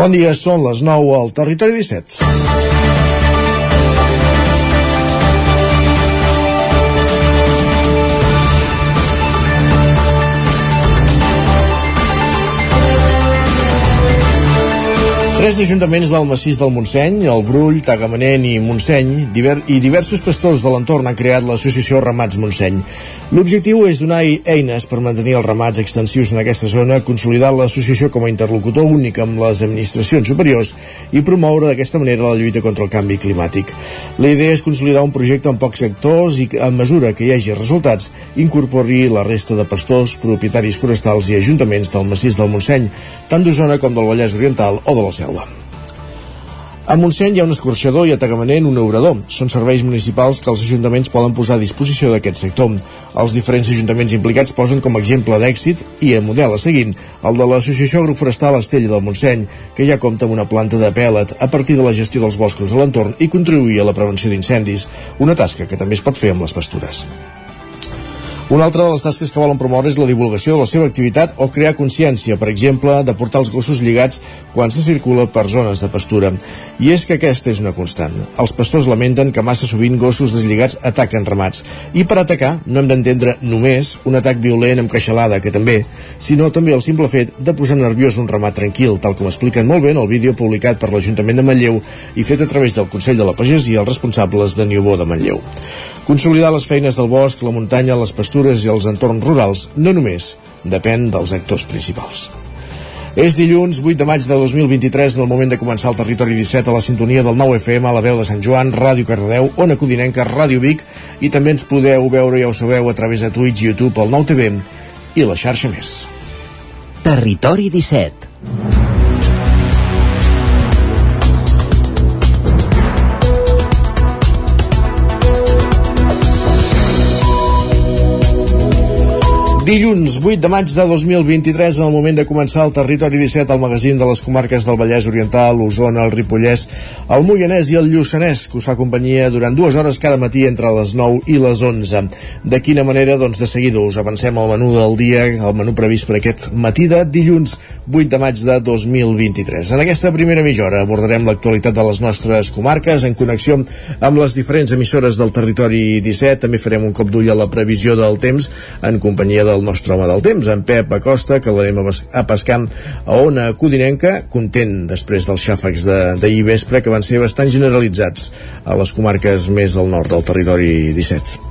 Bon dia, són les 9 al Territori 17. 3 ajuntaments del massís del Montseny, el Brull, Tagamanent i Montseny i diversos pastors de l'entorn han creat l'associació Ramats Montseny. L'objectiu és donar eines per mantenir els ramats extensius en aquesta zona, consolidar l'associació com a interlocutor únic amb les administracions superiors i promoure d'aquesta manera la lluita contra el canvi climàtic. La idea és consolidar un projecte amb pocs sectors i, a mesura que hi hagi resultats, incorpori la resta de pastors, propietaris forestals i ajuntaments del massís del Montseny, tant d'Osona com del Vallès Oriental o de la Selva. A Montseny hi ha un escorxador i a Tagamanent un obrador. Són serveis municipals que els ajuntaments poden posar a disposició d'aquest sector. Els diferents ajuntaments implicats posen com a exemple d'èxit i a model a seguir el de l'Associació Agroforestal Estella del Montseny, que ja compta amb una planta de pèl·let a partir de la gestió dels boscos de l'entorn i contribuir a la prevenció d'incendis, una tasca que també es pot fer amb les pastures. Una altra de les tasques que volen promoure és la divulgació de la seva activitat o crear consciència, per exemple, de portar els gossos lligats quan se circula per zones de pastura. I és que aquesta és una constant. Els pastors lamenten que massa sovint gossos deslligats ataquen ramats. I per atacar no hem d'entendre només un atac violent amb queixalada, que també, sinó també el simple fet de posar nerviós un ramat tranquil, tal com expliquen molt bé en el vídeo publicat per l'Ajuntament de Manlleu i fet a través del Consell de la Pagesia els responsables de Niubó de Manlleu. Consolidar les feines del bosc, la muntanya, les pastures i els entorns rurals no només depèn dels actors principals. És dilluns 8 de maig de 2023 en el moment de començar el Territori 17 a la sintonia del 9 FM a la veu de Sant Joan, Ràdio Cardedeu, Ona Codinenca, Ràdio Vic i també ens podeu veure, ja ho sabeu, a través de Twitch, YouTube, el 9 TV i la xarxa més. Territori 17 Dilluns 8 de maig de 2023, en el moment de començar el Territori 17, el magazín de les comarques del Vallès Oriental, Osona, el Ripollès, el Moianès i el Lluçanès, que us fa companyia durant dues hores cada matí entre les 9 i les 11. De quina manera? Doncs de seguida us avancem al menú del dia, el menú previst per aquest matí de dilluns 8 de maig de 2023. En aquesta primera mitja hora abordarem l'actualitat de les nostres comarques en connexió amb les diferents emissores del Territori 17. També farem un cop d'ull a la previsió del temps en companyia del el nostre home del temps, en Pep Acosta, que l'anem a, pescar a Ona Codinenca, content després dels xàfecs d'ahir de, vespre, que van ser bastant generalitzats a les comarques més al nord del territori 17.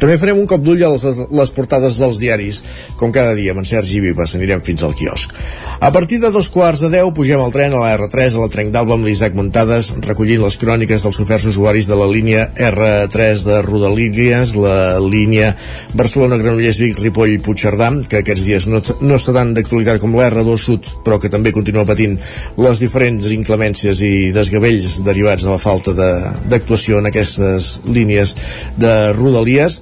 També farem un cop d'ull a les, les portades dels diaris, com cada dia amb en Sergi Vives, anirem fins al quiosc. A partir de dos quarts de deu pugem al tren a la R3 a la Trenc d'Alba amb l'Isaac Muntades, recollint les cròniques dels oferts usuaris de la línia R3 de Rodalínies, la línia Barcelona-Granollers-Vic, Ripoll-Puigcerdà, que aquests dies no, no està tan d'actualitat com la R2 Sud, però que també continua patint les diferents inclemències i desgavells derivats de la falta d'actuació en aquestes línies de Rodalies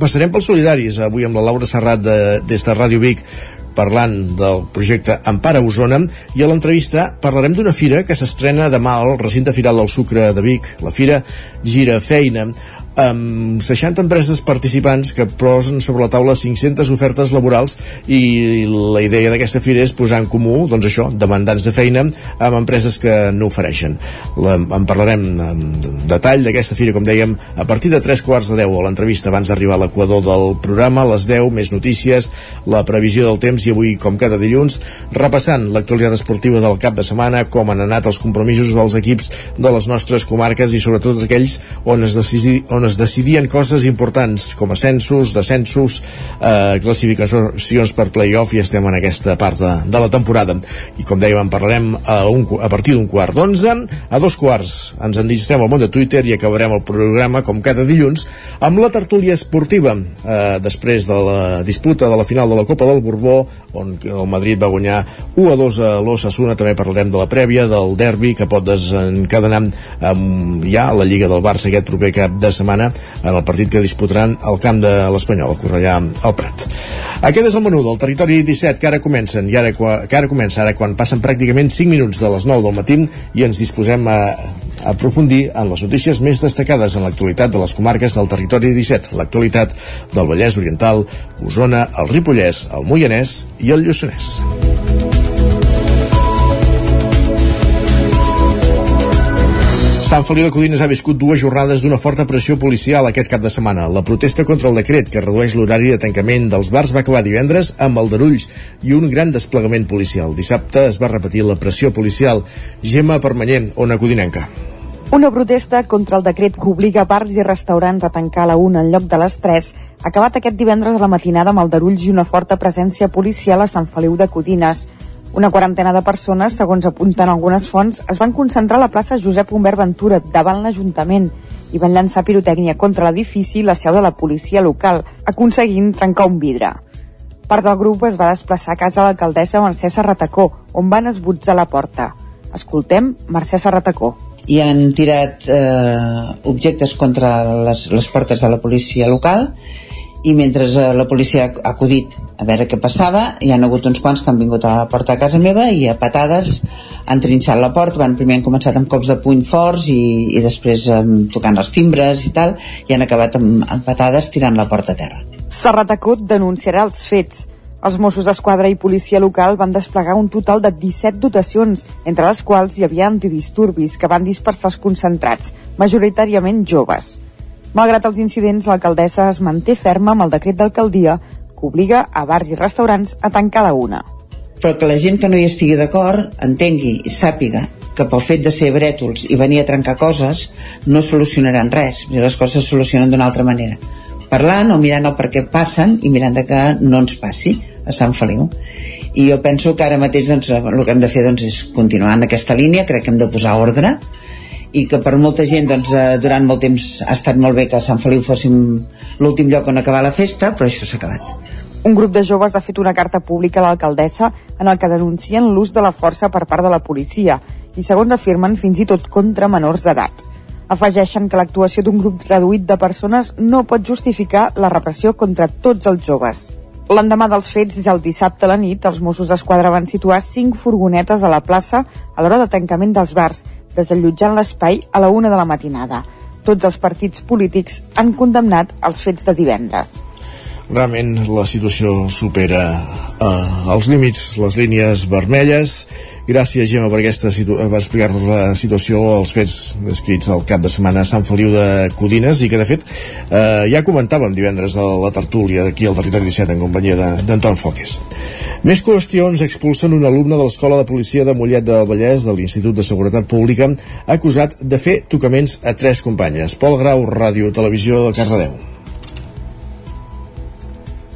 Passarem pels solidaris, avui amb la Laura Serrat de, des de Ràdio Vic, parlant del projecte Empara Osona i a l'entrevista parlarem d'una fira que s'estrena demà al recinte firal del sucre de Vic, la fira Gira Feina amb 60 empreses participants que posen sobre la taula 500 ofertes laborals i la idea d'aquesta fira és posar en comú, doncs això, demandants de feina amb empreses que no ofereixen. La, en parlarem en detall d'aquesta fira, com dèiem, a partir de 3 quarts de 10 a l'entrevista abans d'arribar a l'equador del programa, a les 10, més notícies, la previsió del temps i avui, com cada dilluns, repassant l'actualitat esportiva del cap de setmana, com han anat els compromisos dels equips de les nostres comarques i sobretot aquells on es, decidi, on on es decidien coses importants com ascensos, descensos, eh, classificacions per playoff i estem en aquesta part de, de la temporada. I com dèiem, en parlarem a, un, a partir d'un quart d'onze. A dos quarts ens endistrem al món de Twitter i acabarem el programa, com cada dilluns, amb la tertúlia esportiva. Eh, després de la disputa de la final de la Copa del Borbó, on el Madrid va guanyar 1 a 2 a l'Ossassuna, també parlarem de la prèvia, del derbi que pot desencadenar amb ja la Lliga del Barça aquest proper cap de setmana setmana en el partit que disputaran al camp de l'Espanyol, a Cornellà al Prat. Aquest és el menú del territori 17 que ara comencen, i ara, que ara comença ara quan passen pràcticament 5 minuts de les 9 del matí i ens disposem a aprofundir en les notícies més destacades en l'actualitat de les comarques del territori 17, l'actualitat del Vallès Oriental, Osona, el Ripollès, el Moianès i el Lluçanès. Sant Feliu de Codines ha viscut dues jornades d'una forta pressió policial aquest cap de setmana. La protesta contra el decret que redueix l'horari de tancament dels bars va acabar divendres amb aldarulls i un gran desplegament policial. Dissabte es va repetir la pressió policial. Gemma Permanyent, Ona Codinenca. Una protesta contra el decret que obliga bars i restaurants a tancar a la 1 en lloc de les 3 ha acabat aquest divendres a la matinada amb aldarulls i una forta presència policial a Sant Feliu de Codines. Una quarantena de persones, segons apunten algunes fonts, es van concentrar a la plaça Josep Humbert Ventura, davant l'Ajuntament, i van llançar pirotècnia contra l'edifici i la seu de la policia local, aconseguint trencar un vidre. Part del grup es va desplaçar a casa de l'alcaldessa Mercè Serratacó, on van esbutzar la porta. Escoltem Mercè Serratacó i han tirat eh, objectes contra les, les portes de la policia local i mentre eh, la policia ha acudit a veure què passava, hi han hagut uns quants que han vingut a la porta de casa meva i a patades han trinxat la porta, van primer han començat amb cops de puny forts i, i després um, tocant els timbres i tal, i han acabat amb, amb patades tirant la porta a terra. Serratacut denunciarà els fets. Els Mossos d'Esquadra i policia local van desplegar un total de 17 dotacions, entre les quals hi havia antidisturbis que van dispersar els concentrats, majoritàriament joves. Malgrat els incidents, l'alcaldessa es manté ferma amb el decret d'alcaldia que obliga a bars i restaurants a tancar a la una. Però que la gent que no hi estigui d'acord entengui i sàpiga que pel fet de ser brètols i venir a trencar coses no solucionaran res, les coses es solucionen d'una altra manera. Parlant o mirant el per què passen i mirant de que no ens passi a Sant Feliu. I jo penso que ara mateix doncs, el que hem de fer doncs, és continuar en aquesta línia, crec que hem de posar ordre, i que per molta gent doncs, eh, durant molt temps ha estat molt bé que Sant Feliu fóssim l'últim lloc on acabar la festa, però això s'ha acabat. Un grup de joves ha fet una carta pública a l'alcaldessa en el que denuncien l'ús de la força per part de la policia i, segons afirmen, fins i tot contra menors d'edat. Afegeixen que l'actuació d'un grup reduït de persones no pot justificar la repressió contra tots els joves. L'endemà dels fets, el dissabte a la nit, els Mossos d'Esquadra van situar cinc furgonetes a la plaça a l'hora de tancament dels bars desallotjant l'espai a la una de la matinada. Tots els partits polítics han condemnat els fets de divendres. Realment la situació supera eh, els límits, les línies vermelles Gràcies, Gemma, per, aquesta per explicar-nos la situació, els fets descrits al cap de setmana a Sant Feliu de Codines i que, de fet, eh, ja comentàvem divendres a la tertúlia d'aquí al Territori 17 en companyia d'Anton Foques. Més qüestions expulsen un alumne de l'Escola de Policia de Mollet del Vallès de l'Institut de Seguretat Pública acusat de fer tocaments a tres companyes. Pol Grau, Ràdio, Televisió de Cardedeu.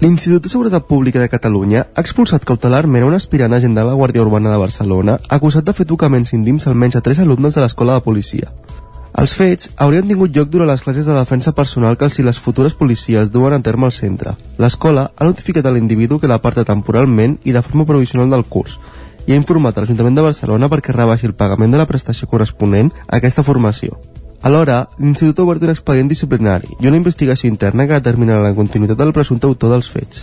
L'Institut de Seguretat Pública de Catalunya ha expulsat cautelarment un aspirant agent de la Guàrdia Urbana de Barcelona acusat de fer tocaments íntims almenys a tres alumnes de l'escola de policia. Els fets haurien tingut lloc durant les classes de defensa personal que els i les futures policies duen a terme al centre. L'escola ha notificat a l'individu que l'aparta temporalment i de forma provisional del curs i ha informat a l'Ajuntament de Barcelona perquè rebaixi el pagament de la prestació corresponent a aquesta formació. Alhora, l'Institut ha obert un expedient disciplinari i una investigació interna que determinarà la continuïtat del presumpte autor dels fets.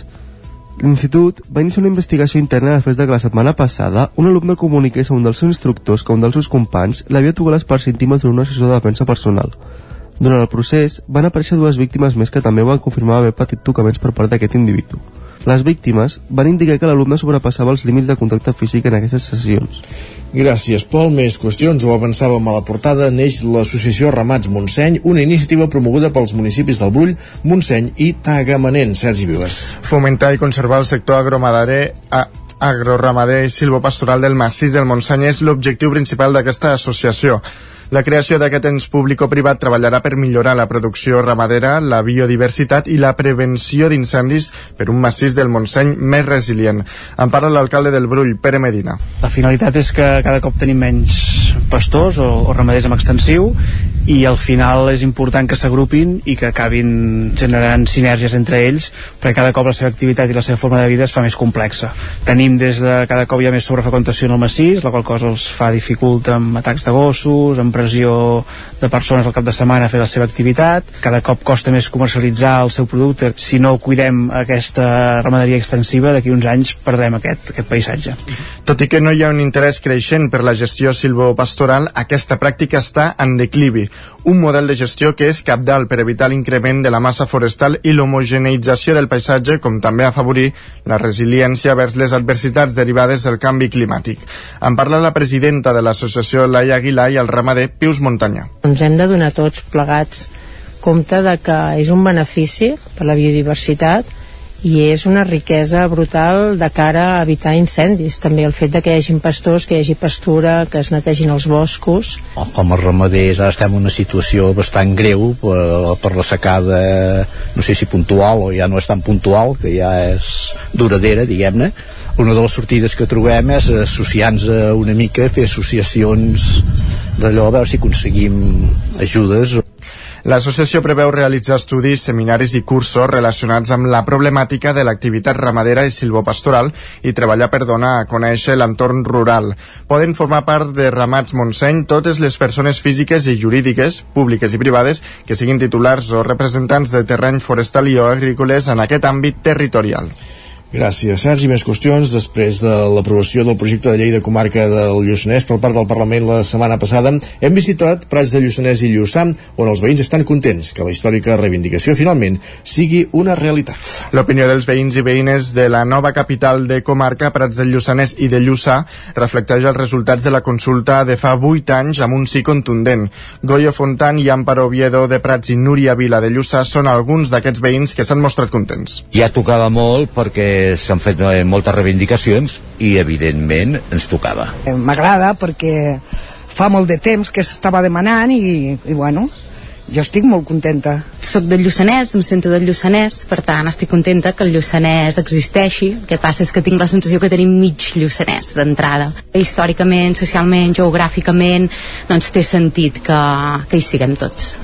L'Institut va iniciar una investigació interna després de que la setmana passada un alumne comuniqués a un dels seus instructors que un dels seus companys l'havia tocat les parts íntimes d'un assessor de defensa personal. Durant el procés, van aparèixer dues víctimes més que també van confirmar haver patit tocaments per part d'aquest individu. Les víctimes van indicar que l'alumne sobrepassava els límits de contacte físic en aquestes sessions. Gràcies, Pol. Més qüestions. Ho avançàvem a la portada. Neix l'associació Ramats Montseny, una iniciativa promoguda pels municipis del Brull, Montseny i Tagamanent. Sergi Vives. Fomentar i conservar el sector agromadarer a agroramader i silvopastoral del massís del Montseny és l'objectiu principal d'aquesta associació. La creació d'aquest ens públic-privat treballarà per millorar la producció ramadera, la biodiversitat i la prevenció d'incendis per un massís del Montseny més resilient. En parla l'alcalde del Brull, Pere Medina. La finalitat és que cada cop tenim menys pastors o, o ramaders amb extensiu i al final és important que s'agrupin i que acabin generant sinergies entre ells perquè cada cop la seva activitat i la seva forma de vida es fa més complexa. Tenim des de cada cop hi ha més sobrefreqüentació en el massís, la qual cosa els fa dificulta amb atacs de gossos, amb pressió de persones al cap de setmana a fer la seva activitat, cada cop costa més comercialitzar el seu producte. Si no cuidem aquesta ramaderia extensiva, d'aquí uns anys perdrem aquest, aquest paisatge. Tot i que no hi ha un interès creixent per la gestió silvopastoral, aquesta pràctica està en declivi. un model de gestió que és capdalt per evitar l'increment de la massa forestal i l'homogeneïtzació del paisatge, com també afavorir la resiliència vers les adversitats derivades del canvi climàtic. En parla la presidenta de l'associació Laia Aguilar i el ramader Pius Muntanya. Ens hem de donar tots plegats compte de que és un benefici per la biodiversitat i és una riquesa brutal de cara a evitar incendis. També el fet de que hi hagi pastors, que hi hagi pastura, que es netegin els boscos. Oh, com a ramaders ara estem en una situació bastant greu per, per la secada, no sé si puntual o ja no és tan puntual, que ja és duradera, diguem-ne. Una de les sortides que trobem és associar-nos una mica, fer associacions d'allò, a veure si aconseguim ajudes L'associació preveu realitzar estudis, seminaris i cursos relacionats amb la problemàtica de l'activitat ramadera i silvopastoral i treballar per donar a conèixer l'entorn rural. Poden formar part de Ramats Montseny totes les persones físiques i jurídiques, públiques i privades, que siguin titulars o representants de terreny forestal i o agrícoles en aquest àmbit territorial. Gràcies, Sergi. Més qüestions. Després de l'aprovació del projecte de llei de comarca del Lluçanès per part del Parlament la setmana passada, hem visitat Prats de Lluçanès i Lluçà, on els veïns estan contents que la històrica reivindicació finalment sigui una realitat. L'opinió dels veïns i veïnes de la nova capital de comarca, Prats del Lluçanès i de Lluçà, reflecteix els resultats de la consulta de fa 8 anys amb un sí contundent. Goyo Fontan i Amparo Oviedo de Prats i Núria Vila de Lluçà són alguns d'aquests veïns que s'han mostrat contents. Ja tocava molt perquè s'han fet eh, moltes reivindicacions i evidentment ens tocava. M'agrada perquè fa molt de temps que s'estava demanant i, i bueno, jo estic molt contenta. Soc del Lluçanès, em sento del Lluçanès, per tant estic contenta que el Lluçanès existeixi. El que passa és que tinc la sensació que tenim mig Lluçanès d'entrada. Històricament, socialment, geogràficament, doncs té sentit que, que hi siguem tots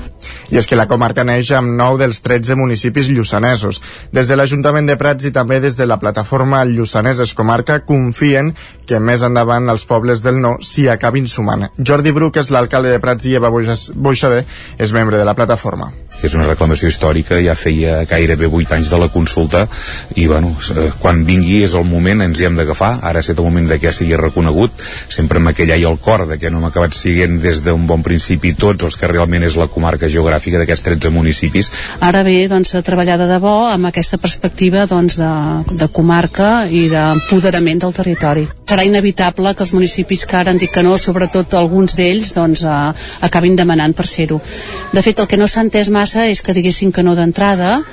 i és que la comarca neix amb 9 dels 13 municipis lluçanesos. Des de l'Ajuntament de Prats i també des de la plataforma Lluçanès Comarca confien que més endavant els pobles del no s'hi acabin sumant. Jordi Bruc és l'alcalde de Prats i Eva Boixader és membre de la plataforma és una reclamació històrica, ja feia gairebé 8 anys de la consulta i bueno, eh, quan vingui és el moment, ens hi hem d'agafar, ara ha estat el moment de que sigui reconegut, sempre amb aquell ai al cor de que no hem acabat siguent des d'un bon principi tots els que realment és la comarca geogràfica d'aquests 13 municipis. Ara ve doncs, treballar de debò amb aquesta perspectiva doncs, de, de comarca i d'empoderament del territori. Serà inevitable que els municipis que ara han dit que no, sobretot alguns d'ells, doncs, eh, acabin demanant per ser-ho. De fet, el que no s'ha entès massa és que diguessin que no d'entrada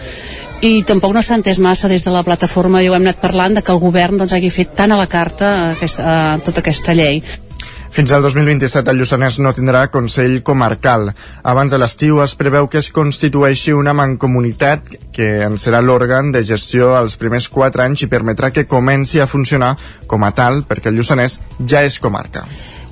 i tampoc no s'ha entès massa des de la plataforma, ja ho hem anat parlant, de que el govern doncs, hagi fet tant a la carta aquesta, a tota aquesta llei. Fins al 2027 el Lluçanès no tindrà Consell Comarcal. Abans de l'estiu es preveu que es constitueixi una mancomunitat que en serà l'òrgan de gestió els primers 4 anys i permetrà que comenci a funcionar com a tal perquè el Lluçanès ja és comarca.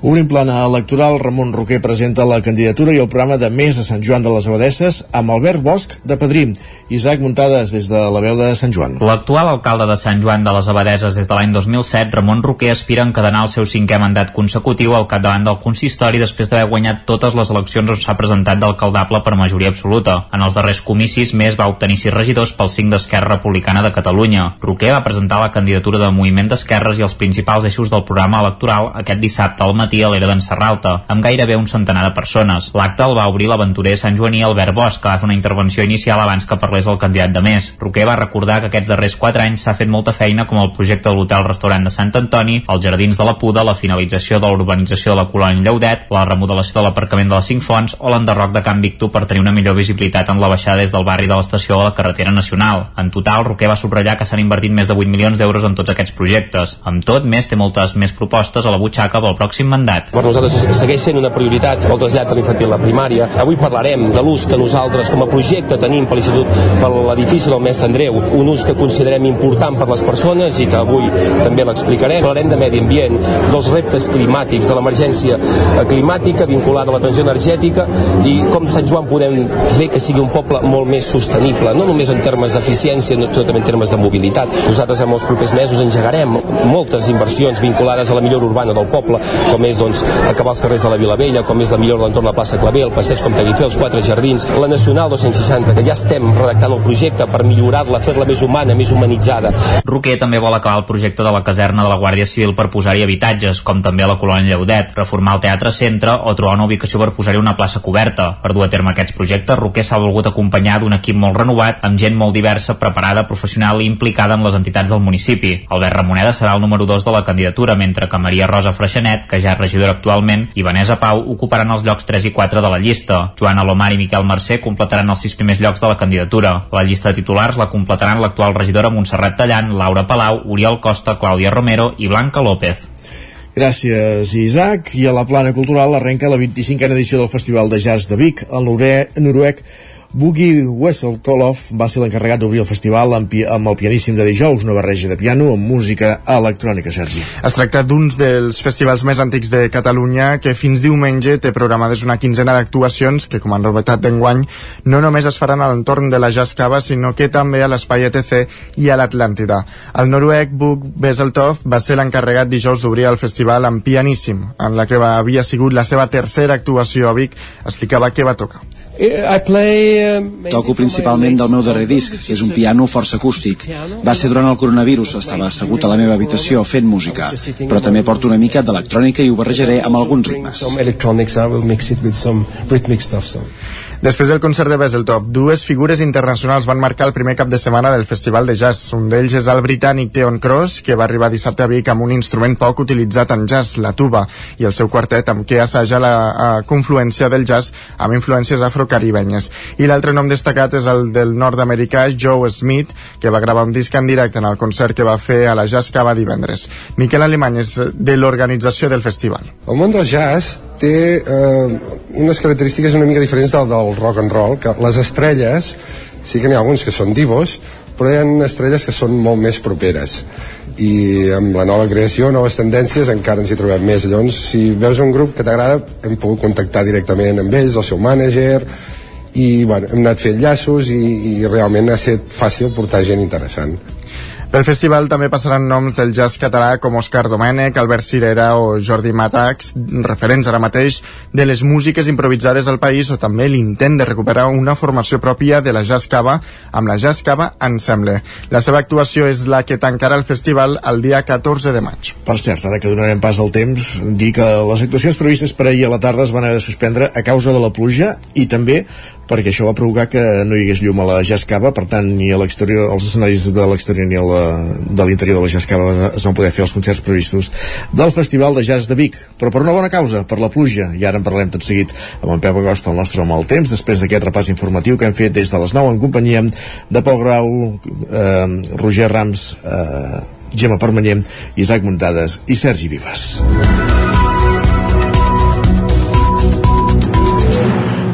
Obrim plana electoral, Ramon Roquer presenta la candidatura i el programa de Més a Sant Joan de les Abadesses amb Albert Bosch de Padrí. Isaac Muntades des de la veu de Sant Joan. L'actual alcalde de Sant Joan de les Abadeses des de l'any 2007, Ramon Roquer, aspira a encadenar el seu cinquè mandat consecutiu al capdavant del consistori després d'haver guanyat totes les eleccions on s'ha presentat d'alcaldable per majoria absoluta. En els darrers comicis, Més va obtenir sis regidors pel 5 d'Esquerra Republicana de Catalunya. Roquer va presentar la candidatura de Moviment d'Esquerres i els principals eixos del programa electoral aquest dissabte al matí a l'era d'en Serralta, amb gairebé un centenar de persones. L'acte el va obrir l'aventurer Sant Joaní Albert Bosch, que va fer una intervenció inicial abans que el candidat de més. Roquer va recordar que aquests darrers quatre anys s'ha fet molta feina com el projecte de l'hotel-restaurant de Sant Antoni, els jardins de la Puda, la finalització de l'urbanització de la colònia Lleudet, la remodelació de l'aparcament de les Cinc Fonts o l'enderroc de Can Victor per tenir una millor visibilitat en la baixada des del barri de l'estació a la carretera nacional. En total, Roquer va subratllar que s'han invertit més de 8 milions d'euros en tots aquests projectes. Amb tot, més té moltes més propostes a la butxaca pel pròxim mandat per nosaltres segueix sent una prioritat el trasllat de l'infantil a la primària. Avui parlarem de l'ús que nosaltres com a projecte tenim per l'Institut per l'edifici del Mestre Andreu, un ús que considerem important per les persones i que avui també l'explicarem. Parlarem de medi ambient, dels reptes climàtics, de l'emergència climàtica vinculada a la transició energètica i com Sant Joan podem fer que sigui un poble molt més sostenible, no només en termes d'eficiència, no també en termes de mobilitat. Nosaltres en els propers mesos engegarem moltes inversions vinculades a la millora urbana del poble, com és doncs, acabar els carrers de la Vila Vella, com és la millor l'entorn de la plaça Clavé, el passeig com Taguifé, els quatre jardins, la Nacional 260, que ja estem redactant el projecte per millorar-la, fer-la més humana, més humanitzada. Roquer també vol acabar el projecte de la caserna de la Guàrdia Civil per posar-hi habitatges, com també a la colònia Lleudet, reformar el teatre centre o trobar una ubicació per posar-hi una plaça coberta. Per dur a terme aquests projectes, Roquer s'ha volgut acompanyar d'un equip molt renovat, amb gent molt diversa, preparada, professional i implicada amb les entitats del municipi. Albert Ramoneda serà el número 2 de la candidatura, mentre que Maria Rosa Freixenet, que ja és regidora actualment, i Vanessa Pau ocuparan els llocs 3 i 4 de la llista. Joan Alomar i Miquel Mercè completaran els sis primers llocs de la candidatura. La llista de titulars la completaran l'actual regidora Montserrat Tallant, Laura Palau, Oriol Costa, Clàudia Romero i Blanca López. Gràcies, Isaac. I a la plana cultural arrenca la 25a edició del Festival de Jazz de Vic. El noruec Boogie Wesselkolov va ser l'encarregat d'obrir el festival amb, amb el pianíssim de dijous, una barreja de piano amb música electrònica, Sergi. Es tracta d'un dels festivals més antics de Catalunya que fins diumenge té programades una quinzena d'actuacions que, com a novetat d'enguany, no només es faran a l'entorn de la Jazz Cava, sinó que també a l'Espai ETC i a l'Atlàntida. El noruec Bug Besseltoft va ser l'encarregat dijous d'obrir el festival amb pianíssim, en la que havia sigut la seva tercera actuació a Vic, explicava què va tocar. Uh, Toco principalment del meu darrer disc, que és un piano força acústic. Va ser durant el coronavirus, estava assegut a la meva habitació fent música, però també porto una mica d'electrònica i ho barrejaré amb alguns ritmes. Després del concert de Besseltop, dues figures internacionals van marcar el primer cap de setmana del Festival de Jazz. Un d'ells és el britànic Theon Cross, que va arribar dissabte a Vic amb un instrument poc utilitzat en jazz, la tuba, i el seu quartet amb què assaja la a, confluència del jazz amb influències afrocaribenyes. I l'altre nom destacat és el del nord-americà Joe Smith, que va gravar un disc en directe en el concert que va fer a la Jazz Cava divendres. Miquel Alemany és de l'organització del festival. El món del jazz té eh, unes característiques una mica diferents del, del rock and roll, que les estrelles, sí que n'hi ha alguns que són divos, però hi ha estrelles que són molt més properes. I amb la nova creació, noves tendències encara ens hi trobem més. Llavors si veus un grup que t'agrada hem pogut contactar directament amb ells, el seu mànager i bueno, hem anat fent llaços i, i realment ha estat fàcil portar gent interessant pel festival també passaran noms del jazz català com Òscar Domènech, Albert Cirera o Jordi Matax, referents ara mateix de les músiques improvisades al país o també l'intent de recuperar una formació pròpia de la Jazz Cava amb la Jazz Cava Ensemble. La seva actuació és la que tancarà el festival el dia 14 de maig. Per cert, ara que donarem pas al temps, dir que les actuacions previstes per ahir a la tarda es van haver de suspendre a causa de la pluja i també perquè això va provocar que no hi hagués llum a la Jazz Cava, per tant ni a l'exterior, als escenaris de l'exterior ni a la de l'interior de la Jazz Cava es van poder fer els concerts previstos del Festival de Jazz de Vic, però per una bona causa, per la pluja, i ara en parlem tot seguit amb en Pep Agost, el nostre home al temps, després d'aquest repàs informatiu que hem fet des de les 9 en companyia de Pol Grau, eh, Roger Rams, eh, Gemma Permanyem, Isaac Muntades i Sergi Vives.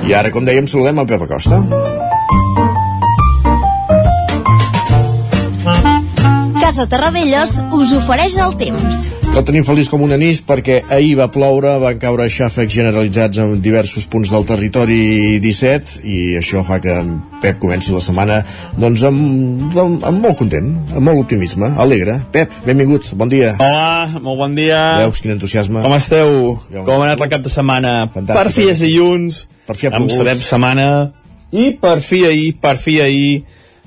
I ara, com dèiem, saludem el Pep Acosta. Casa Terradellos us ofereix el temps. El tenim feliç com un anís perquè ahir va ploure, van caure xàfecs generalitzats en diversos punts del territori 17 i això fa que Pep comenci la setmana doncs amb, amb, amb molt content, amb molt optimisme, alegre. Pep, benvingut, bon dia. Hola, molt bon dia. Veus quin entusiasme. Com esteu? Com ha anat el cap de setmana? Fantàstic. Per fi és dilluns, per fi ha amb sabem setmana, i per fi ahir, per fi ahir,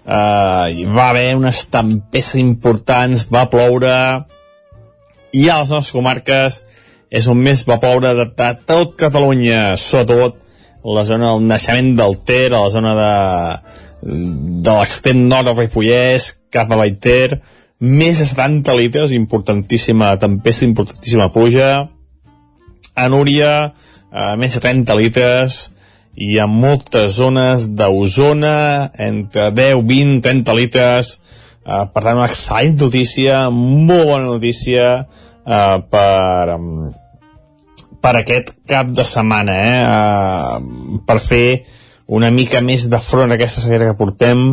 uh, hi va haver unes tempestes importants, va ploure, i a les nostres comarques és on més va ploure de, de tot Catalunya, sobretot la zona del naixement del Ter, a la zona de, de l'extrem nord del Ripollès, cap a Baiter, més de 70 litres, importantíssima tempesta, importantíssima pluja, a Núria, eh, més de 30 litres, i a moltes zones d'Osona, entre 10, 20, 30 litres, eh, per tant una excel·lent notícia, molt bona notícia, uh, per, um, per aquest cap de setmana, eh? Uh, per fer una mica més de front a aquesta sequera que portem.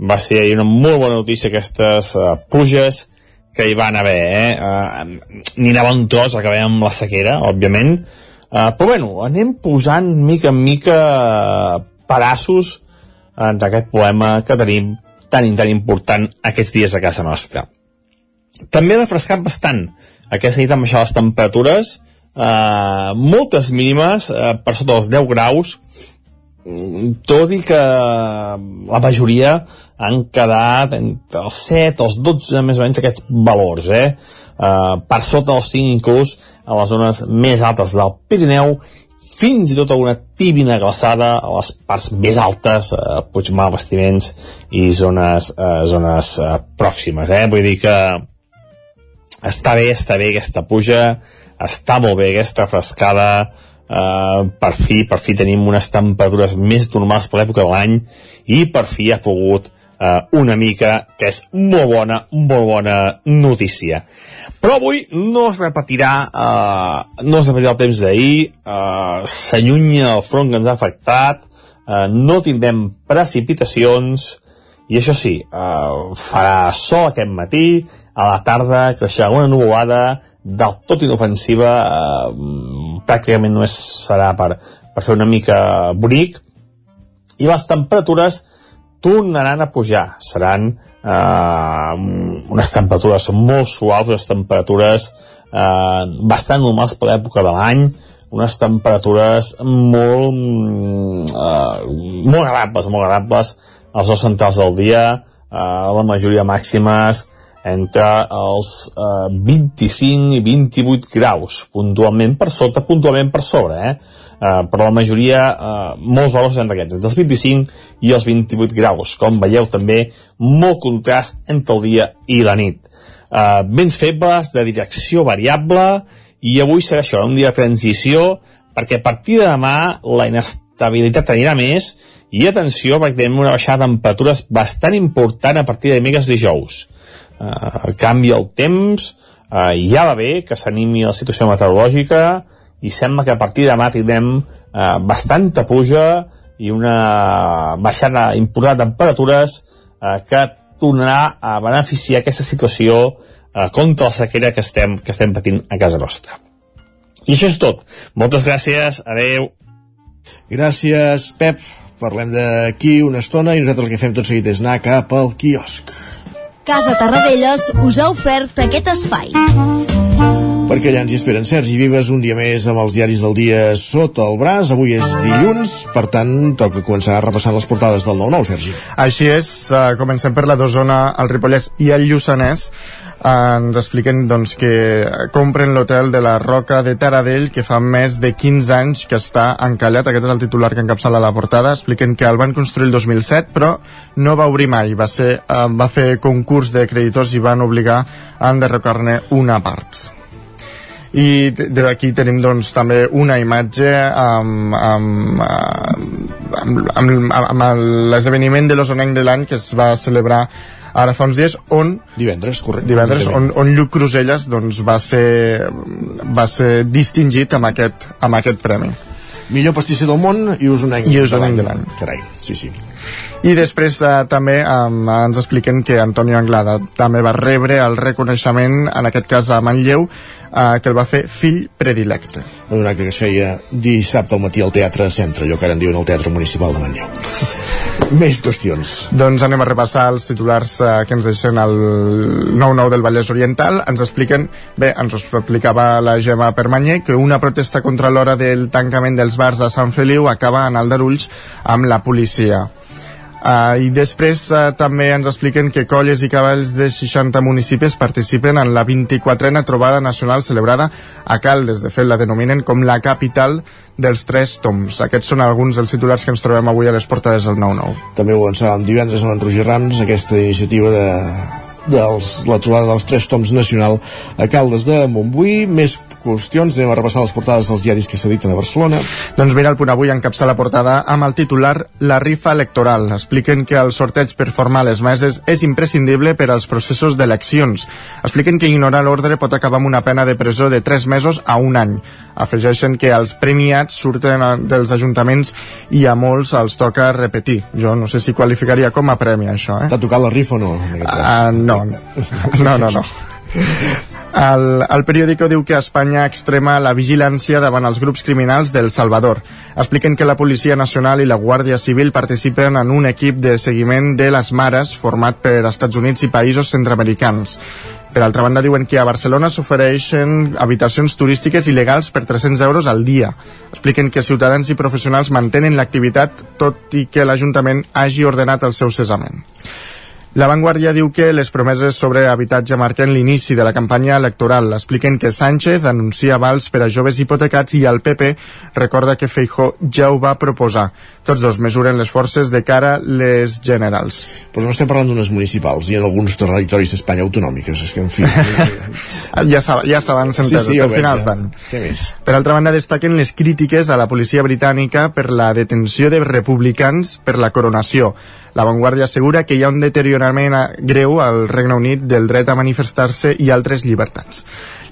Va ser una molt bona notícia aquestes uh, pluges que hi van haver, eh? Uh, N'hi anava un tros, acabem amb la sequera, òbviament, uh, però bueno, anem posant mica en mica pedaços en aquest poema que tenim tan i tan important aquests dies a casa nostra. També ha refrescat bastant. Aquesta nit han baixat les temperatures, eh, moltes mínimes eh, per sota dels 10 graus tot i que la majoria han quedat entre els 7 els 12 més o menys aquests valors eh? Uh, per sota dels 5 inclús a les zones més altes del Pirineu fins i tot alguna tíbina glaçada a les parts més altes, eh, Puigmal, Bastiments i zones, eh, zones eh, pròximes. Eh? Vull dir que està bé, està bé aquesta puja, està molt bé aquesta frescada, eh, per fi, per fi tenim unes temperatures més normals per l'època de l'any i per fi ha pogut eh, una mica, que és molt bona, molt bona notícia. Però avui no es repetirà, eh, no es repetirà el temps d'ahir, eh, s'allunya el front que ens ha afectat, eh, no tindrem precipitacions, i això sí, eh, farà sol aquest matí, a la tarda creixerà una nuvolada del tot inofensiva, eh, pràcticament només serà per, per fer una mica bonic, i les temperatures tornaran a pujar, seran eh, unes temperatures molt suaus, unes temperatures eh, bastant normals per l'època de l'any, unes temperatures molt, eh, molt agradables, molt agradables als dos centrals del dia, eh, la majoria màximes entre els eh, 25 i 28 graus, puntualment per sota, puntualment per sobre, eh? eh, però la majoria, eh, molts valors entre aquests, entre els 25 i els 28 graus. Com veieu també, molt contrast entre el dia i la nit. Eh, vents febles, de direcció variable, i avui serà això, un dia de transició, perquè a partir de demà la inestabilitat anirà més, i atenció, perquè tenim una baixada de temperatures bastant important a partir de dimecres dijous. Uh, canvia el temps, uh, ja va bé que s'animi la situació meteorològica, i sembla que a partir de demà tindrem eh, bastanta puja i una baixada important de temperatures eh, que tornarà a beneficiar aquesta situació eh, contra la sequera que estem, que estem patint a casa nostra. I això és tot. Moltes gràcies. Adeu. Gràcies, Pep. Parlem d'aquí una estona i nosaltres el que fem tot seguit és anar cap al quiosc. Casa Tarradellas us ha ofert aquest espai perquè allà ens hi esperen Sergi Vives un dia més amb els diaris del dia sota el braç. Avui és dilluns, per tant, toca començar repassant les portades del 9-9, Sergi. Així és, uh, comencem per la d'Osona, el Ripollès i el Lluçanès. Uh, ens expliquen doncs, que compren l'hotel de la Roca de Taradell que fa més de 15 anys que està encallat, aquest és el titular que encapçala la portada. Expliquen que el van construir el 2007 però no va obrir mai. Va, ser, uh, va fer concurs de creditors i van obligar a enderrocar-ne una part. I d'aquí tenim doncs també una imatge amb, amb, amb, amb, amb l'esdeveniment de l'Osonenc de l'any que es va celebrar ara fa uns dies on divendres, correcte, divendres on, on Lluc Cruselles doncs, va, ser, va ser distingit amb aquest, amb aquest premi. Millor pastisser del món i usonenc, I usonenc de l'any carai, sí, sí. I després eh, també eh, ens expliquen que Antonio Anglada també va rebre el reconeixement, en aquest cas a Manlleu, eh, que el va fer fill predilecte. En un acte que es feia dissabte al matí al Teatre Centre, allò que ara en diuen el Teatre Municipal de Manlleu. Més qüestions. Doncs anem a repassar els titulars eh, que ens deixen el 9-9 del Vallès Oriental. Ens expliquen, bé, ens ho explicava la Gemma Permanyer, que una protesta contra l'hora del tancament dels bars a Sant Feliu acaba en Aldarulls amb la policia. Uh, I després uh, també ens expliquen que colles i cavalls de 60 municipis participen en la 24a trobada nacional celebrada a Caldes. De fet, la denominen com la capital dels tres toms. Aquests són alguns dels titulars que ens trobem avui a les portades del 9-9. També ho avançàvem divendres amb en Roger Rams, aquesta iniciativa de, dels, la trobada dels tres toms nacional a Caldes de Montbui. Més qüestions, anem a repassar les portades dels diaris que s'editen a Barcelona. Doncs mira, el punt avui encapça la portada amb el titular La rifa electoral. Expliquen que el sorteig per formar les meses és imprescindible per als processos d'eleccions. Expliquen que ignorar l'ordre pot acabar amb una pena de presó de 3 mesos a un any. Afegeixen que els premiats surten dels ajuntaments i a molts els toca repetir. Jo no sé si qualificaria com a premi això, eh? T'ha tocat la rifa o no? Uh, no, no, no, no. El, el periòdico diu que Espanya extrema la vigilància davant els grups criminals del Salvador. Expliquen que la Policia Nacional i la Guàrdia Civil participen en un equip de seguiment de les mares format per Estats Units i països centroamericans Per altra banda, diuen que a Barcelona s'ofereixen habitacions turístiques il·legals per 300 euros al dia. Expliquen que ciutadans i professionals mantenen l'activitat tot i que l'Ajuntament hagi ordenat el seu cessament. La Vanguardia diu que les promeses sobre habitatge marquen l'inici de la campanya electoral. Expliquen que Sánchez anuncia vals per a joves hipotecats i el PP recorda que Feijó ja ho va proposar. Tots dos mesuren les forces de cara a les generals. Però no estem parlant d'unes municipals i en alguns territoris d'Espanya autonòmiques, és que en fi... ja s'av- ja s'avancen Sí, sí, sí, ja al final ja. estan. Per altra banda, destaquen les crítiques a la policia britànica per la detenció de republicans per la coronació. La Vanguardia assegura que hi ha un deteriorament greu al Regne Unit del dret a manifestar-se i altres llibertats.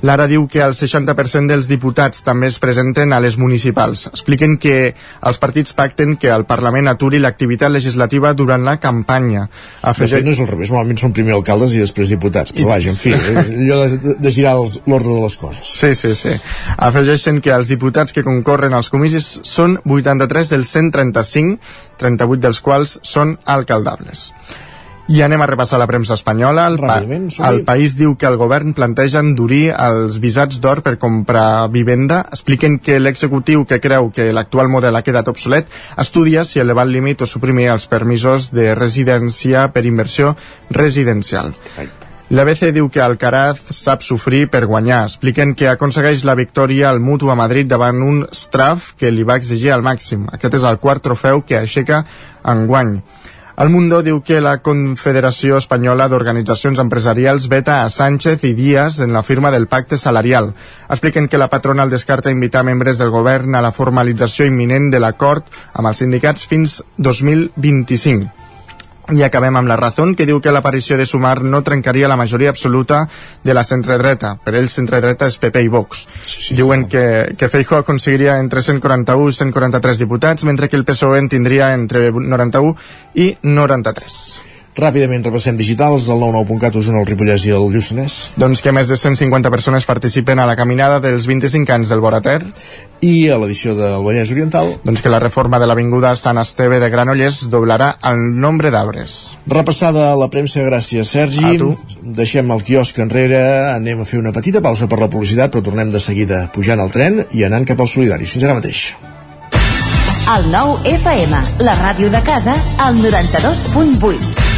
Lara diu que el 60% dels diputats també es presenten a les municipals. Expliquen que els partits pacten que el Parlament aturi l'activitat legislativa durant la campanya. De fet, no és al revés, normalment són primer alcaldes i després diputats, però vaja, en fi, eh, allò de, de girar l'ordre de les coses. Sí, sí, sí. Afegeixen que els diputats que concorren als comicis són 83 dels 135, 38 dels quals són alcaldables. I anem a repassar la premsa espanyola. El, pa el país diu que el govern planteja endurir els visats d'or per comprar vivenda. Expliquen que l'executiu que creu que l'actual model ha quedat obsolet estudia si elevar el límit o suprimir els permisos de residència per inversió residencial. L'ABC diu que Alcaraz sap sofrir per guanyar. Expliquen que aconsegueix la victòria al Mutu a Madrid davant un Straf que li va exigir al màxim. Aquest és el quart trofeu que aixeca enguany. El Mundo diu que la Confederació Espanyola d'Organitzacions Empresarials veta a Sánchez i Díaz en la firma del pacte salarial. Expliquen que la patronal descarta invitar membres del govern a la formalització imminent de l'acord amb els sindicats fins 2025. I acabem amb la Razón, que diu que l'aparició de Sumar no trencaria la majoria absoluta de la centredreta. Per ells, centredreta és PP i Vox. Sí, sí, Diuen que, que Feijóo aconseguiria entre 141 i 143 diputats, mentre que el PSOE en tindria entre 91 i 93. Ràpidament repassem digitals, el 99.cat, Osona, el Ripollès i el Lluçanès. Doncs que més de 150 persones participen a la caminada dels 25 anys del Borater. I a l'edició del Vallès Oriental. Doncs que la reforma de l'Avinguda Sant Esteve de Granollers doblarà el nombre d'arbres. Repassada la premsa, gràcies Sergi. A tu. Deixem el quiosc enrere, anem a fer una petita pausa per la publicitat, però tornem de seguida pujant al tren i anant cap als solidaris. Fins ara mateix. El nou FM, la ràdio de casa, al 92.8.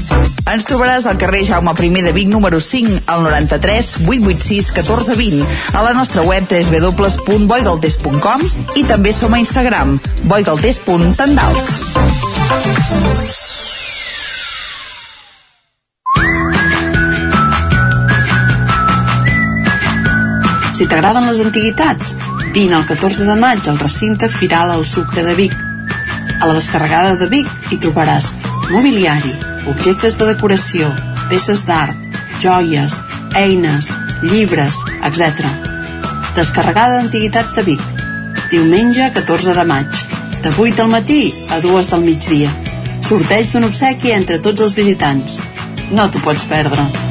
Ens trobaràs al carrer Jaume I de Vic número 5 al 93 886 1420 a la nostra web www.boigaltes.com i també som a Instagram boigaltes.tendals Si t'agraden les antiguitats, vine el 14 de maig al recinte Firal al Sucre de Vic. A la descarregada de Vic hi trobaràs mobiliari, objectes de decoració, peces d'art, joies, eines, llibres, etc. Descarregada d'Antiguitats de Vic. Diumenge 14 de maig. De 8 del matí a 2 del migdia. Sorteig d'un obsequi entre tots els visitants. No t'ho pots perdre.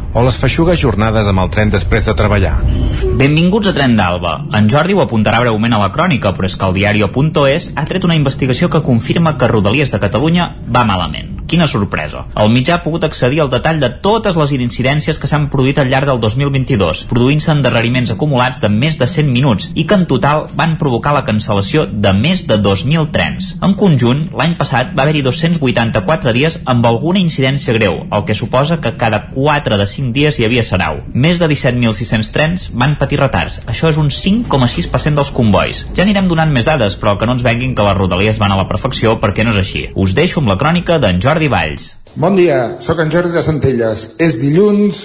o les feixugues jornades amb el tren després de treballar. Benvinguts a Tren d'Alba. En Jordi ho apuntarà breument a la crònica, però és que el diario.es ha tret una investigació que confirma que Rodalies de Catalunya va malament. Quina sorpresa. El mitjà ha pogut accedir al detall de totes les incidències que s'han produït al llarg del 2022, produint-se endarreriments acumulats de més de 100 minuts i que en total van provocar la cancel·lació de més de 2.000 trens. En conjunt, l'any passat va haver-hi 284 dies amb alguna incidència greu, el que suposa que cada 4 de 5 dies hi havia Sarau. Més de 17.600 trens van patir retards. Això és un 5,6% dels convois. Ja anirem donant més dades, però que no ens venguin que les rodalies van a la perfecció perquè no és així. Us deixo amb la crònica d'en Jordi Valls. Bon dia, sóc en Jordi de Centelles. És dilluns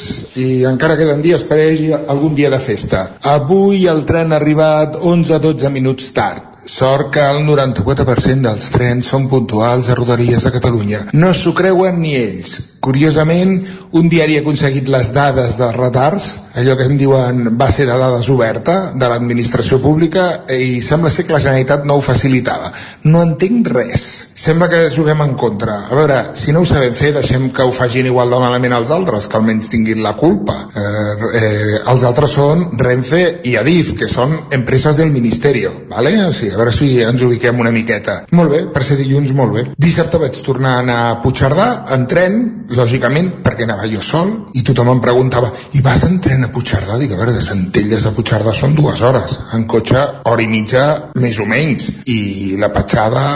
i encara queden dies per hi algun dia de festa. Avui el tren ha arribat 11-12 minuts tard. Sort que el 94% dels trens són puntuals a Rodalies de Catalunya. No s'ho creuen ni ells. Curiosament, un diari ha aconseguit les dades dels retards, allò que en diuen base de dades oberta de l'administració pública, i sembla ser que la Generalitat no ho facilitava. No entenc res. Sembla que juguem en contra. A veure, si no ho sabem fer, deixem que ho facin igual de malament els altres, que almenys tinguin la culpa. Eh, eh, els altres són Renfe i Adif, que són empreses del Ministerio, ¿vale? O sigui, a veure si ens ubiquem una miqueta. Molt bé, per ser dilluns, molt bé. Dissabte vaig tornar a anar a Puigcerdà en tren, lògicament, perquè anava jo sol, i tothom em preguntava, i vas en tren a Puigcerdà? Dic, a veure, de Centelles a Puigcerdà són dues hores, en cotxe hora i mitja, més o menys, i la petjada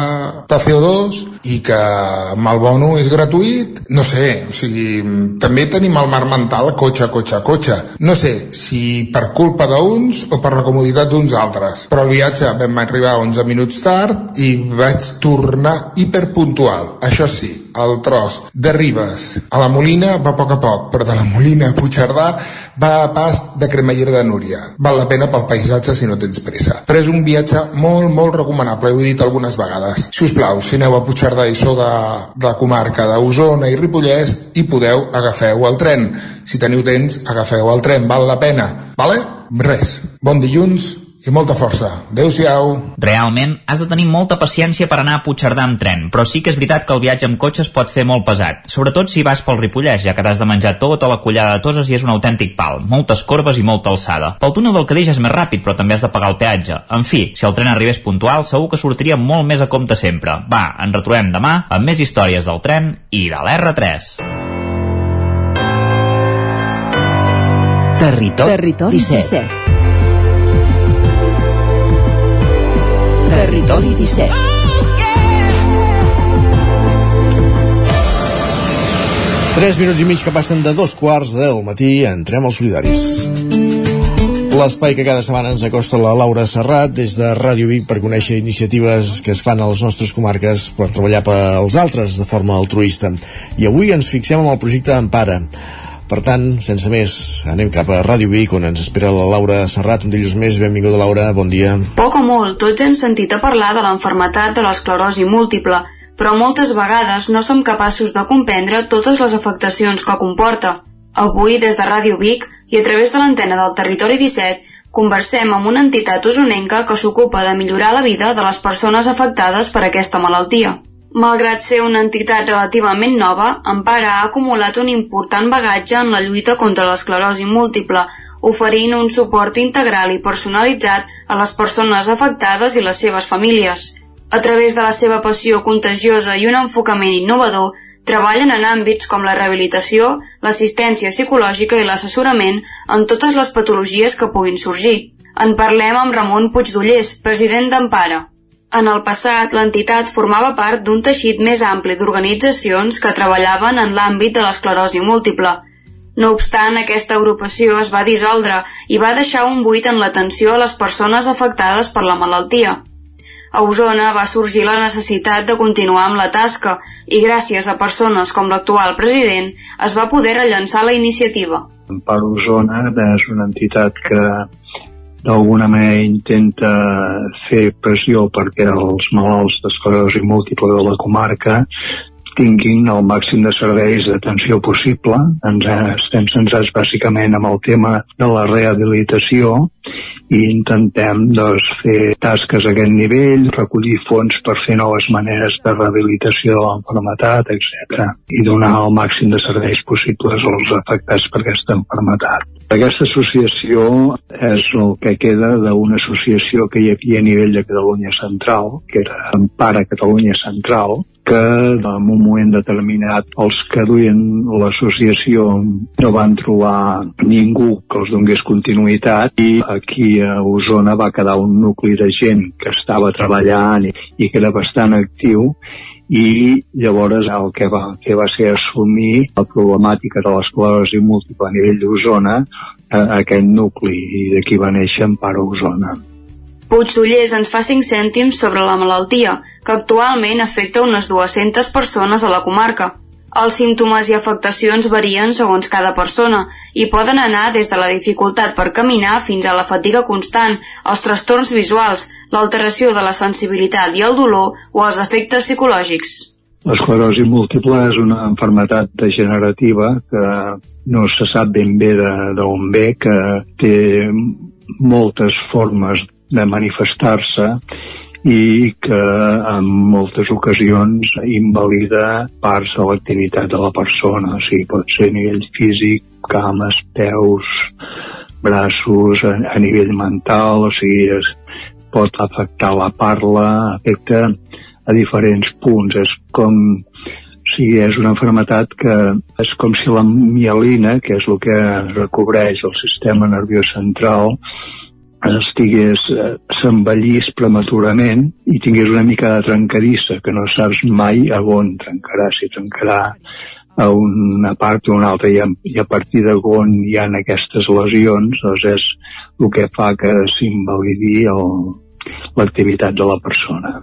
de CO2, i que amb el bono és gratuït, no sé, o sigui, també tenim el mar mental cotxe, cotxe, cotxe. No sé si per culpa d'uns o per la comoditat d'uns altres, però el viatge vam arribar 11 minuts tard i vaig tornar hiperpuntual. Això sí, el tros de Ribes a la Molina va a poc a poc, però de la Molina a Puigcerdà va a pas de cremallera de Núria. Val la pena pel paisatge si no tens pressa. Però és un viatge molt, molt recomanable, ho he dit algunes vegades. Si us plau, si aneu a Puigcerdà i sou de, de la comarca d'Osona i Ripollès i podeu, agafeu el tren. Si teniu temps, agafeu el tren, val la pena. Vale? Res. Bon dilluns, i molta força. Adéu-siau. Realment, has de tenir molta paciència per anar a Puigcerdà amb tren, però sí que és veritat que el viatge amb cotxe es pot fer molt pesat, sobretot si vas pel Ripollès, ja que t'has de menjar tota la collada de toses i és un autèntic pal, moltes corbes i molta alçada. Pel túnel del Cadeix és més ràpid, però també has de pagar el peatge. En fi, si el tren arribés puntual, segur que sortiria molt més a compte sempre. Va, ens retrobem demà amb més històries del tren i de l'R3. Territori, Territori 17. 17. Territori 17. Tres minuts i mig que passen de dos quarts del matí, entrem als solidaris. L'espai que cada setmana ens acosta la Laura Serrat des de Ràdio Vic per conèixer iniciatives que es fan a les nostres comarques per treballar pels altres de forma altruista. I avui ens fixem en el projecte Empara. Per tant, sense més, anem cap a Ràdio Vic, on ens espera la Laura Serrat. Un dilluns més, benvinguda Laura, bon dia. Poc o molt, tots hem sentit a parlar de l'enfermetat de l'esclerosi múltiple, però moltes vegades no som capaços de comprendre totes les afectacions que comporta. Avui, des de Ràdio Vic i a través de l'antena del Territori 17, conversem amb una entitat usonenca que s'ocupa de millorar la vida de les persones afectades per aquesta malaltia. Malgrat ser una entitat relativament nova, Empara ha acumulat un important bagatge en la lluita contra l'esclerosi múltiple, oferint un suport integral i personalitzat a les persones afectades i les seves famílies. A través de la seva passió contagiosa i un enfocament innovador, treballen en àmbits com la rehabilitació, l'assistència psicològica i l'assessorament en totes les patologies que puguin sorgir. En parlem amb Ramon Puigdollers, president d'Empara. En el passat, l'entitat formava part d'un teixit més ampli d'organitzacions que treballaven en l'àmbit de l'esclerosi múltiple. No obstant, aquesta agrupació es va dissoldre i va deixar un buit en l'atenció a les persones afectades per la malaltia. A Osona va sorgir la necessitat de continuar amb la tasca i gràcies a persones com l'actual president es va poder rellençar la iniciativa. Per Osona és una entitat que d'alguna manera intenta fer pressió perquè els malalts d'esclerosi múltiple de la comarca tinguin el màxim de serveis d'atenció possible. Ens estem centrats bàsicament amb el tema de la rehabilitació i intentem doncs, fer tasques a aquest nivell, recollir fons per fer noves maneres de rehabilitació de l'enfermetat, etc. i donar el màxim de serveis possibles als afectats per aquesta enfermetat. Aquesta associació és el que queda d'una associació que hi havia a nivell de Catalunya Central, que era Empara Catalunya Central, que en un moment determinat els que duien l'associació no van trobar ningú que els donés continuïtat i aquí a Osona va quedar un nucli de gent que estava treballant i, i que era bastant actiu i llavors el que va fer va ser assumir la problemàtica de l'esclerosi múltiple a nivell d'Osona a aquest nucli i d'aquí va néixer Empara Osona. Puigdollers ens fa 5 cèntims sobre la malaltia, que actualment afecta unes 200 persones a la comarca. Els símptomes i afectacions varien segons cada persona i poden anar des de la dificultat per caminar fins a la fatiga constant, els trastorns visuals, l'alteració de la sensibilitat i el dolor o els efectes psicològics. L'esclerosi múltiple és una enfermetat degenerativa que no se sap ben bé d'on ve, que té moltes formes de manifestar-se i que en moltes ocasions invalida parts de l'activitat de la persona, o sigui, pot ser a nivell físic, cames, peus, braços, a, a nivell mental, o sigui, es pot afectar la parla, afecta a diferents punts, és com o sigui, és una enfermetat que és com si la mielina, que és el que recobreix el sistema nerviós central, estigués, eh, s'envellís prematurament i tingués una mica de trencadissa, que no saps mai a on trencarà, si trencarà a una part o una altra i a, i a partir de on hi ha aquestes lesions doncs és el que fa que s'invalidi l'activitat de la persona.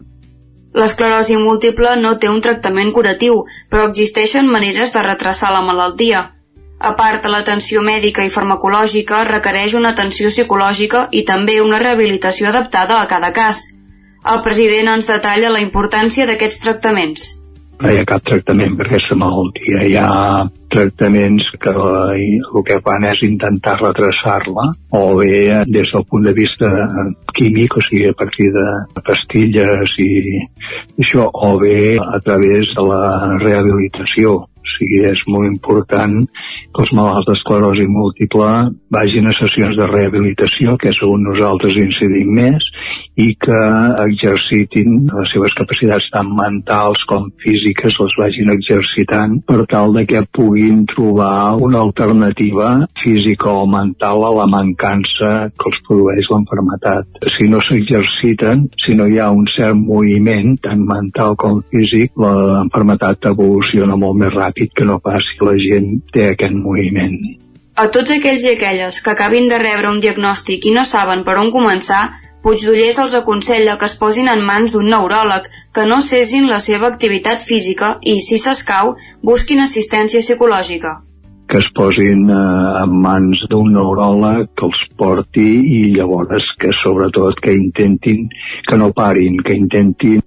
L'esclerosi múltiple no té un tractament curatiu, però existeixen maneres de retrasar la malaltia. A part de l'atenció mèdica i farmacològica, requereix una atenció psicològica i també una rehabilitació adaptada a cada cas. El president ens detalla la importància d'aquests tractaments. No hi ha cap tractament per aquesta malaltia. Hi ha tractaments que el que fan és intentar retrasar-la o bé des del punt de vista químic, o sigui, a partir de pastilles i això, o bé a través de la rehabilitació o sigui, és molt important que els malalts d'esclerosi múltiple vagin a sessions de rehabilitació, que és on nosaltres incidim més, i que exercitin les seves capacitats tant mentals com físiques, les vagin exercitant per tal de que puguin trobar una alternativa física o mental a la mancança que els produeix l'enfermetat. Si no s'exerciten, si no hi ha un cert moviment, tant mental com físic, l'enfermetat evoluciona molt més ràpid que no pas si la gent té aquest moviment. A tots aquells i aquelles que acabin de rebre un diagnòstic i no saben per on començar, Puigdollers els aconsella que es posin en mans d'un neuròleg, que no cesin la seva activitat física i, si s'escau, busquin assistència psicològica. Que es posin eh, en mans d'un neuròleg que els porti i llavors que sobretot que intentin que no parin, que intentin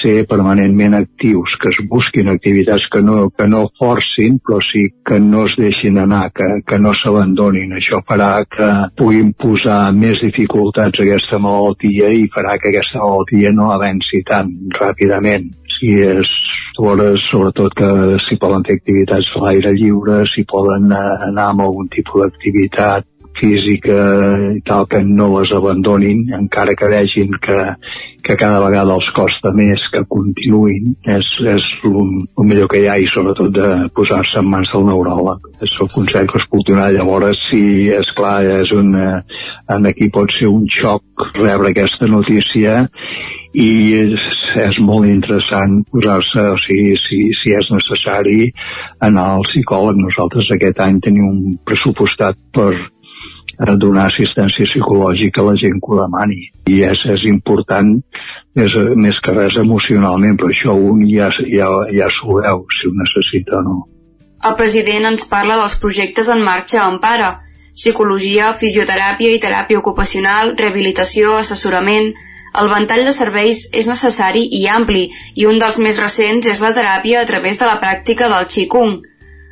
ser permanentment actius, que es busquin activitats que no, que no forcin, però sí que no es deixin anar, que, que no s'abandonin. Això farà que puguin posar més dificultats a aquesta malaltia i farà que aquesta malaltia no avanci tan ràpidament. Si és llavors, sobretot que s'hi poden fer activitats a l'aire lliure, s'hi poden anar amb algun tipus d'activitat física i tal, que no les abandonin, encara que vegin que, que cada vegada els costa més que continuïn, és, és el, millor que hi ha i sobretot de posar-se en mans del neuròleg. És el consell que es puc donar. Llavors, si és clar, és una, en aquí pot ser un xoc rebre aquesta notícia i és, és molt interessant posar-se, o sigui, si, si és necessari, anar al psicòleg. Nosaltres aquest any tenim un pressupostat per eh, donar assistència psicològica a la gent que ho demani. I és, és important més, més que res emocionalment, però això un ja, ja, ja s'ho veu, si ho necessita o no. El president ens parla dels projectes en marxa a Empara, psicologia, fisioteràpia i teràpia ocupacional, rehabilitació, assessorament, el ventall de serveis és necessari i ampli i un dels més recents és la teràpia a través de la pràctica del Qigong.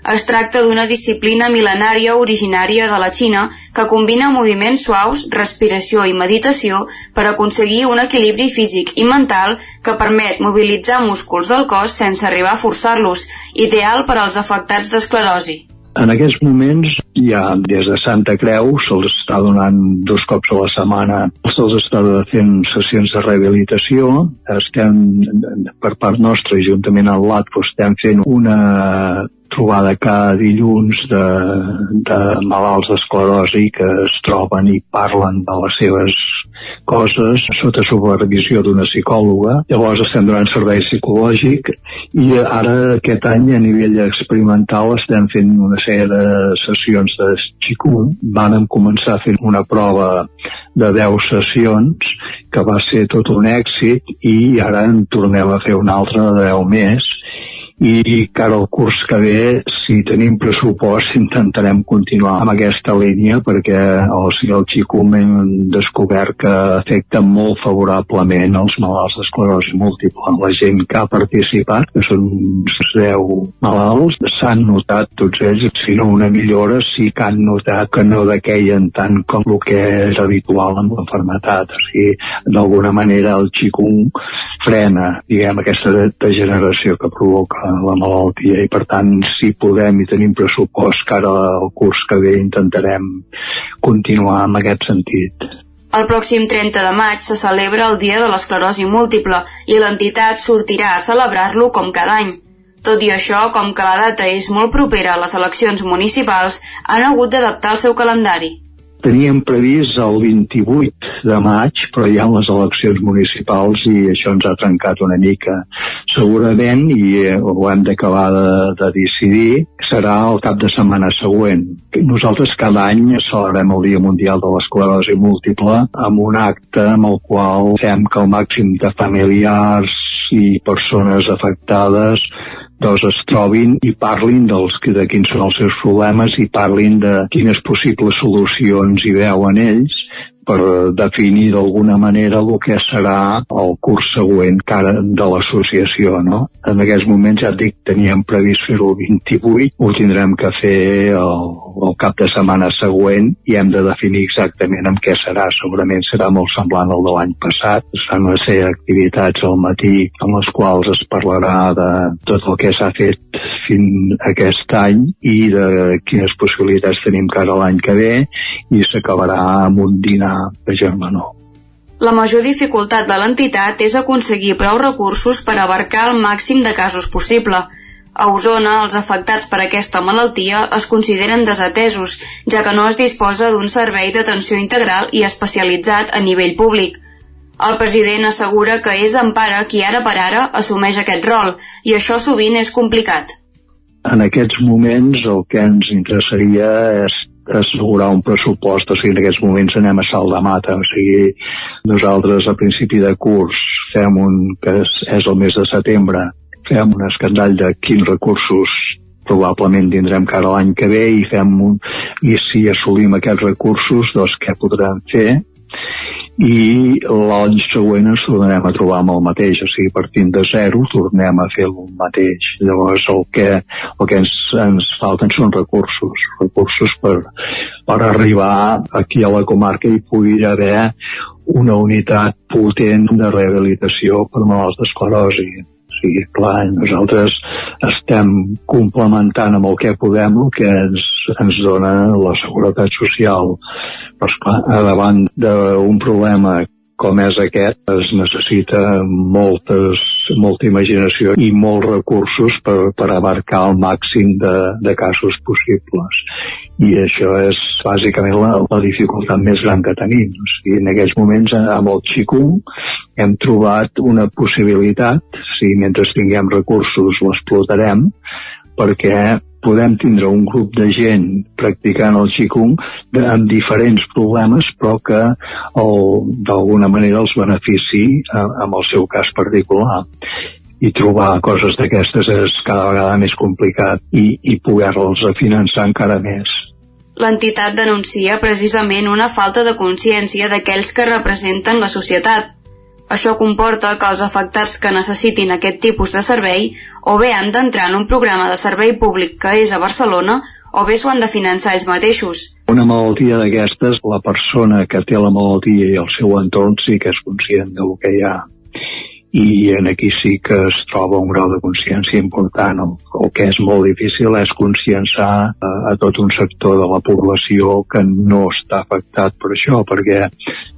Es tracta d'una disciplina mil·lenària originària de la Xina que combina moviments suaus, respiració i meditació per aconseguir un equilibri físic i mental que permet mobilitzar músculs del cos sense arribar a forçar-los, ideal per als afectats d'esclerosi. En aquests moments ja des de Santa Creu se'ls està donant dos cops a la setmana, se'ls està fent sessions de rehabilitació, estem per part nostra juntament amb l'AT estem fent una trobada cada dilluns de, de malalts d'esclerosi que es troben i parlen de les seves coses sota supervisió d'una psicòloga. Llavors estem donant servei psicològic i ara aquest any a nivell experimental estem fent una sèrie de sessions de Qigong. Vam començar fent una prova de 10 sessions que va ser tot un èxit i ara en tornem a fer una altra de 10 més i cara al curs que ve, si tenim pressupost, intentarem continuar amb aquesta línia perquè el Xicum hem descobert que afecta molt favorablement els malalts d'esclerosi múltiple. La gent que ha participat, que són 10 malalts, s'han notat tots ells, si no una millora, sí que han notat que no dequeien tant com el que és habitual amb l'enfermetat. O sigui, d'alguna manera el Xicum frena, diguem, aquesta degeneració que provoca la malaltia i per tant si podem i tenim pressupost que ara el curs que ve intentarem continuar en aquest sentit. El pròxim 30 de maig se celebra el Dia de l'Esclerosi Múltiple i l'entitat sortirà a celebrar-lo com cada any. Tot i això, com que la data és molt propera a les eleccions municipals, han hagut d'adaptar el seu calendari teníem previst el 28 de maig, però hi ha les eleccions municipals i això ens ha trencat una mica. Segurament, i eh, ho hem d'acabar de, de decidir, serà el cap de setmana següent. Nosaltres cada any celebrem el Dia Mundial de l'Esclerosi Múltiple amb un acte amb el qual fem que el màxim de familiars i persones afectades doncs es trobin i parlin dels, de quins són els seus problemes i parlin de quines possibles solucions hi veuen ells per definir d'alguna manera el que serà el curs següent cara de l'associació, no? En aquests moments, ja et dic, teníem previst fer-ho el 28, ho tindrem que fer el, el cap de setmana següent i hem de definir exactament amb què serà. Segurament serà molt semblant al de l'any passat. Es fan una sèrie d'activitats al matí amb les quals es parlarà de tot el que s'ha fet fins aquest any i de quines possibilitats tenim cara l'any que ve i s'acabarà amb un dinar de germanor. La major dificultat de l'entitat és aconseguir prou recursos per abarcar el màxim de casos possible. A Osona, els afectats per aquesta malaltia es consideren desatesos, ja que no es disposa d'un servei d'atenció integral i especialitzat a nivell públic. El president assegura que és Empara qui ara per ara assumeix aquest rol, i això sovint és complicat en aquests moments el que ens interessaria és assegurar un pressupost, o sigui, en aquests moments anem a salt de mata, o sigui, nosaltres a principi de curs fem un, que és, és el mes de setembre, fem un escandall de quins recursos probablement tindrem cara l'any que ve i fem un, i si assolim aquests recursos, doncs què podrem fer i l'any següent ens tornarem a trobar amb el mateix, o sigui, partint de zero tornem a fer el mateix. Llavors el que, el que ens, ens falten són recursos, recursos per, per arribar aquí a la comarca i pugui haver una unitat potent de rehabilitació per malalts d'esclerosi. Sigui, clar, nosaltres estem complementant amb el que podem el que ens ens dona la seguretat social. Però, esclar, davant d'un problema com és aquest, es necessita moltes, molta imaginació i molts recursos per, per abarcar el màxim de, de casos possibles. I això és bàsicament la, la dificultat més gran que tenim. O sigui, en aquests moments, amb el Qigong, hem trobat una possibilitat, si mentre tinguem recursos l'explotarem, perquè podem tindre un grup de gent practicant el Qigong amb diferents problemes però que d'alguna manera els benefici amb el seu cas particular i trobar coses d'aquestes és cada vegada més complicat i, i poder-los finançar encara més. L'entitat denuncia precisament una falta de consciència d'aquells que representen la societat, això comporta que els afectats que necessitin aquest tipus de servei o bé han d'entrar en un programa de servei públic que és a Barcelona o bé s'ho han de finançar ells mateixos. Una malaltia d'aquestes, la persona que té la malaltia i el seu entorn sí que és conscient del que hi ha i en aquí sí que es troba un grau de consciència important. El, el que és molt difícil és conscienciar a, a tot un sector de la població que no està afectat per això, perquè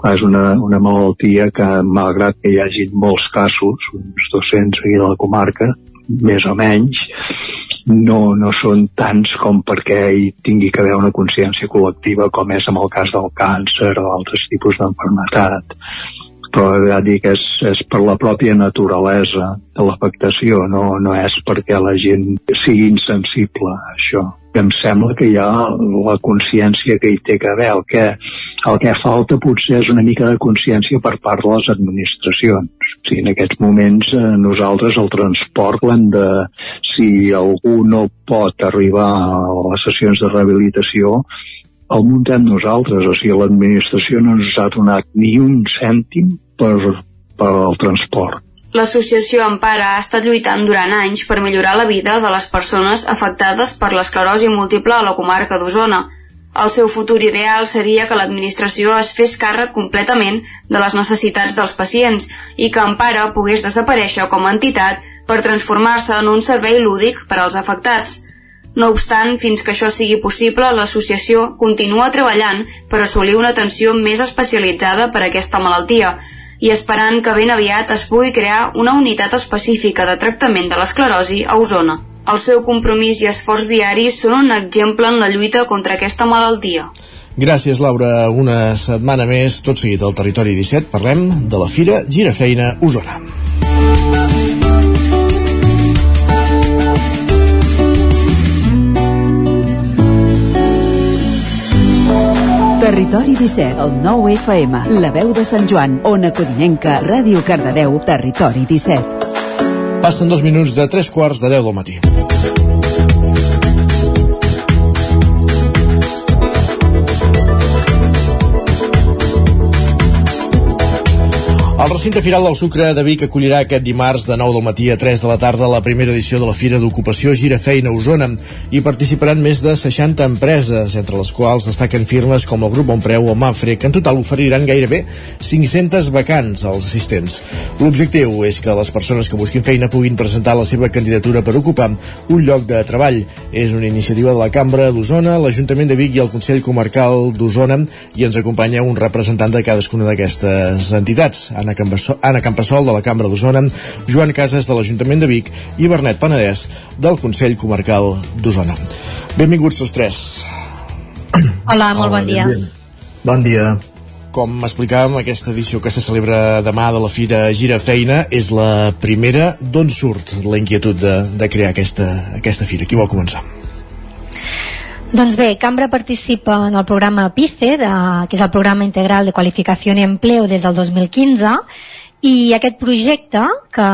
clar, és una, una malaltia que, malgrat que hi hagi molts casos, uns 200 aquí a la comarca, més o menys, no, no són tants com perquè hi tingui que haver una consciència col·lectiva com és en el cas del càncer o altres tipus d'enfermetat però ja dic, és, és per la pròpia naturalesa de l'afectació, no, no és perquè la gent sigui insensible a això. Em sembla que hi ha la consciència que hi té que haver. El que, el que falta potser és una mica de consciència per part de les administracions. Si en aquests moments eh, nosaltres el transport l'hem de... Si algú no pot arribar a les sessions de rehabilitació, el muntem nosaltres, o sigui, l'administració no ens ha donat ni un cèntim per, per al transport. L'associació Empara ha estat lluitant durant anys per millorar la vida de les persones afectades per l'esclerosi múltiple a la comarca d'Osona. El seu futur ideal seria que l'administració es fes càrrec completament de les necessitats dels pacients i que Empara pogués desaparèixer com a entitat per transformar-se en un servei lúdic per als afectats. No obstant, fins que això sigui possible, l'associació continua treballant per assolir una atenció més especialitzada per a aquesta malaltia i esperant que ben aviat es pugui crear una unitat específica de tractament de l'esclerosi a Osona. El seu compromís i esforç diaris són un exemple en la lluita contra aquesta malaltia. Gràcies, Laura. Una setmana més, tot seguit al Territori 17, parlem de la Fira Girafeina Osona. Territori 17, el 9 FM, la veu de Sant Joan, Ona Codinenca, Ràdio Cardedeu, Territori 17. Passen dos minuts de tres quarts de deu del matí. El recinte firal del Sucre de Vic acollirà aquest dimarts de 9 del matí a 3 de la tarda la primera edició de la Fira d'Ocupació Girafeina Osona. Hi participaran més de 60 empreses, entre les quals destaquen firmes com el Grup Bonpreu o Mafre, que en total oferiran gairebé 500 vacants als assistents. L'objectiu és que les persones que busquin feina puguin presentar la seva candidatura per ocupar un lloc de treball. És una iniciativa de la Cambra d'Osona, l'Ajuntament de Vic i el Consell Comarcal d'Osona i ens acompanya un representant de cadascuna d'aquestes entitats. Anna Campassol, Anna Campassol de la Cambra d'Osona, Joan Casas de l'Ajuntament de Vic i Bernet Penedès del Consell Comarcal d'Osona. Benvinguts tots tres. Hola, molt bon dia. Bon dia. Com explicàvem, aquesta edició que se celebra demà de la Fira Gira Feina és la primera. D'on surt la inquietud de, de crear aquesta, aquesta fira? Qui vol començar? Doncs bé, Cambra participa en el programa PICE, de, que és el programa integral de qualificació i empleo des del 2015, i aquest projecte, que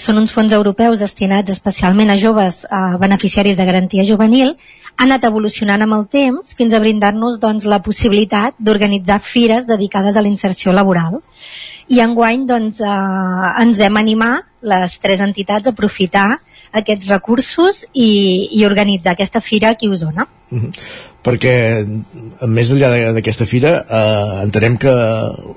són uns fons europeus destinats especialment a joves a beneficiaris de garantia juvenil, ha anat evolucionant amb el temps fins a brindar-nos doncs, la possibilitat d'organitzar fires dedicades a la inserció laboral. I enguany doncs, eh, ens vam animar, les tres entitats, a aprofitar aquests recursos i, i organitzar aquesta fira aquí a Osona. Mm -hmm. perquè més enllà d'aquesta fira eh, entenem que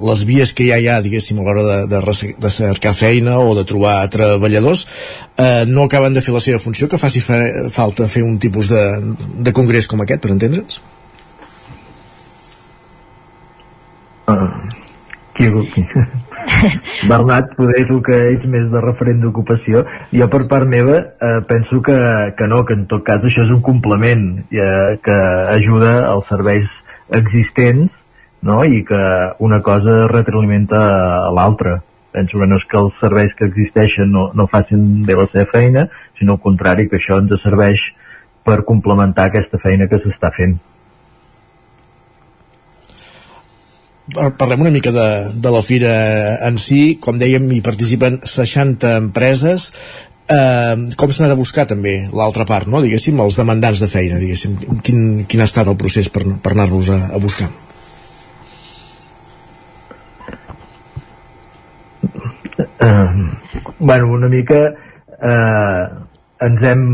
les vies que ja hi ha diguéssim a l'hora de, de, de cercar feina o de trobar treballadors eh, no acaben de fer la seva funció que faci fa, falta fer un tipus de, de congrés com aquest per entendre'ns? Uh, qui, Bernat poder és el que és més de referent d'ocupació. Jo per part meva eh, penso que, que no, que en tot cas això és un complement eh, que ajuda als serveis existents no? i que una cosa retroalimenta a l'altra. Penso que no és que els serveis que existeixen no, no facin bé la seva feina sinó al contrari que això ens serveix per complementar aquesta feina que s'està fent parlem una mica de, de la fira en si, com dèiem hi participen 60 empreses eh, com s'ha de buscar també l'altra part, no? diguéssim, els demandants de feina diguéssim, quin, quin ha estat el procés per, per anar-los a, a buscar uh, bueno, una mica eh, ens hem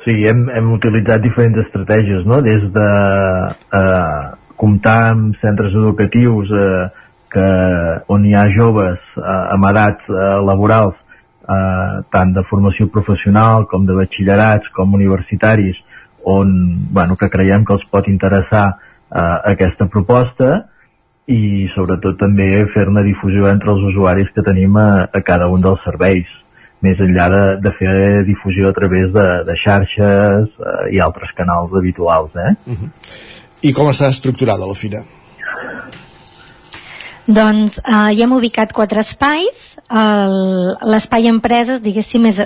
o sigui, hem, hem utilitzat diferents estratègies no? des de eh, comptar amb centres educatius eh, que, on hi ha joves eh, amb edats eh, laborals eh, tant de formació professional com de batxillerats com universitaris on bueno, que creiem que els pot interessar eh, aquesta proposta i sobretot també fer-ne difusió entre els usuaris que tenim a, a cada un dels serveis més enllà de, de fer difusió a través de, de xarxes eh, i altres canals habituals eh? Uh mhm. -huh. I com està estructurada la fira? Doncs eh, hi hem ubicat quatre espais. L'espai empreses, diguéssim, és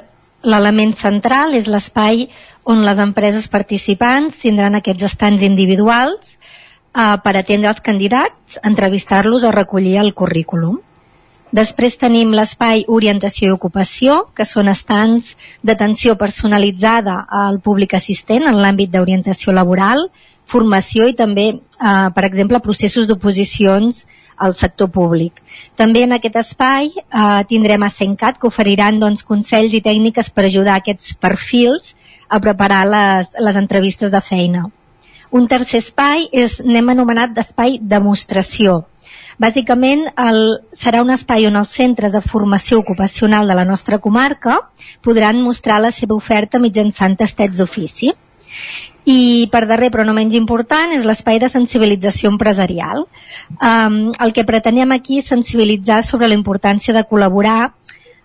l'element central, és l'espai on les empreses participants tindran aquests estants individuals eh, per atendre els candidats, entrevistar-los o recollir el currículum. Després tenim l'espai orientació i ocupació, que són estants d'atenció personalitzada al públic assistent en l'àmbit d'orientació laboral, formació i també, eh, per exemple, processos d'oposicions al sector públic. També en aquest espai eh, tindrem a Sencat que oferiran doncs, consells i tècniques per ajudar aquests perfils a preparar les, les entrevistes de feina. Un tercer espai és, n'hem anomenat d'espai demostració. Bàsicament el, serà un espai on els centres de formació ocupacional de la nostra comarca podran mostrar la seva oferta mitjançant tastets d'ofici. I per darrer, però no menys important, és l'espai de sensibilització empresarial. Um, el que pretenem aquí és sensibilitzar sobre la importància de col·laborar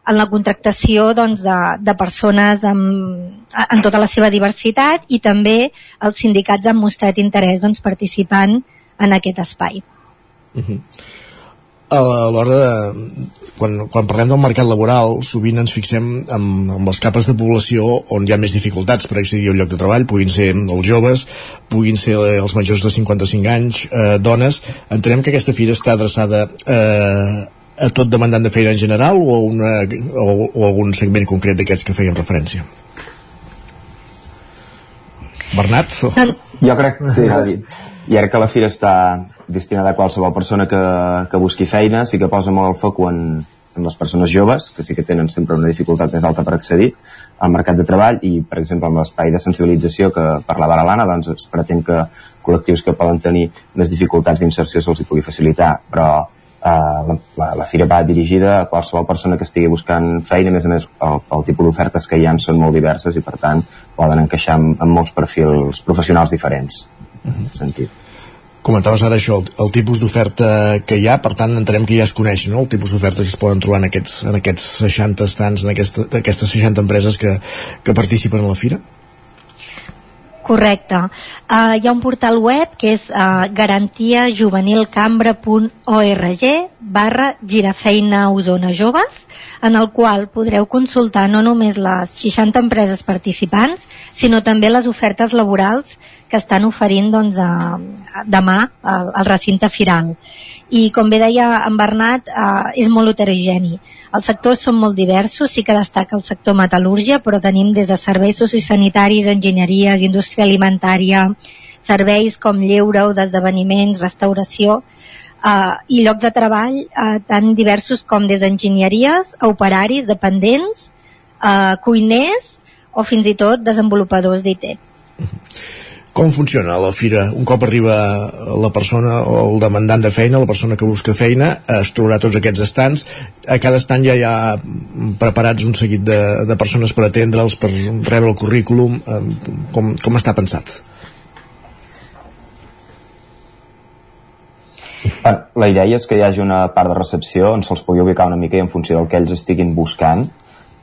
en la contractació doncs, de, de persones amb, en tota la seva diversitat i també els sindicats han mostrat interès doncs, participant en aquest espai. Uh -huh a l'hora de... Quan, quan parlem del mercat laboral, sovint ens fixem en, en les capes de població on hi ha més dificultats per accedir al lloc de treball, puguin ser els joves, puguin ser els majors de 55 anys, eh, dones. Entenem que aquesta fira està adreçada eh, a tot demandant de feina en general o, una, o, o algun segment concret d'aquests que feien referència? Bernat? Jo crec que sí, i ara que la fira està destinada a qualsevol persona que, que busqui feina, sí que posa molt el foc en, en les persones joves, que sí que tenen sempre una dificultat més alta per accedir al mercat de treball i, per exemple, amb l'espai de sensibilització que parlava l'Alana, doncs es pretén que col·lectius que poden tenir més dificultats d'inserció se'ls hi pugui facilitar, però eh, la, la, fira va dirigida a qualsevol persona que estigui buscant feina, a més a més el, el tipus d'ofertes que hi han són molt diverses i per tant poden encaixar amb, amb molts perfils professionals diferents. en sentit comentaves ara això, el, el tipus d'oferta que hi ha, per tant entenem que ja es coneix no? el tipus d'oferta que es poden trobar en aquests, en aquests 60 estants, en aquesta, aquestes 60 empreses que, que participen a la fira? Correcte. Uh, hi ha un portal web que és uh, garantiajuvenilcambra.org barra girafeina Osona Joves en el qual podreu consultar no només les 60 empreses participants, sinó també les ofertes laborals que estan oferint doncs, a, demà al, al recinte firal. I com bé deia en Bernat, eh, és molt heterogeni. Els sectors són molt diversos, sí que destaca el sector metal·lúrgia, però tenim des de serveis sociosanitaris, enginyeries, indústria alimentària, serveis com lleure o d'esdeveniments, restauració, uh, i llocs de treball uh, tan diversos com des d'enginyeries operaris, dependents, uh, cuiners o fins i tot desenvolupadors d'IT. Com funciona la fira? Un cop arriba la persona o el demandant de feina, la persona que busca feina, es trobarà tots aquests estants. A cada estant ja hi ha preparats un seguit de, de persones per atendre'ls, per rebre el currículum. Com, com està pensat? La idea és que hi hagi una part de recepció on se'ls pugui ubicar una mica i en funció del que ells estiguin buscant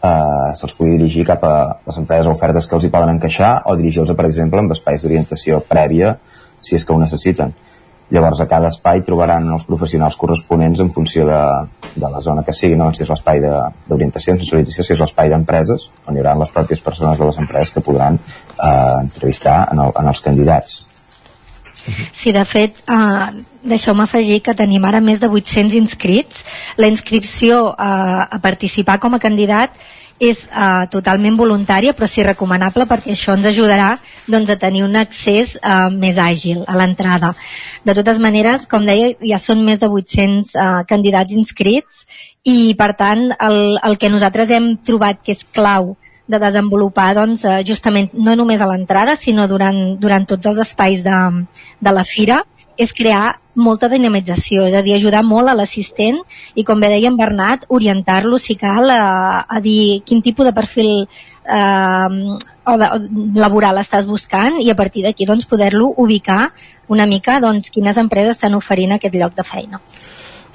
eh, se'ls pugui dirigir cap a les empreses o ofertes que els hi poden encaixar o dirigir-los, per exemple, amb espais d'orientació prèvia si és que ho necessiten. Llavors, a cada espai trobaran els professionals corresponents en funció de, de la zona que sigui, no? si és l'espai d'orientació, si és l'espai d'empreses, on hi haurà les pròpies persones de les empreses que podran eh, entrevistar en, el, en els candidats. Sí, de fet, eh, deixeu-me afegir que tenim ara més de 800 inscrits. La inscripció eh, a participar com a candidat és eh, totalment voluntària però sí recomanable perquè això ens ajudarà doncs, a tenir un accés eh, més àgil a l'entrada. De totes maneres, com deia, ja són més de 800 eh, candidats inscrits i per tant el, el que nosaltres hem trobat que és clau de desenvolupar doncs, eh, justament no només a l'entrada sinó durant, durant tots els espais de, de la fira és crear molta dinamització, és a dir, ajudar molt a l'assistent i, com bé deia en Bernat, orientar-lo, si cal, a, a dir quin tipus de perfil eh, o de, o laboral estàs buscant i a partir d'aquí doncs, poder-lo ubicar una mica doncs, quines empreses estan oferint aquest lloc de feina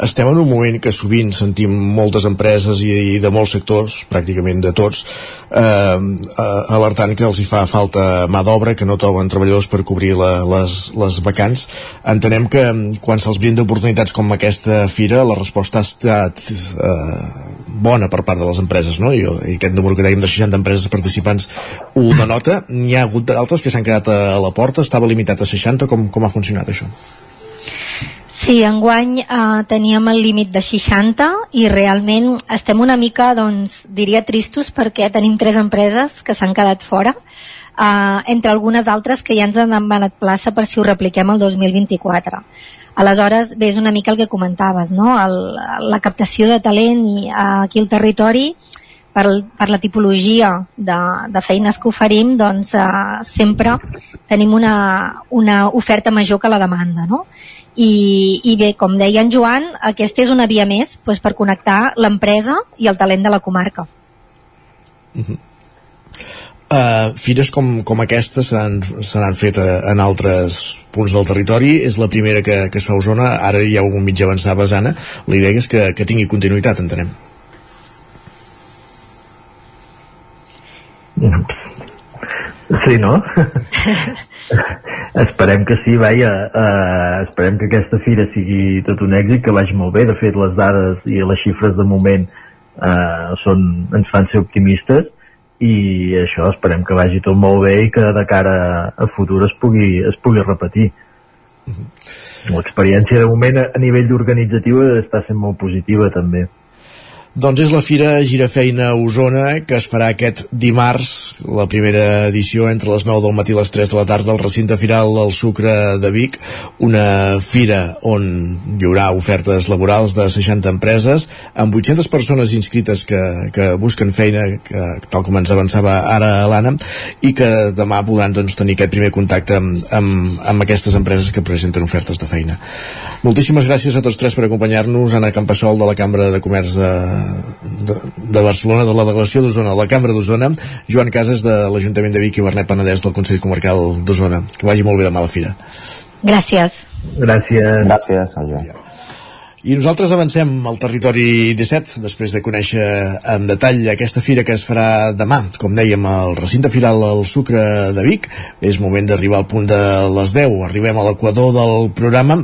estem en un moment que sovint sentim moltes empreses i, i de molts sectors, pràcticament de tots, eh, eh, alertant que els hi fa falta mà d'obra, que no troben treballadors per cobrir la, les, les vacants. Entenem que quan se'ls brinda oportunitats com aquesta fira, la resposta ha estat eh, bona per part de les empreses, no? I, i aquest número que dèiem de 60 empreses participants ho denota. N'hi ha hagut d'altres que s'han quedat a, a la porta, estava limitat a 60, com, com ha funcionat això? Sí, enguany eh, teníem el límit de 60 i realment estem una mica, doncs, diria tristos perquè tenim tres empreses que s'han quedat fora, eh, entre algunes altres que ja ens han demanat plaça per si ho repliquem el 2024. Aleshores, bé, és una mica el que comentaves, no? El, la captació de talent i, eh, aquí al territori per, per la tipologia de, de feines que oferim, doncs eh, sempre tenim una, una oferta major que la demanda, no? I, i bé, com deia en Joan, aquesta és una via més doncs, per connectar l'empresa i el talent de la comarca. Uh -huh. Uh, fires com, com aquesta se n'han fet uh, en altres punts del territori és la primera que, que es fa a Osona ara ha un mig avançava Anna la idea és que, que tingui continuïtat entenem Sí, no? esperem que sí, vaja, uh, esperem que aquesta fira sigui tot un èxit, que vagi molt bé, de fet les dades i les xifres de moment uh, són, ens fan ser optimistes i això esperem que vagi tot molt bé i que de cara a futur es pugui, es pugui repetir. L'experiència de moment a, a nivell organitzatiu està sent molt positiva també. Doncs és la Fira Girafeina Osona que es farà aquest dimarts, la primera edició entre les 9 del matí i les 3 de la tarda al recinte firal del Sucre de Vic, una fira on hi haurà ofertes laborals de 60 empreses amb 800 persones inscrites que, que busquen feina, que, tal com ens avançava ara l'Anna, i que demà podran doncs, tenir aquest primer contacte amb, amb, amb aquestes empreses que presenten ofertes de feina. Moltíssimes gràcies a tots tres per acompanyar-nos, Anna Campassol de la Cambra de Comerç de de, de Barcelona, de la delegació d'Osona, la Cambra d'Osona, Joan Casas de l'Ajuntament de Vic i Bernet Penedès del Consell Comarcal d'Osona. Que vagi molt bé demà a la fira. Gràcies. Gràcies. Gràcies, Joan. I nosaltres avancem al territori 17 després de conèixer en detall aquesta fira que es farà demà, com dèiem, al recinte firal al Sucre de Vic. És moment d'arribar al punt de les 10. Arribem a l'equador del programa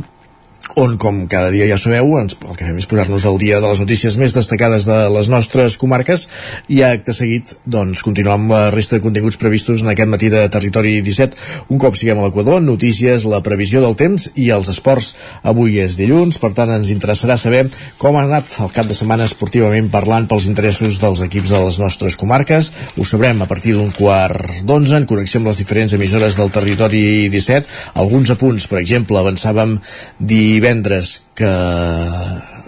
on, com cada dia ja sabeu, ens, el que fem és posar-nos al dia de les notícies més destacades de les nostres comarques i acte seguit, doncs, continuar amb la resta de continguts previstos en aquest matí de Territori 17. Un cop siguem a l'Equador, notícies, la previsió del temps i els esports. Avui és dilluns, per tant ens interessarà saber com ha anat el cap de setmana esportivament parlant pels interessos dels equips de les nostres comarques. Ho sabrem a partir d'un quart d'onze en connexió amb les diferents emissores del Territori 17. Alguns apunts, per exemple, avançàvem dir divendres que,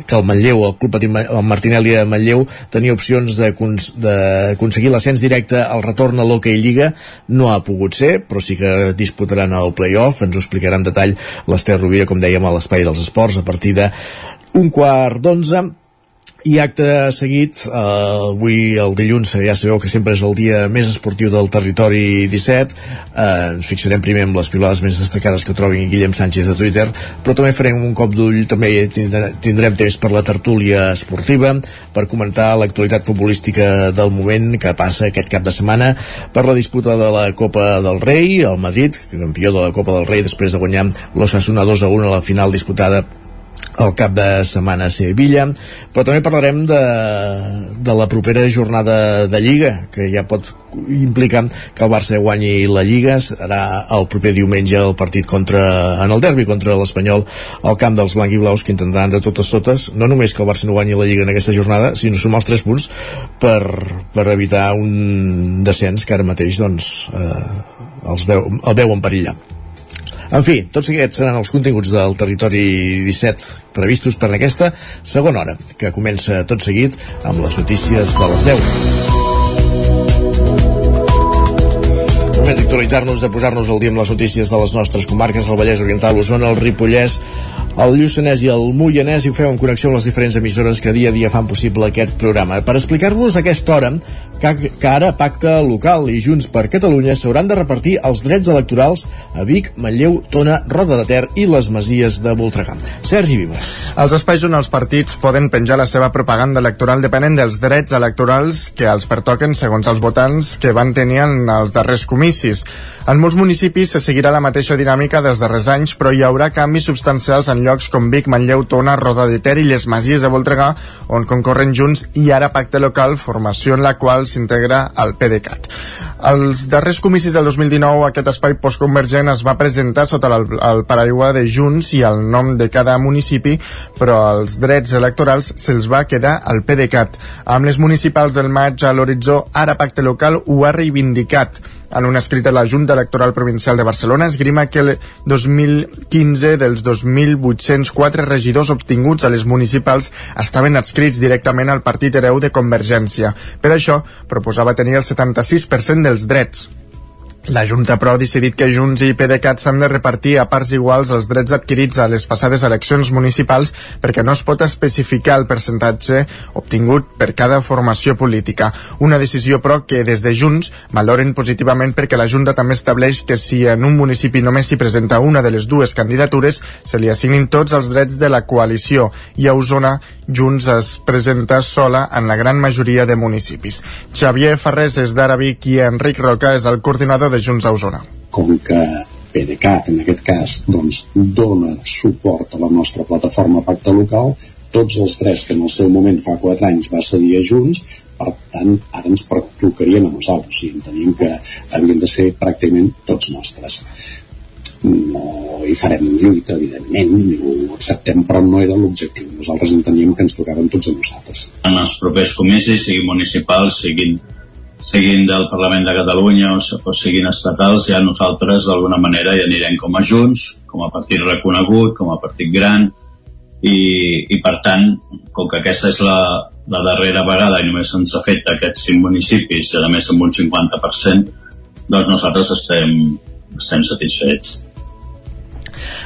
que el Manlleu, el Club Patí el Martinelli de Manlleu, tenia opcions d'aconseguir l'ascens directe al retorn a l'Hockey Lliga. No ha pogut ser, però sí que disputaran el play-off. Ens ho explicarà en detall l'Ester Rovira, com dèiem, a l'Espai dels Esports, a partir de un quart d'onze i acte seguit, eh, avui el dilluns ja sabeu que sempre és el dia més esportiu del territori 17 eh, ens fixarem primer amb les pilades més destacades que trobin Guillem Sánchez de Twitter però també farem un cop d'ull també tindrem temps per la tertúlia esportiva per comentar l'actualitat futbolística del moment que passa aquest cap de setmana per la disputa de la Copa del Rei el Madrid, campió de la Copa del Rei després de guanyar l'Ossassuna 2 a 1 a la final disputada el cap de setmana a Sevilla, però també parlarem de, de la propera jornada de Lliga, que ja pot implicar que el Barça guanyi la Lliga, serà el proper diumenge el partit contra, en el derbi contra l'Espanyol al camp dels blanc i blaus que intentaran de totes totes, no només que el Barça no guanyi la Lliga en aquesta jornada, sinó sumar els 3 punts per, per evitar un descens que ara mateix doncs, eh, els veu, el veu en perillar. En fi, tots aquests seran els continguts del territori 17 previstos per aquesta segona hora, que comença tot seguit amb les notícies de les 10. Moment d'actualitzar-nos, de posar-nos al dia amb les notícies de les nostres comarques, el Vallès Oriental, Osona, el Ripollès, el Lluçanès i el Moianès i ho feu en connexió amb les diferents emissores que dia a dia fan possible aquest programa. Per explicar-vos aquesta hora que, ara Pacte Local i Junts per Catalunya s'hauran de repartir els drets electorals a Vic, Manlleu, Tona, Roda de Ter i les Masies de Voltregà. Sergi Vives. Els espais on els partits poden penjar la seva propaganda electoral depenen dels drets electorals que els pertoquen segons els votants que van tenir en els darrers comicis. En molts municipis se seguirà la mateixa dinàmica dels darrers anys, però hi haurà canvis substancials en llocs com Vic, Manlleu, Tona, Roda de Ter i les Masies de Voltregà, on concorren junts i ara Pacte Local, formació en la qual s'integra al PDeCAT. Als darrers comicis del 2019, aquest espai postconvergent es va presentar sota el, el paraigua de Junts i el nom de cada municipi, però els drets electorals se'ls va quedar al PDeCAT. Amb les municipals del maig a l'horitzó, ara Pacte Local ho ha reivindicat en un escrit de la Junta Electoral Provincial de Barcelona esgrima que el 2015 dels 2.804 regidors obtinguts a les municipals estaven adscrits directament al partit hereu de Convergència. Per això, proposava tenir el 76% dels drets. La Junta, però, ha decidit que Junts i PDeCAT s'han de repartir a parts iguals els drets adquirits a les passades eleccions municipals perquè no es pot especificar el percentatge obtingut per cada formació política. Una decisió, però, que des de Junts valoren positivament perquè la Junta també estableix que si en un municipi només s'hi presenta una de les dues candidatures, se li assignin tots els drets de la coalició i a Osona Junts es presenta sola en la gran majoria de municipis. Xavier Ferrés és d'Ara Vic i Enric Roca és el coordinador de Junts a Osona. Com que PDeCAT, en aquest cas, doncs, dona suport a la nostra plataforma Pacte Local, tots els tres que en el seu moment fa quatre anys va cedir a Junts, per tant, ara ens pertocarien a nosaltres, o sigui, enteníem que havien de ser pràcticament tots nostres no hi farem lluita, evidentment, ni ho acceptem, però no era l'objectiu. Nosaltres enteníem que ens tocaven tots a nosaltres. En els propers comicis, siguin municipals, siguin, siguin del Parlament de Catalunya o, o siguin estatals, ja nosaltres d'alguna manera hi anirem com a Junts, com a partit reconegut, com a partit gran, i, i per tant, com que aquesta és la, la darrera vegada i només ens afecta aquests cinc municipis, i a més amb un 50%, doncs nosaltres estem, estem satisfets.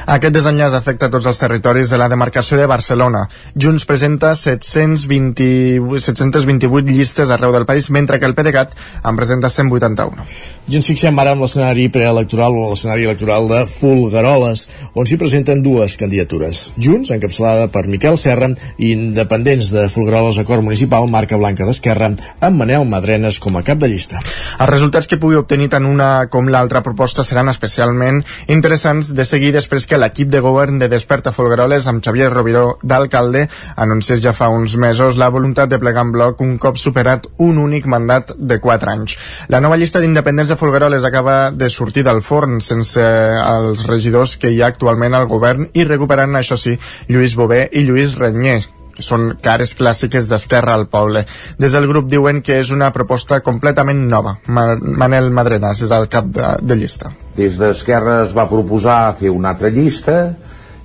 Aquest desenllaç afecta tots els territoris de la demarcació de Barcelona. Junts presenta 720, 728 llistes arreu del país, mentre que el PDeCAT en presenta 181. I ens fixem ara en l'escenari preelectoral o l'escenari electoral de Fulgaroles, on s'hi presenten dues candidatures. Junts, encapçalada per Miquel Serra, i independents de Fulgaroles Acord Municipal, marca blanca d'Esquerra, amb Manel Madrenes com a cap de llista. Els resultats que pugui obtenir tant una com l'altra proposta seran especialment interessants de seguir després que l'equip de govern de Desperta Folgueroles amb Xavier Rovira d'alcalde anunciés ja fa uns mesos la voluntat de plegar en bloc un cop superat un únic mandat de 4 anys. La nova llista d'independents de Folgueroles acaba de sortir del forn sense els regidors que hi ha actualment al govern i recuperant, això sí, Lluís Bové i Lluís Renyer, són cares clàssiques d'Esquerra al poble. Des del grup diuen que és una proposta completament nova. Manel Madrenas és el cap de, de llista. Des d'Esquerra es va proposar fer una altra llista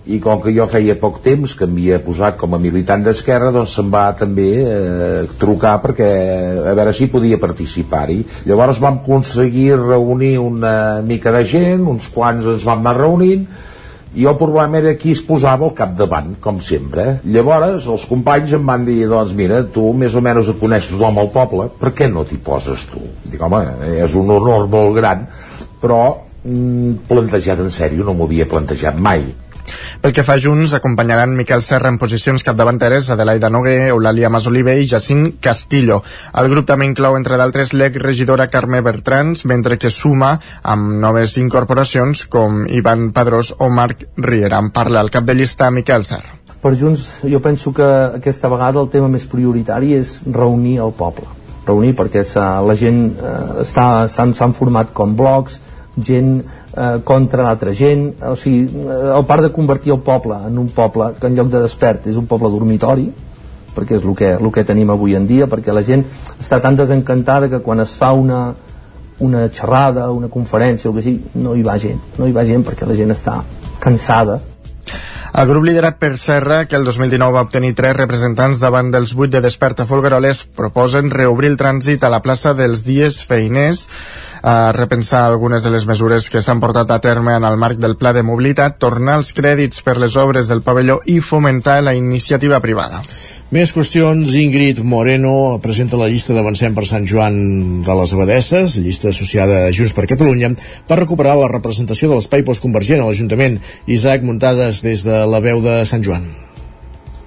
i com que jo feia poc temps que m'havia posat com a militant d'Esquerra doncs se'm va també eh, trucar perquè a veure si podia participar-hi llavors vam aconseguir reunir una mica de gent uns quants ens vam anar reunint i el problema era qui es posava al capdavant, com sempre. Llavors, els companys em van dir, doncs mira, tu més o menys coneix tothom al poble, per què no t'hi poses tu? Dic, home, és un honor molt gran, però mm, plantejat en sèrio no m'ho havia plantejat mai pel que fa a Junts, acompanyaran Miquel Serra en posicions capdavanteres, Adelaida Noguer, Eulàlia Masoliver i Jacint Castillo. El grup també inclou, entre d'altres, l'exregidora Carme Bertrans, mentre que suma amb noves incorporacions com Ivan Padrós o Marc Riera. En parla el cap de llista Miquel Serra. Per Junts, jo penso que aquesta vegada el tema més prioritari és reunir el poble. Reunir perquè la gent eh, s'han format com blocs, gent eh, contra l'altra gent. O sigui, eh, el part de convertir el poble en un poble que en lloc de despert és un poble dormitori perquè és el que, el que tenim avui en dia perquè la gent està tan desencantada que quan es fa una, una xerrada, una conferència o que sigui, no hi va gent. No hi va gent perquè la gent està cansada. El grup liderat per Serra, que el 2019 va obtenir tres representants davant dels vuit de Desperta Folgueroles, proposen reobrir el trànsit a la plaça dels dies feiners a repensar algunes de les mesures que s'han portat a terme en el marc del Pla de Mobilitat, tornar els crèdits per les obres del pavelló i fomentar la iniciativa privada. Més qüestions. Ingrid Moreno presenta la llista d'Avancem per Sant Joan de les Abadesses, llista associada a Junts per Catalunya, per recuperar la representació de l'espai postconvergent a l'Ajuntament. Isaac Muntades des de la veu de Sant Joan.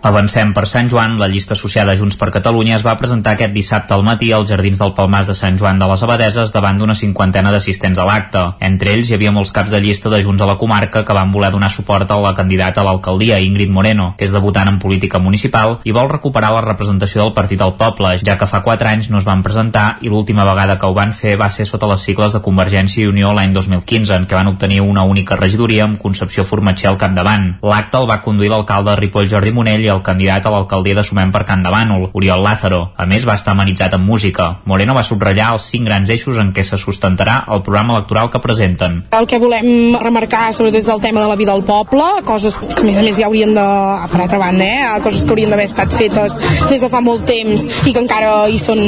Avancem per Sant Joan, la llista associada a Junts per Catalunya es va presentar aquest dissabte al matí als Jardins del Palmàs de Sant Joan de les Abadeses davant d'una cinquantena d'assistents a l'acte. Entre ells hi havia molts caps de llista de Junts a la comarca que van voler donar suport a la candidata a l'alcaldia, Ingrid Moreno, que és debutant en política municipal i vol recuperar la representació del partit al poble, ja que fa 4 anys no es van presentar i l'última vegada que ho van fer va ser sota les sigles de Convergència i Unió l'any 2015, en què van obtenir una única regidoria amb Concepció Formatger al capdavant. L'acte el va conduir l'alcalde de Ripoll Jordi Monell i el candidat a l'alcaldia de Sumem per Can de Bànol, Oriol Lázaro. A més, va estar amenitzat amb música. Moreno va subratllar els cinc grans eixos en què se sustentarà el programa electoral que presenten. El que volem remarcar sobretot és el tema de la vida al poble, coses que a més a més ja haurien de, per altra banda, eh, coses que haurien d'haver estat fetes des de fa molt temps i que encara hi són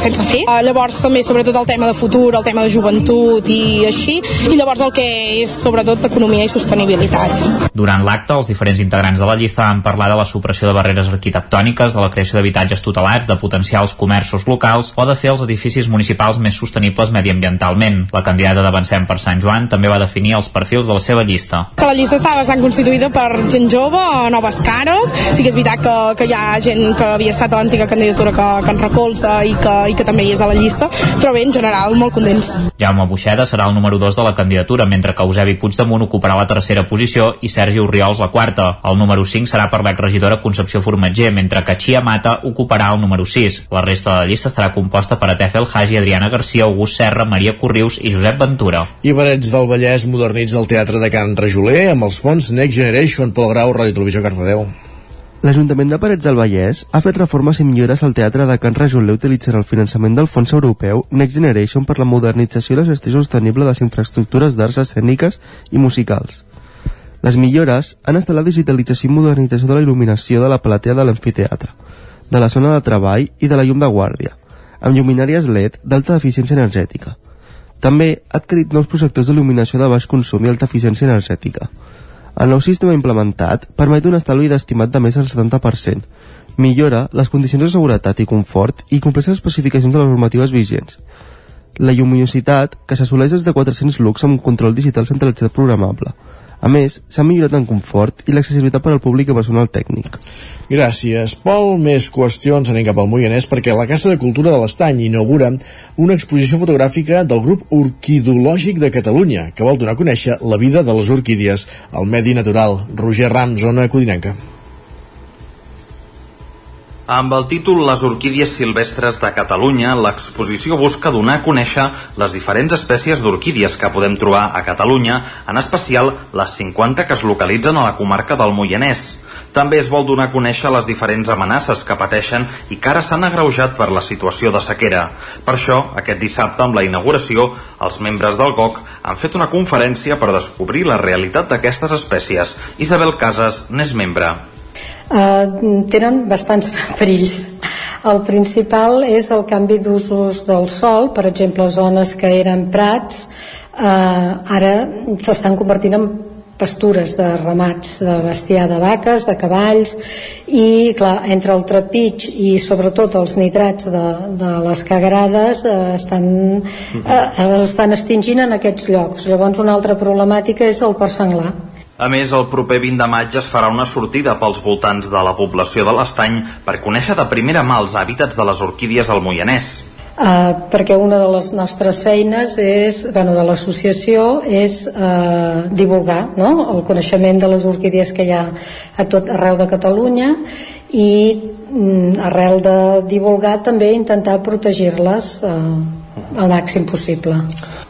sense fer. Uh, llavors també sobretot el tema de futur, el tema de joventut i així, i llavors el que és sobretot economia i sostenibilitat. Durant l'acte, els diferents integrants de la llista van parlar de la supressió de barreres arquitectòniques, de la creació d'habitatges tutelats, de potenciar els comerços locals o de fer els edificis municipals més sostenibles mediambientalment. La candidata d'Avancem per Sant Joan també va definir els perfils de la seva llista. Que la llista està bastant constituïda per gent jove, noves cares, sí que és veritat que, que hi ha gent que havia estat a l'antiga candidatura que, que ens recolza i que, i que també hi és a la llista, però bé, en general, molt contents. Jaume Buixeda serà el número 2 de la candidatura, mentre que Eusebi Puigdemunt ocuparà la tercera posició i Sergi Urriols la quarta. El número 5 serà per l'exregidora Concepció Concepció Formatger, mentre que Chia Mata ocuparà el número 6. La resta de la llista estarà composta per Atefel Haji, Adriana Garcia, August Serra, Maria Corrius i Josep Ventura. I Parets del Vallès modernitza el Teatre de Can Rajoler amb els fons Next Generation, Pol Grau, Ràdio Televisió Cardedeu. L'Ajuntament de Parets del Vallès ha fet reformes i millores al Teatre de Can Rajoler utilitzant el finançament del Fons Europeu Next Generation per la modernització i la gestió sostenible de les infraestructures d'arts escèniques i musicals. Les millores han estat la digitalització i modernització de la il·luminació de la platea de l'amfiteatre, de la zona de treball i de la llum de guàrdia, amb lluminàries LED d'alta eficiència energètica. També ha adquirit nous projectors d'il·luminació de baix consum i alta eficiència energètica. El nou sistema implementat permet un estalvi d'estimat de més del 70%, millora les condicions de seguretat i confort i compleix les especificacions de les normatives vigents. La lluminositat, que s'assoleix des de 400 lux amb un control digital centralitzat programable, a més, s'ha millorat en confort i l'accessibilitat per al públic i personal tècnic. Gràcies, Pol. Més qüestions anem cap al Moianès perquè la Casa de Cultura de l'Estany inaugura una exposició fotogràfica del grup Orquidològic de Catalunya que vol donar a conèixer la vida de les orquídies al medi natural. Roger Ram, zona Codinenca. Amb el títol Les orquídies silvestres de Catalunya, l'exposició busca donar a conèixer les diferents espècies d'orquídies que podem trobar a Catalunya, en especial les 50 que es localitzen a la comarca del Moianès. També es vol donar a conèixer les diferents amenaces que pateixen i que ara s'han agreujat per la situació de sequera. Per això, aquest dissabte, amb la inauguració, els membres del GOC han fet una conferència per descobrir la realitat d'aquestes espècies. Isabel Casas n'és membre eh, tenen bastants perills. El principal és el canvi d'usos del sol, per exemple, zones que eren prats, eh, ara s'estan convertint en pastures de ramats de bestiar de vaques, de cavalls i clar, entre el trepig i sobretot els nitrats de, de les cagarades eh, estan, eh, estan extingint en aquests llocs llavors una altra problemàtica és el porc senglar a més, el proper 20 de maig es farà una sortida pels voltants de la població de l'Estany per conèixer de primera mà els hàbitats de les orquídies al Moianès. Uh, perquè una de les nostres feines és, bueno, de l'associació és uh, divulgar no? el coneixement de les orquídies que hi ha a tot arreu de Catalunya i mm, arrel de divulgar també intentar protegir-les uh, al màxim possible.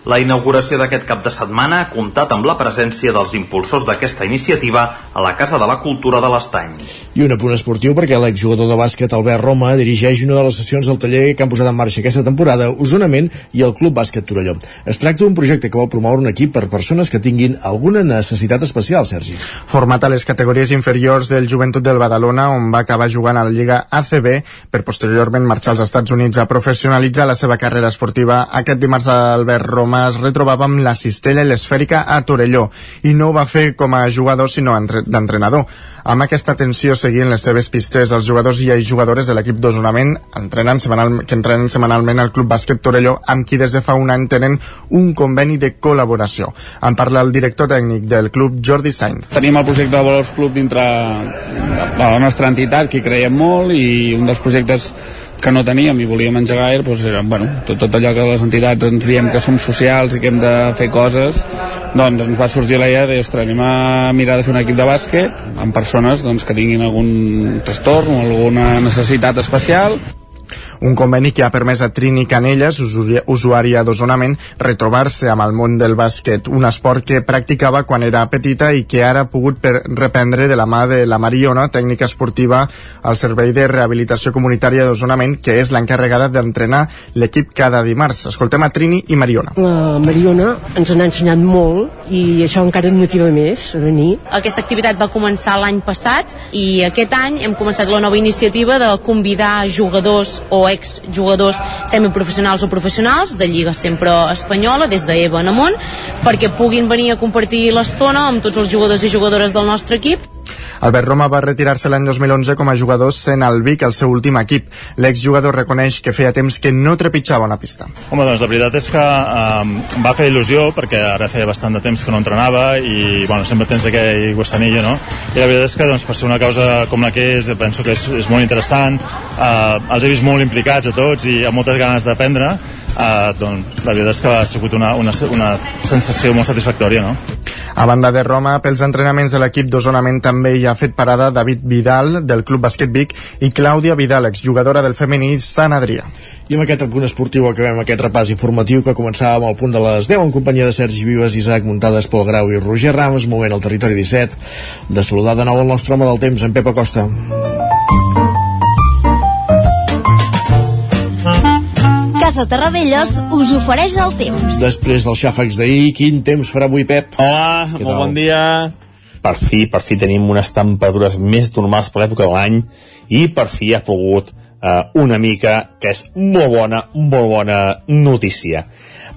La inauguració d'aquest cap de setmana ha comptat amb la presència dels impulsors d'aquesta iniciativa a la Casa de la Cultura de l'Estany. I un apunt esportiu perquè l'exjugador de bàsquet Albert Roma dirigeix una de les sessions del taller que han posat en marxa aquesta temporada, Osonament i el Club Bàsquet Torelló. Es tracta d'un projecte que vol promoure un equip per persones que tinguin alguna necessitat especial, Sergi. Format a les categories inferiors del Joventut del Badalona, on va acabar jugant a la Lliga ACB, per posteriorment marxar als Estats Units a professionalitzar la seva carrera esportiva. Aquest dimarts Albert Roma es retrobava amb la cistella i l'esfèrica a Torelló i no ho va fer com a jugador sinó d'entrenador. Amb aquesta tensió seguint les seves pistes, els jugadors i jugadores de l'equip d'Osonament entrenen semanal, que entrenen setmanalment al Club Bàsquet Torelló amb qui des de fa un any tenen un conveni de col·laboració. En parla el director tècnic del club, Jordi Sainz. Tenim el projecte de Valors Club dintre de la nostra entitat, que creiem molt, i un dels projectes que no teníem i volíem engegar era, doncs era bueno, tot, tot allò que les entitats ens diem que som socials i que hem de fer coses doncs ens va sorgir la idea de ostres, anem a mirar de fer un equip de bàsquet amb persones doncs, que tinguin algun trastorn o alguna necessitat especial un conveni que ha permès a Trini Canelles, usuària d'Osonament, retrobar-se amb el món del bàsquet, un esport que practicava quan era petita i que ara ha pogut reprendre de la mà de la Mariona, tècnica esportiva al Servei de Rehabilitació Comunitària d'Osonament, que és l'encarregada d'entrenar l'equip cada dimarts. Escoltem a Trini i Mariona. La Mariona ens n'ha ensenyat molt i això encara et motiva més a venir. Aquesta activitat va començar l'any passat i aquest any hem començat la nova iniciativa de convidar jugadors o exjugadors semiprofessionals o professionals de Lliga sempre espanyola, des d'Eva en amunt, perquè puguin venir a compartir l'estona amb tots els jugadors i jugadores del nostre equip Albert Roma va retirar-se l'any 2011 com a jugador sent el Vic el seu últim equip. L'exjugador reconeix que feia temps que no trepitjava una pista. Home, doncs la veritat és que eh, va fer il·lusió perquè ara feia bastant de temps que no entrenava i bueno, sempre tens aquell gossanillo, no? I la veritat és que doncs, per ser una causa com la que és, penso que és, és molt interessant. Eh, els he vist molt implicats a tots i amb moltes ganes d'aprendre. Eh, doncs, la veritat és que ha sigut una, una, una sensació molt satisfactòria, no? A banda de Roma, pels entrenaments de l'equip d'Osonament també hi ha fet parada David Vidal, del Club Bàsquet Vic, i Clàudia Vidal, exjugadora del femení Sant Adrià. I amb aquest punt esportiu acabem aquest repàs informatiu que començava amb el punt de les 10 en companyia de Sergi Vives, Isaac Muntades, Pol Grau i Roger Rams, moment al territori 17, de saludar de nou el nostre home del temps, en Pep Acosta. Casa Terradellos us ofereix el temps. Després dels xàfecs d'ahir, quin temps farà avui, Pep? Hola, molt tal? bon dia. Per fi, per fi tenim unes temperatures més normals per l'època de l'any i per fi ha plogut eh, una mica, que és molt bona, molt bona notícia.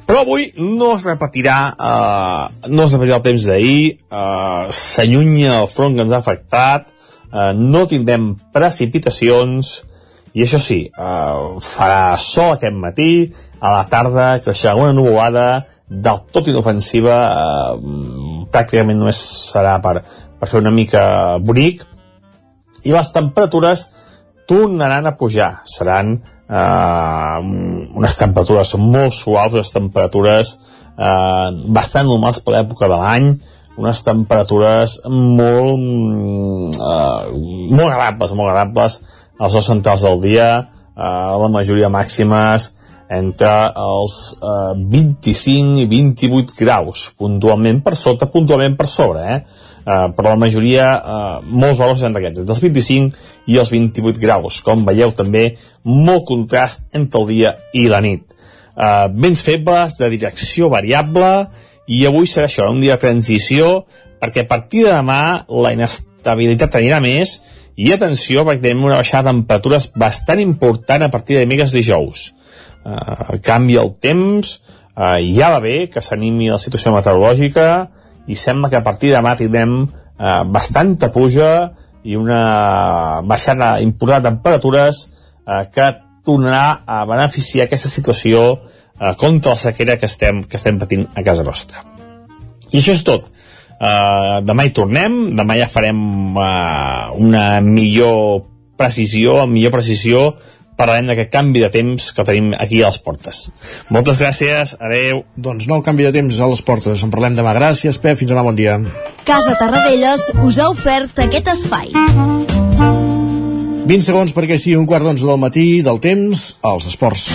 Però avui no es repetirà, eh, no es repetirà el temps d'ahir, eh, s'allunya el front que ens ha afectat, eh, no tindrem precipitacions, i això sí, eh, farà sol aquest matí, a la tarda creixerà una nuvolada del tot inofensiva, eh, pràcticament només serà per, per fer una mica bonic, i les temperatures tornaran a pujar, seran eh, unes temperatures molt suaus, unes temperatures eh, bastant normals per l'època de l'any, unes temperatures molt, eh, molt agradables, molt agradables, els dos centrals del dia, eh, la majoria màximes entre els eh, 25 i 28 graus, puntualment per sota, puntualment per sobre, eh? eh però la majoria, eh, molts valors eren d'aquests, entre els 25 i els 28 graus. Com veieu també, molt contrast entre el dia i la nit. Eh, vents febles, de direcció variable, i avui serà això, un dia de transició, perquè a partir de demà la inestabilitat anirà més, i atenció, perquè tenim una baixada de temperatures bastant important a partir de dimecres dijous eh, canvia el temps, eh, ja va bé que s'animi la situació meteorològica i sembla que a partir de demà tindrem eh, bastanta puja i una baixada important de temperatures eh, que tornarà a beneficiar aquesta situació eh, contra la sequera que estem, que estem patint a casa nostra. I això és tot. Uh, demà hi tornem, demà ja farem uh, una millor precisió, amb millor precisió parlarem d'aquest canvi de temps que tenim aquí a les portes. Moltes gràcies, adeu. Doncs no el canvi de temps a les portes, en parlem demà. Gràcies, Pep, fins demà, bon dia. Casa Tarradellas us ha ofert aquest espai. 20 segons perquè sigui un quart d'onze del matí del temps als esports.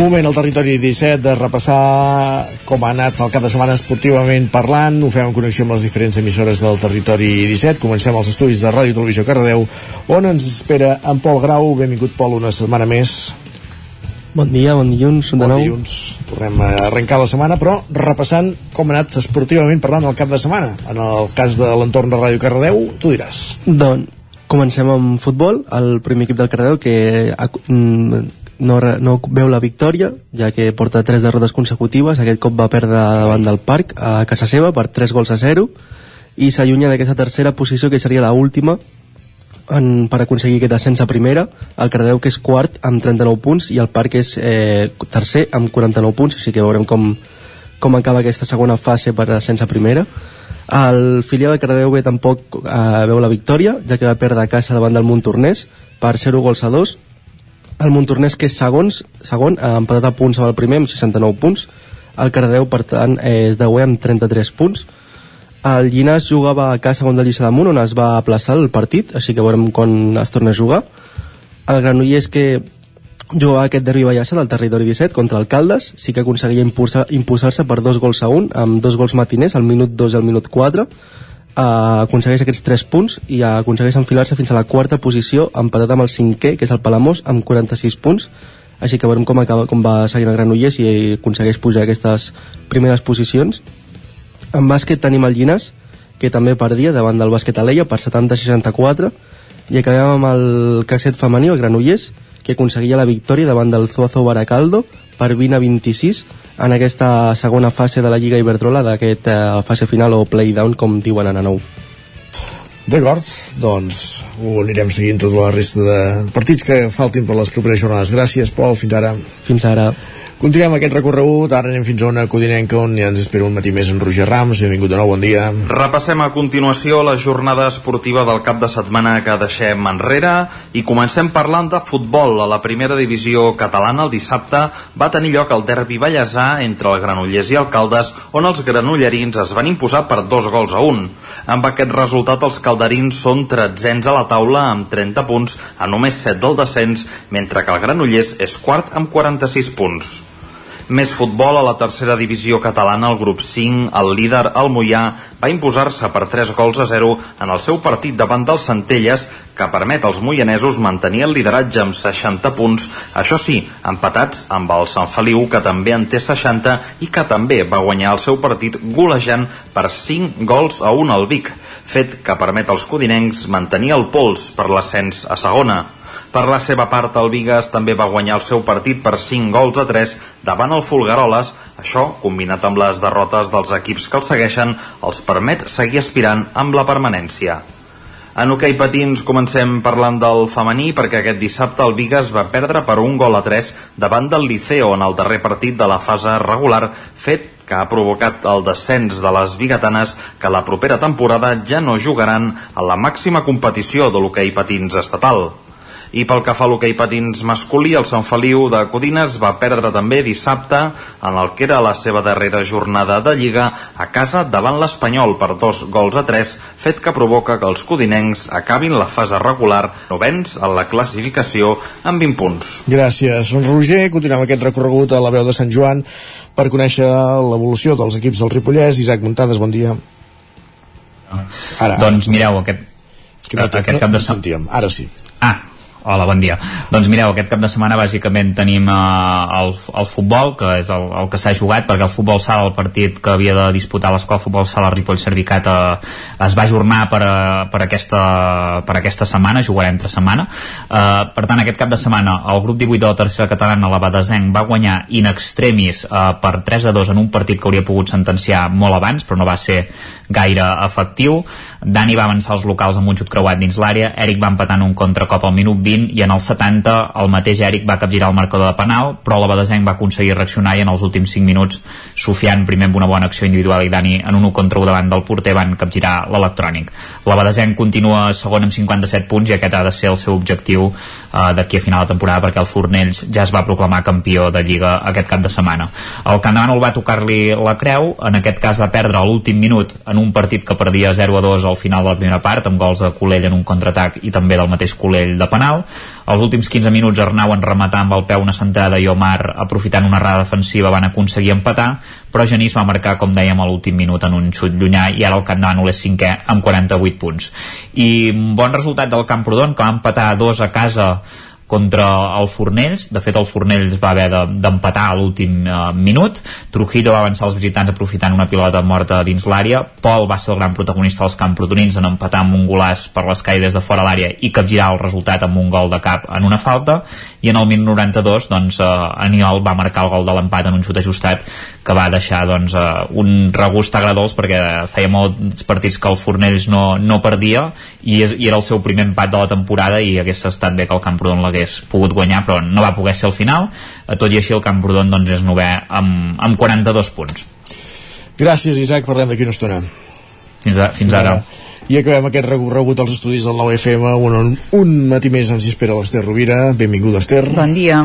Moment al territori 17 de repassar com ha anat el cap de setmana esportivament parlant. Ho fem en connexió amb les diferents emissores del territori 17. Comencem els estudis de Ràdio Televisió Cardedeu, on ens espera en Pol Grau. Benvingut, Pol, una setmana més. Bon dia, bon dilluns, de bon nou. dilluns. Tornem a arrencar la setmana, però repassant com ha anat esportivament parlant el cap de setmana. En el cas de l'entorn de Ràdio Cardedeu, tu diràs. Doncs comencem amb futbol. El primer equip del Cardedeu que ha, mm, no, no veu la victòria, ja que porta tres derrotes consecutives. Aquest cop va perdre davant del Parc a casa seva per 3 gols a 0 i s'allunya d'aquesta tercera posició que seria la última en, per aconseguir aquest ascens a primera. El Cardeu que és quart amb 39 punts i el Parc és eh, tercer amb 49 punts, així que veurem com, com acaba aquesta segona fase per ascens a primera. El filial de Cardeu bé tampoc eh, veu la victòria, ja que va perdre a casa davant del Montornès per 0 gols a 2 el Montornès, que és segons, segon, ha empatat a punts amb el primer, amb 69 punts. El Cardedeu, per tant, és de amb 33 punts. El Llinàs jugava a casa contra el Lliçà d'Amunt, on es va aplaçar el partit, així que veurem quan es torna a jugar. El Granollers, que jugava aquest derbi Ballassa del territori 17 contra el Caldes, sí que aconseguia impulsar-se per dos gols a un, amb dos gols matiners, al minut 2 i al minut 4, eh, aconsegueix aquests 3 punts i aconsegueix enfilar-se fins a la quarta posició empatat amb el cinquè, que és el Palamós amb 46 punts. Així que veurem com, acaba, com va seguir el Granollers i aconsegueix pujar aquestes primeres posicions. En bàsquet tenim el Llinàs que també perdia davant del bàsquet Aleia per 70-64 i acabem amb el casset femení, el Granollers que aconseguia la victòria davant del Zuazo Baracaldo per 20 a 26 en aquesta segona fase de la Lliga Iberdrola d'aquesta eh, fase final o play-down com diuen en nou D'acord, doncs ho anirem seguint tota la resta de partits que faltin per les properes jornades. Gràcies, Pol, fins ara. Fins ara. Continuem aquest recorregut, ara anem fins a una Codinenca on ja ens espera un matí més en Roger Rams. Benvingut de nou, bon dia. Repassem a continuació la jornada esportiva del cap de setmana que deixem enrere i comencem parlant de futbol. A la primera divisió catalana el dissabte va tenir lloc el derbi ballesà entre el Granollers i el Caldes on els granollerins es van imposar per dos gols a un. Amb aquest resultat els calderins són tretzens a la taula amb 30 punts a només 7 del descens mentre que el Granollers és quart amb 46 punts. Més futbol a la tercera divisió catalana, el grup 5, el líder, el Mollà, va imposar-se per 3 gols a 0 en el seu partit davant dels Centelles, que permet als moianesos mantenir el lideratge amb 60 punts, això sí, empatats amb el Sant Feliu, que també en té 60 i que també va guanyar el seu partit golejant per 5 gols a 1 al Vic, fet que permet als codinencs mantenir el pols per l'ascens a segona. Per la seva part, el Vigas també va guanyar el seu partit per 5 gols a 3 davant el Fulgaroles. Això, combinat amb les derrotes dels equips que el segueixen, els permet seguir aspirant amb la permanència. En hoquei patins comencem parlant del femení perquè aquest dissabte el Vigas va perdre per un gol a 3 davant del Liceo en el darrer partit de la fase regular, fet que ha provocat el descens de les bigatanes que la propera temporada ja no jugaran a la màxima competició de l'hoquei patins estatal. I pel que fa a l'hoquei patins masculí, el Sant Feliu de Codines va perdre també dissabte en el que era la seva darrera jornada de Lliga a casa davant l'Espanyol per dos gols a tres, fet que provoca que els codinencs acabin la fase regular novens en la classificació amb 20 punts. Gràcies, Roger. Continuem aquest recorregut a la veu de Sant Joan per conèixer l'evolució dels equips del Ripollès. Isaac Muntades, bon dia. Ara, doncs mireu, aquest, és que no, aquest no, cap de no sentíem. Ara sí. Ah, Hola, bon dia. Doncs mireu, aquest cap de setmana bàsicament tenim eh, el, el futbol, que és el, el que s'ha jugat, perquè el futbol sala, el partit que havia de disputar l'escola futbol sala Ripoll Servicat eh, es va ajornar per, a, per, aquesta, per aquesta setmana, jugarà entre setmana. Eh, per tant, aquest cap de setmana el grup 18 de la tercera catalana, la Badesenc, va guanyar in extremis eh, per 3 a 2 en un partit que hauria pogut sentenciar molt abans, però no va ser gaire efectiu. Dani va avançar els locals amb un xut creuat dins l'àrea, Eric va empatar en un contracop al minut 20 i en el 70 el mateix Eric va capgirar el marcador de penal, però la Badesenc va aconseguir reaccionar i en els últims 5 minuts Sofian primer amb una bona acció individual i Dani en un 1 contra 1 davant del porter van capgirar l'electrònic. La Badesenc continua segon amb 57 punts i aquest ha de ser el seu objectiu eh, d'aquí a final de temporada perquè el Fornells ja es va proclamar campió de Lliga aquest cap de setmana. El Campdevànol va tocar-li la creu, en aquest cas va perdre l'últim minut en un partit que perdia 0 a 2 al final de la primera part, amb gols de Colell en un contraatac i també del mateix Colell de penal. Els últims 15 minuts Arnau en rematar amb el peu una centrada i Omar, aprofitant una errada defensiva, van aconseguir empatar, però Genís va marcar, com dèiem, a l'últim minut en un xut llunyà i ara el Camp Dànol és cinquè amb 48 punts. I bon resultat del Camprodon, que va empatar dos a casa contra el Fornells, de fet el Fornells va haver d'empatar de, a l'últim eh, minut, Trujillo va avançar els visitants aprofitant una pilota morta dins l'àrea, Pol va ser el gran protagonista dels camprodonins en empatar amb un golàs per l'escai des de fora l'àrea i capgirar el resultat amb un gol de cap en una falta, i en el minut 92 doncs, eh, Aniol va marcar el gol de l'empat en un xut ajustat que va deixar doncs, eh, un regust agradós perquè feia molts partits que el Fornells no, no perdia i, és, i era el seu primer empat de la temporada i hagués estat bé que el Camprodon l'hagués hagués pogut guanyar però no va poder ser al final. Eh, tot i així el Camprodon doncs, és novè amb, amb 42 punts. Gràcies Isaac, parlem d'aquí una estona. Fins, a, fins ara. ara i acabem aquest recorregut als estudis del 9FM un, un matí més ens hi espera l'Ester Rovira benvinguda Ester bon dia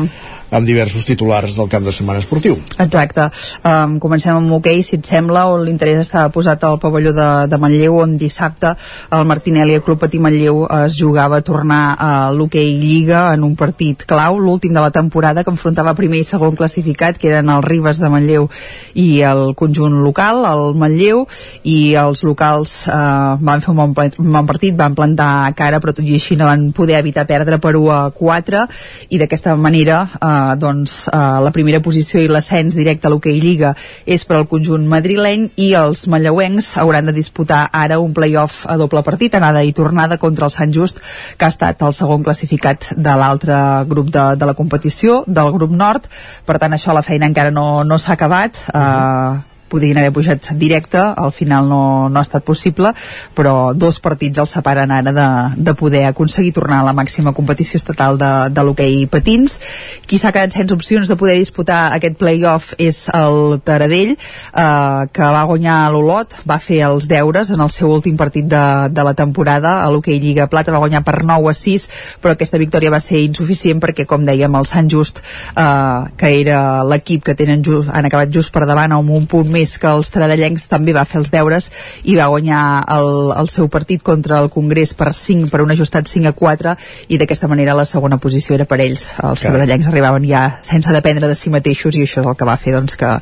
amb diversos titulars del cap de setmana esportiu. Exacte. Um, comencem amb hoquei, si et sembla, on l'interès estava posat al pavelló de, de Manlleu, on dissabte el Martinelli, el Club Patí Manlleu, es jugava a tornar a l'hoquei Lliga en un partit clau, l'últim de la temporada, que enfrontava primer i segon classificat, que eren els Ribes de Manlleu i el conjunt local, el Manlleu, i els locals uh, van fer un bon, un bon partit, van plantar cara, però tot i així no van poder evitar perdre per 1 a 4, i d'aquesta manera uh, doncs, uh, la primera posició i l'ascens directe a l'hoquei Lliga és per al conjunt madrileny i els manlleuencs hauran de disputar ara un play-off a doble partit, anada i tornada contra el Sant Just, que ha estat el segon classificat de l'altre grup de, de la competició, del grup nord. Per tant, això la feina encara no, no s'ha acabat. -huh podrien haver pujat directe, al final no, no ha estat possible, però dos partits els separen ara de, de poder aconseguir tornar a la màxima competició estatal de, de l'hoquei patins. Qui s'ha quedat sense opcions de poder disputar aquest play-off és el Taradell, eh, que va guanyar l'Olot, va fer els deures en el seu últim partit de, de la temporada, a l'hoquei Lliga Plata va guanyar per 9 a 6, però aquesta victòria va ser insuficient perquè, com dèiem, el Sant Just, eh, que era l'equip que tenen just, han acabat just per davant amb un punt més que els taradellencs també va fer els deures i va guanyar el, el seu partit contra el Congrés per 5, per un ajustat 5 a 4 i d'aquesta manera la segona posició era per ells. Els Carai. taradellencs arribaven ja sense dependre de si mateixos i això és el que va fer doncs, que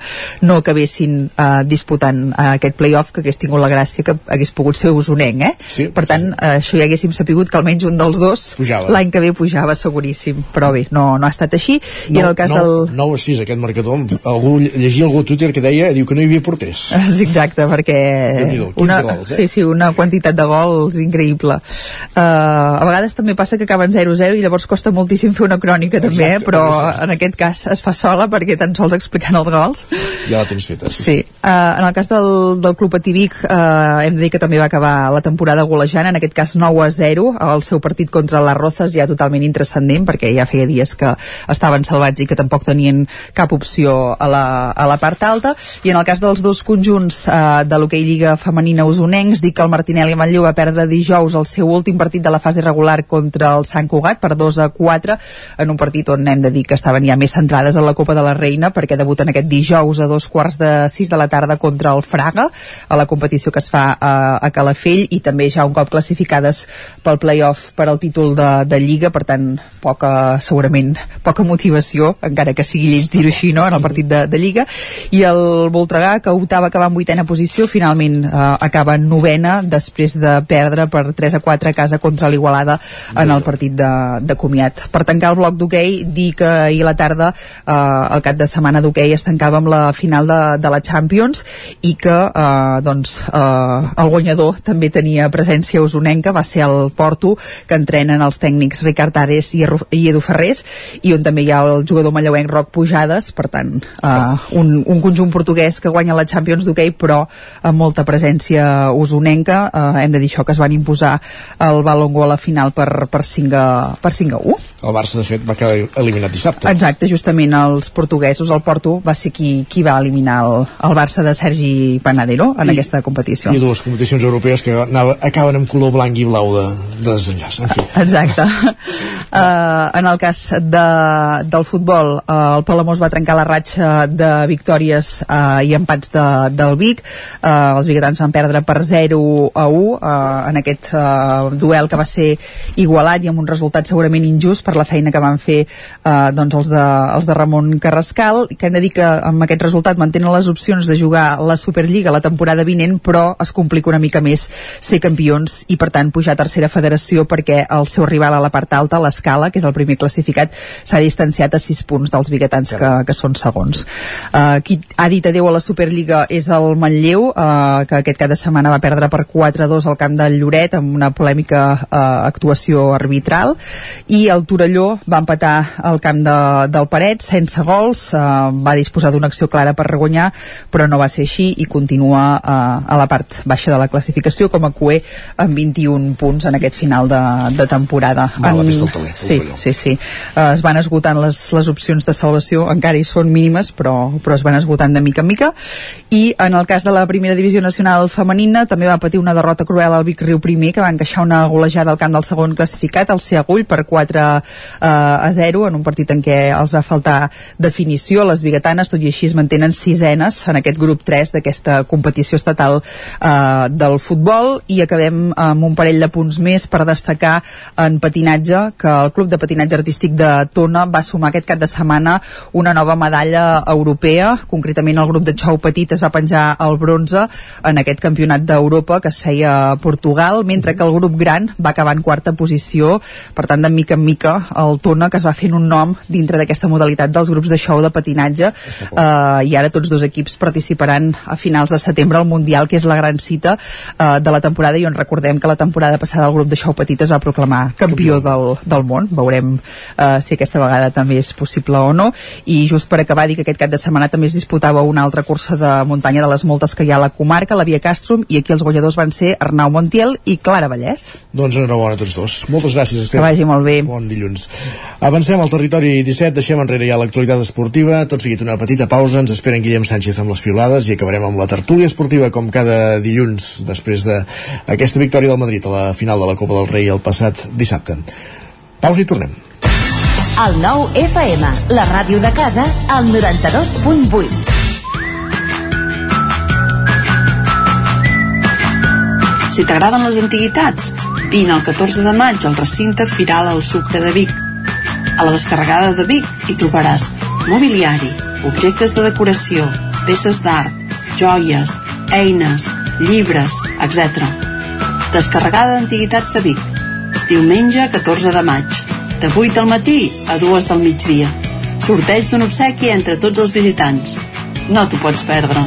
no acabessin uh, disputant uh, aquest playoff que hagués tingut la gràcia que hagués pogut ser usonenc, eh? Sí, per tant, uh, això ja haguéssim sapigut que almenys un dels dos l'any que ve pujava seguríssim, però bé, no, no ha estat així no, i en el cas no, del... 9 a 6 aquest marcador, algú llegia algú a Twitter que deia, diu que no hi havia porters. Exacte, perquè una, gols, eh? sí, sí, una quantitat de gols increïble. Uh, a vegades també passa que acaben 0-0 i llavors costa moltíssim fer una crònica exacte, també, eh? però en aquest cas es fa sola perquè tan sols explicant els gols. Ja la tens feta, sí. sí. sí. Uh, en el cas del, del Club Ativic uh, hem de dir que també va acabar la temporada golejant, en aquest cas 9 a 0 el seu partit contra les Rozas ja totalment intrascendent perquè ja feia dies que estaven salvats i que tampoc tenien cap opció a la, a la part alta i en el cas dels dos conjunts uh, de l'hoquei Lliga Femenina usonencs dic que el Martinelli Manlleu va perdre dijous el seu últim partit de la fase regular contra el Sant Cugat per 2 a 4 en un partit on hem de dir que estaven ja més centrades en la Copa de la Reina perquè debuten aquest dijous a dos quarts de 6 de la tarda contra el Fraga a la competició que es fa a, a Calafell i també ja un cop classificades pel playoff per al títol de, de Lliga per tant poca, segurament poca motivació, encara que sigui lleig dir-ho així no? en el partit de, de Lliga i el Voltregà que optava acabar en vuitena posició finalment eh, acaba en novena després de perdre per 3 a 4 a casa contra l'Igualada en el partit de, de comiat. Per tancar el bloc d'hoquei dir que ahir a la tarda eh, el cap de setmana d'hoquei es tancava amb la final de, de la Champions i que eh, doncs, eh, el guanyador també tenia presència usonenca, va ser el Porto que entrenen els tècnics Ricard Ares i, i Edu Ferrés i on també hi ha el jugador mallauenc Roc Pujades per tant eh, un, un conjunt portuguès que guanya la Champions d'hoquei però amb molta presència usonenca. Eh, hem de dir això que es van imposar el Balongo a la final per, per 5 a, per 5 a 1 el Barça de fet va quedar eliminat dissabte exacte, justament els portuguesos el Porto va ser qui, qui va eliminar el, el Barça de Sergi Panadero en I, aquesta competició. I dues competicions europees que anava, acaben amb color blanc i blau de, de desenllaç. En fi. Exacte. uh, en el cas de, del futbol, uh, el Palamós va trencar la ratxa de victòries uh, i empats de, del Vic. Uh, els biguetans van perdre per 0 a 1 uh, en aquest uh, duel que va ser igualat i amb un resultat segurament injust per la feina que van fer uh, doncs els, de, els de Ramon Carrascal, que hem de dir que amb aquest resultat mantenen les opcions de jugar la Superliga la temporada vinent, però es complica una mica més ser campions i per tant pujar a tercera federació perquè el seu rival a la part alta, l'Escala, que és el primer classificat, s'ha distanciat a 6 punts dels biguetans que, que són segons. Uh, qui ha dit adeu a la Superliga és el Manlleu, uh, que aquest cap de setmana va perdre per 4-2 al camp del Lloret amb una polèmica uh, actuació arbitral i el Torelló va empatar al camp de, del Paret sense gols, uh, va disposar d'una acció clara per guanyar però no va ser així i continua uh, a la part baixa de la classificació com a QE amb 21 punts en aquest final de, de temporada. Mal, en... del taler, sí, sí, sí. Uh, es van esgotant les, les opcions de salvació, encara hi són mínimes, però, però es van esgotant de mica en mica. I en el cas de la primera divisió nacional femenina també va patir una derrota cruel al Vic Riu primer, que va encaixar una golejada al camp del segon classificat, el Seagull, per 4 uh, a 0, en un partit en què els va faltar definició. Les biguetanes, tot i així, es mantenen sisenes en aquest grup 3 d'aquesta competició estatal eh, del futbol. I acabem amb un parell de punts més per destacar en patinatge que el Club de Patinatge Artístic de Tona va sumar aquest cap de setmana una nova medalla europea, concretament el grup de xou petit es va penjar el bronze en aquest campionat d'Europa que es feia a Portugal, mentre que el grup gran va acabar en quarta posició, per tant de mica en mica el Tona que es va fent un nom dintre d'aquesta modalitat dels grups de xou de patinatge eh, i ara tots dos equips participaran a finals de setembre al Mundial, que és la gran cita eh, de la temporada i on recordem que la temporada passada el grup de Xau Petit es va proclamar campió del, del món. Veurem eh, si aquesta vegada també és possible o no. I just per acabar, dir que aquest cap de setmana també es disputava una altra cursa de muntanya de les moltes que hi ha a la comarca, la Via Castrum, i aquí els guanyadors van ser Arnau Montiel i Clara Vallès. Doncs enhorabona a tots dos. Moltes gràcies, Esteve. Que vagi molt bé. Bon dilluns. Avancem al territori 17, deixem enrere ja l'actualitat esportiva, tot seguit una petita pausa, ens esperen Guillem Sánchez amb les piulades i acabarem amb la tertúlia esportiva com cada dilluns després d'aquesta victòria del Madrid a la final de la Copa del Rei el passat dissabte. Pausa i tornem. El nou FM, la ràdio de casa, al 92.8. Si t'agraden les antiguitats, vine el 14 de maig al recinte Firal al Sucre de Vic. A la descarregada de Vic hi trobaràs mobiliari, objectes de decoració, peces d'art, joies, eines, llibres, etc. Descarregada d'Antiguitats de Vic. Diumenge 14 de maig. De 8 del matí a 2 del migdia. Sorteig d'un obsequi entre tots els visitants. No t'ho pots perdre.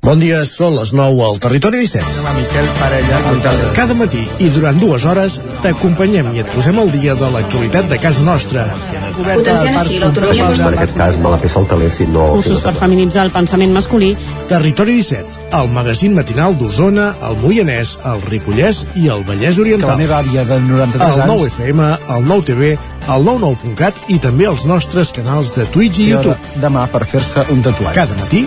Bon dia, són les 9 al Territori 17. Miquel Parella, Cada matí i durant dues hores t'acompanyem i et posem al dia de l'actualitat de casa nostra. Potenciant així l'autonomia En aquest cas me la peça el si no... Cursos per feminitzar el pensament masculí. Territori 17, el magazín matinal d'Osona, el Moianès, el Ripollès i el Vallès Oriental. Que la meva àvia de 93 el anys... 9 FM, el 9 TV, el 99.cat i també els nostres canals de Twitch i hora YouTube. demà per fer-se un tatuatge. Cada matí,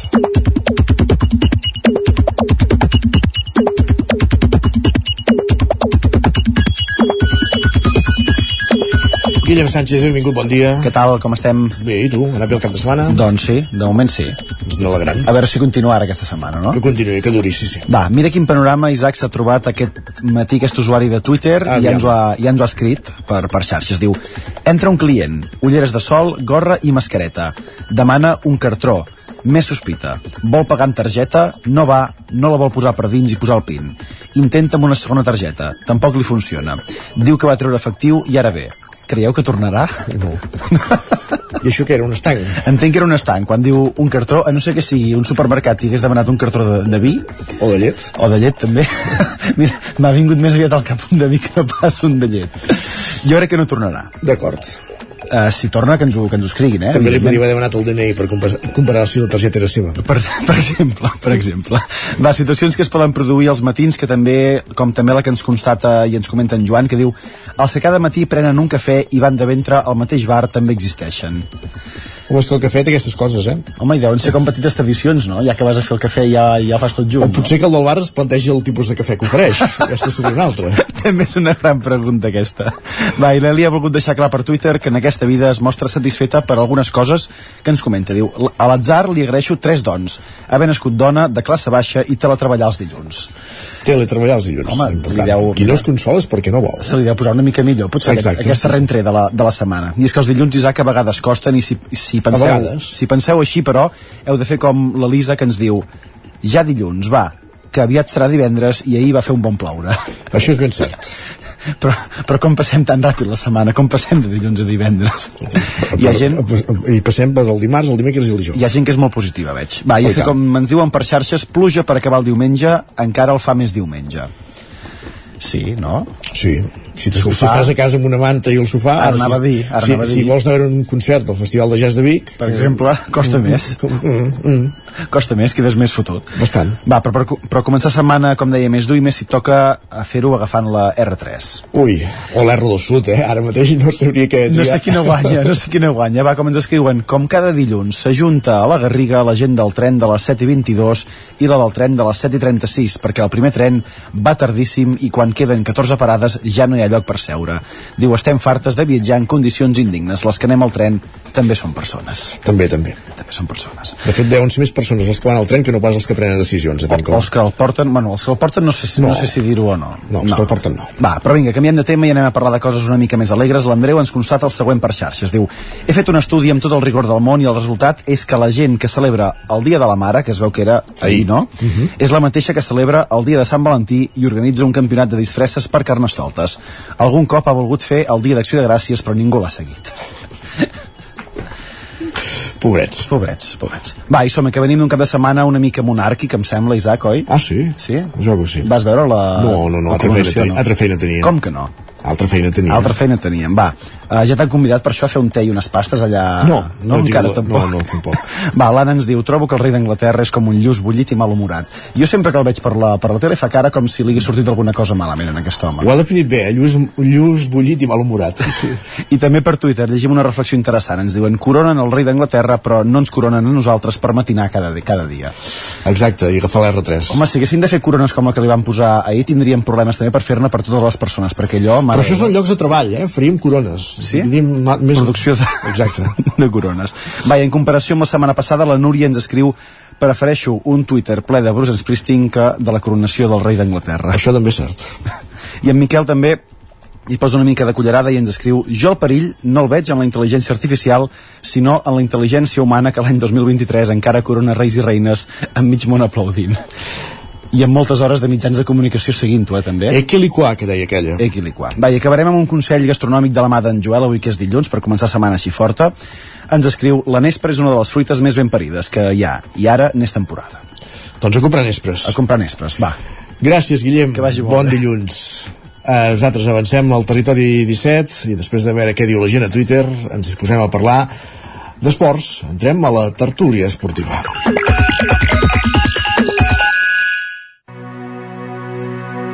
Guillem Sánchez, benvingut, bon dia. Què tal, com estem? Bé, i tu? Anar bé el cap de setmana? Doncs sí, de moment sí. Ens n'alegrem. A veure si continua ara aquesta setmana, no? Que continuï, que duri, sí, sí. Va, mira quin panorama Isaac s'ha trobat aquest matí aquest usuari de Twitter i ja ens, ho ha, ja ens ho ha escrit per, per xarxes. Diu, entra un client, ulleres de sol, gorra i mascareta. Demana un cartró. Més sospita. Vol pagar amb targeta, no va, no la vol posar per dins i posar el PIN. Intenta amb una segona targeta. Tampoc li funciona. Diu que va treure efectiu i ara ve. Creieu que tornarà? No. I això què era, un estanc? Entenc que era un estanc, quan diu un cartró, a no ser que sigui un supermercat i hagués demanat un cartró de, de vi. O de llet. O de llet, també. Mira, m'ha vingut més aviat al cap un de vi que no pas un de llet. Jo crec que no tornarà. D'acord. Uh, si torna, que ens ho, que ens ho escriguin, eh? També li podia haver demanat el DNI per comparar, comparar si la targeta era seva. Per, per exemple, per exemple. Va, situacions que es poden produir als matins, que també, com també la que ens constata i ens comenta en Joan, que diu els que cada matí prenen un cafè i van de ventre al mateix bar també existeixen. Home, és que el cafè té aquestes coses, eh? Home, i deuen ser com petites tradicions, no? Ja que vas a fer el cafè ja, ja fas tot junt. O potser que el del bar es planteja el tipus de cafè que ofereix. Aquesta seria una altra. També és una gran pregunta aquesta. Va, i l'Eli ha volgut deixar clar per Twitter que en aquesta vida es mostra satisfeta per algunes coses que ens comenta. Diu, a l'atzar li agraeixo tres dons. Haver nascut dona, de classe baixa i teletreballar els dilluns. Teletreballar els dilluns. Home, li deu... Qui no es consola és perquè no vol. Se li deu posar una mica millor, potser Exacte, aquesta sí, sí. rentre de la, de la setmana. I és que els dilluns, Isaac, a vegades costen i si, si, penseu, si penseu així, però, heu de fer com l'Elisa que ens diu ja dilluns, va, que aviat serà divendres i ahir va fer un bon ploure. Això és ben cert. però, però com passem tan ràpid la setmana, com passem de dilluns a divendres? Hi ha gent, I passem per el dimarts, el dimecres i el dijous. hi ha gent que és molt positiva, veig. Va, i és que com ens diuen per xarxes, pluja per acabar el diumenge, encara el fa més diumenge. Sí, no? Sí. Si, si estàs a casa amb una manta i el sofà... Ara si, anava a dir, ara si, anava a si dir. vols anar a un concert del Festival de Jazz de Vic... Per exemple, costa més. Mm, mm. Costa més, quedes més fotut. Bastant. Va, però per, per començar setmana, com deia, més dur i més si toca a fer-ho agafant la R3. Ui, o l'R2 Sud, eh? Ara mateix no sabria què No sé quina guanya, no sé quina guanya. Va, com ens escriuen, com cada dilluns s'ajunta a la Garriga la gent del tren de les 7 i 22 i la del tren de les 7 i 36, perquè el primer tren va tardíssim i quan queden 14 parades ja no hi ha lloc per seure. Diu, estem fartes de viatjar en condicions indignes. Les que anem al tren també són persones. També, també. També són persones. De fet, deuen ser més persones els que van al tren que no pas els que prenen decisions. depèn com. Els que el porten, bueno, els que el porten no sé, si- no. no sé si dir-ho o no. No, els que el porten no. Va, però vinga, canviem de tema i anem a parlar de coses una mica més alegres. L'Andreu ens constata el següent per xarxes. Diu, he fet un estudi amb tot el rigor del món i el resultat és que la gent que celebra el Dia de la Mare, que es veu que era ahir, no? Uh -huh. És la mateixa que celebra el Dia de Sant Valentí i organitza un campionat de disfresses per carnestoltes. Algun cop ha volgut fer el Dia d'Acció de Gràcies, però ningú l'ha seguit. Pobrets. Pobrets, pobrets. Va, i som que venim d'un cap de setmana una mica monàrquic, em sembla, Isaac, oi? Ah, sí? Sí? Jo que sí. Vas veure la... No, no, no, la altra feina, tenia, altra feina tenia. Com que no? Altra feina tenia. Altra feina teníem, va. Uh, ja t'han convidat per això a fer un té i unes pastes allà... No, no, no encara diu- tampoc. no, no, tampoc. Va, l'Anna ens diu, trobo que el rei d'Anglaterra és com un lluç bullit i malhumorat. Jo sempre que el veig per la, per la tele fa cara com si li hagués sortit alguna cosa malament en aquest home. Ho ha definit bé, eh? Lluç, lluç bullit i malhumorat. Sí, sí. I també per Twitter llegim una reflexió interessant. Ens diuen, coronen el rei d'Anglaterra, però no ens coronen a nosaltres per matinar cada, cada dia. Exacte, i agafar l'R3. Home, si haguessin de fer corones com la que li van posar ahir, tindríem problemes també per fer-ne per totes les persones, perquè allò... Però mare això meva, són llocs de treball, eh? Faríem corones. Sí? Ma- més... Producció de... Exacte. de corones. Va, i en comparació amb la setmana passada, la Núria ens escriu prefereixo un Twitter ple de Bruce Springsteen que de la coronació del rei d'Anglaterra. Això també és cert. I en Miquel també hi posa una mica de cullerada i ens escriu jo el perill no el veig en la intel·ligència artificial sinó en la intel·ligència humana que l'any 2023 encara corona reis i reines amb mig món aplaudint i amb moltes hores de mitjans de comunicació seguint-ho, eh, també. Equiliquà, que deia aquella. Equiliquà. Va, i acabarem amb un consell gastronòmic de la mà d'en Joel, avui que és dilluns, per començar setmana així forta. Ens escriu, la nespra és una de les fruites més ben parides que hi ha, i ara n'és temporada. Doncs a comprar nespres. A comprar nespres, va. Gràcies, Guillem. Que vagi molt bon bé. dilluns. Eh, nosaltres avancem al territori 17 i després de veure què diu la gent a Twitter ens disposem a parlar d'esports. Entrem a la tertúlia esportiva.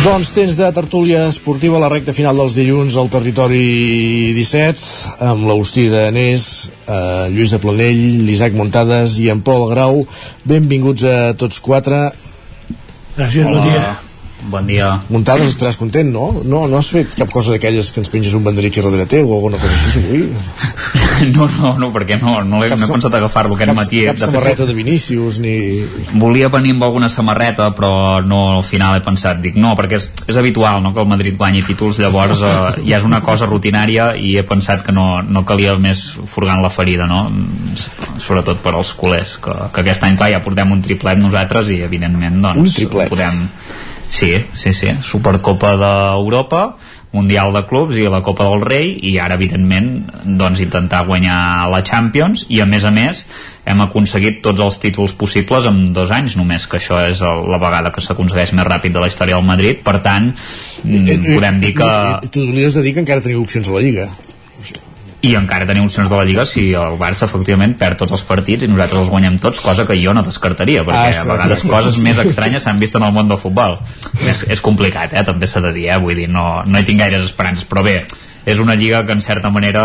Doncs temps de tertúlia esportiva a la recta final dels dilluns al territori 17 amb l'Agustí de Anés, eh, Lluís de Planell, l'Isaac Montades i en Pol Grau. Benvinguts a tots quatre. Gràcies, bon dia. Bon dia. Muntades, estaràs content, no? No, no has fet cap cosa d'aquelles que ens penges un banderí aquí darrere teu o alguna cosa així avui? No, no, no, perquè no, no, Cap no he sa- pensat agafar-lo aquest cap, matí. cap De fet, samarreta de Vinícius ni... Volia venir amb alguna samarreta, però no, al final he pensat, dic, no, perquè és, és habitual no, que el Madrid guanyi títols, llavors eh, ja és una cosa rutinària i he pensat que no, no calia més furgant la ferida, no? sobretot per als culers, que, que aquest any, clar, ja portem un triplet nosaltres i, evidentment, doncs, Un triplet. podem... Sí, sí, sí, Supercopa d'Europa, Mundial de Clubs i la Copa del Rei i ara evidentment doncs intentar guanyar la Champions i a més a més hem aconseguit tots els títols possibles en dos anys només que això és la vegada que s'aconsegueix més ràpid de la història del Madrid per tant mm, podem dir que Eh, Tu li has de dir que encara teniu opcions a la Lliga. I encara tenim opcions de la Lliga si el Barça efectivament perd tots els partits i nosaltres els guanyem tots, cosa que jo no descartaria perquè Ah, a sí, vegades sí, coses sí. més estranyes s'han vist en el món del futbol és, és complicat, eh? també s'ha de dir eh? vull dir, no, no hi tinc gaires esperances però bé, és una lliga que en certa manera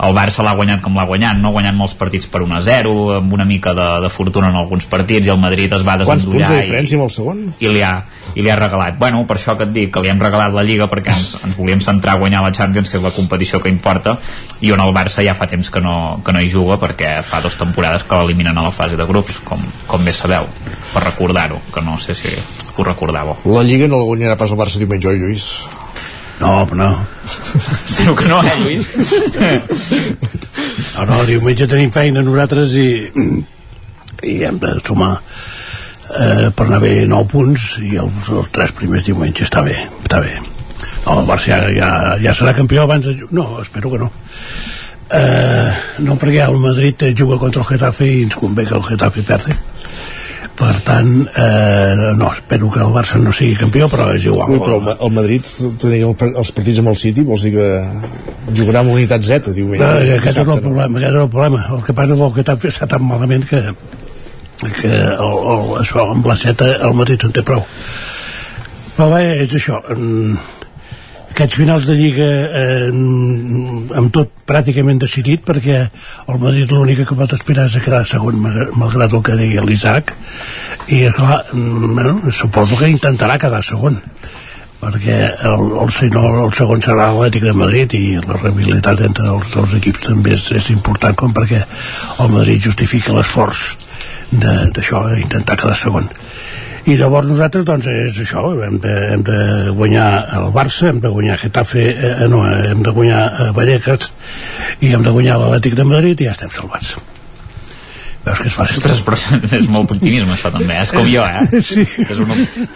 el Barça l'ha guanyat com l'ha guanyat, no guanyant molts partits per 1 a 0, amb una mica de, de fortuna en alguns partits i el Madrid es va Quants punts desendollar de i, diferència amb el segon? i li ha, i li ha regalat bueno, per això que et dic, que li hem regalat la Lliga perquè ens, ens volíem centrar a guanyar la Champions que és la competició que importa i on el Barça ja fa temps que no, que no hi juga perquè fa dues temporades que l'eliminen a la fase de grups com, com bé sabeu per recordar-ho, que no sé si ho recordàveu La Lliga no la guanyarà pas el Barça diumenge, oi, Lluís? No, però no. Espero que no, eh, Lluís? No, no, diumenge tenim feina nosaltres i, i hem de sumar eh, per anar bé 9 punts i els, els tres primers diumenges està bé, està bé. el Barça ja, ja, ja serà campió abans de... no, espero que no eh, no perquè el Madrid juga contra el Getafe i ens convé que el Getafe perdi per tant eh, no, espero que el Barça no sigui campió però és igual. Ui, però el, el Madrid tenia els partits amb el City vols dir que jugarà amb unitat Z diumenge, no, aquest és el problema, aquest és el problema. El que passa és que el Getafe està tan malament que que el, el, això amb la Z el Madrid en té prou. Però bé, és això aquests finals de Lliga eh, amb tot pràcticament decidit perquè el Madrid l'única que pot aspirar és a quedar segon malgrat el que deia l'Isaac. I clar, bueno, suposo que intentarà quedar segon perquè el, el, el, el segon serà l'Atlètic de Madrid i la rivalitat entre els dos equips també és, és important com perquè el Madrid justifica l'esforç d'això, d'intentar quedar segon i llavors nosaltres doncs és això hem de, hem de guanyar el Barça hem de guanyar Getafe eh, no, hem de guanyar eh, Vallecas i hem de guanyar l'Atlètic de Madrid i ja estem salvats veus que és fàcil? Ostres, però és molt optimisme això també. És com jo, eh? Sí. És, un,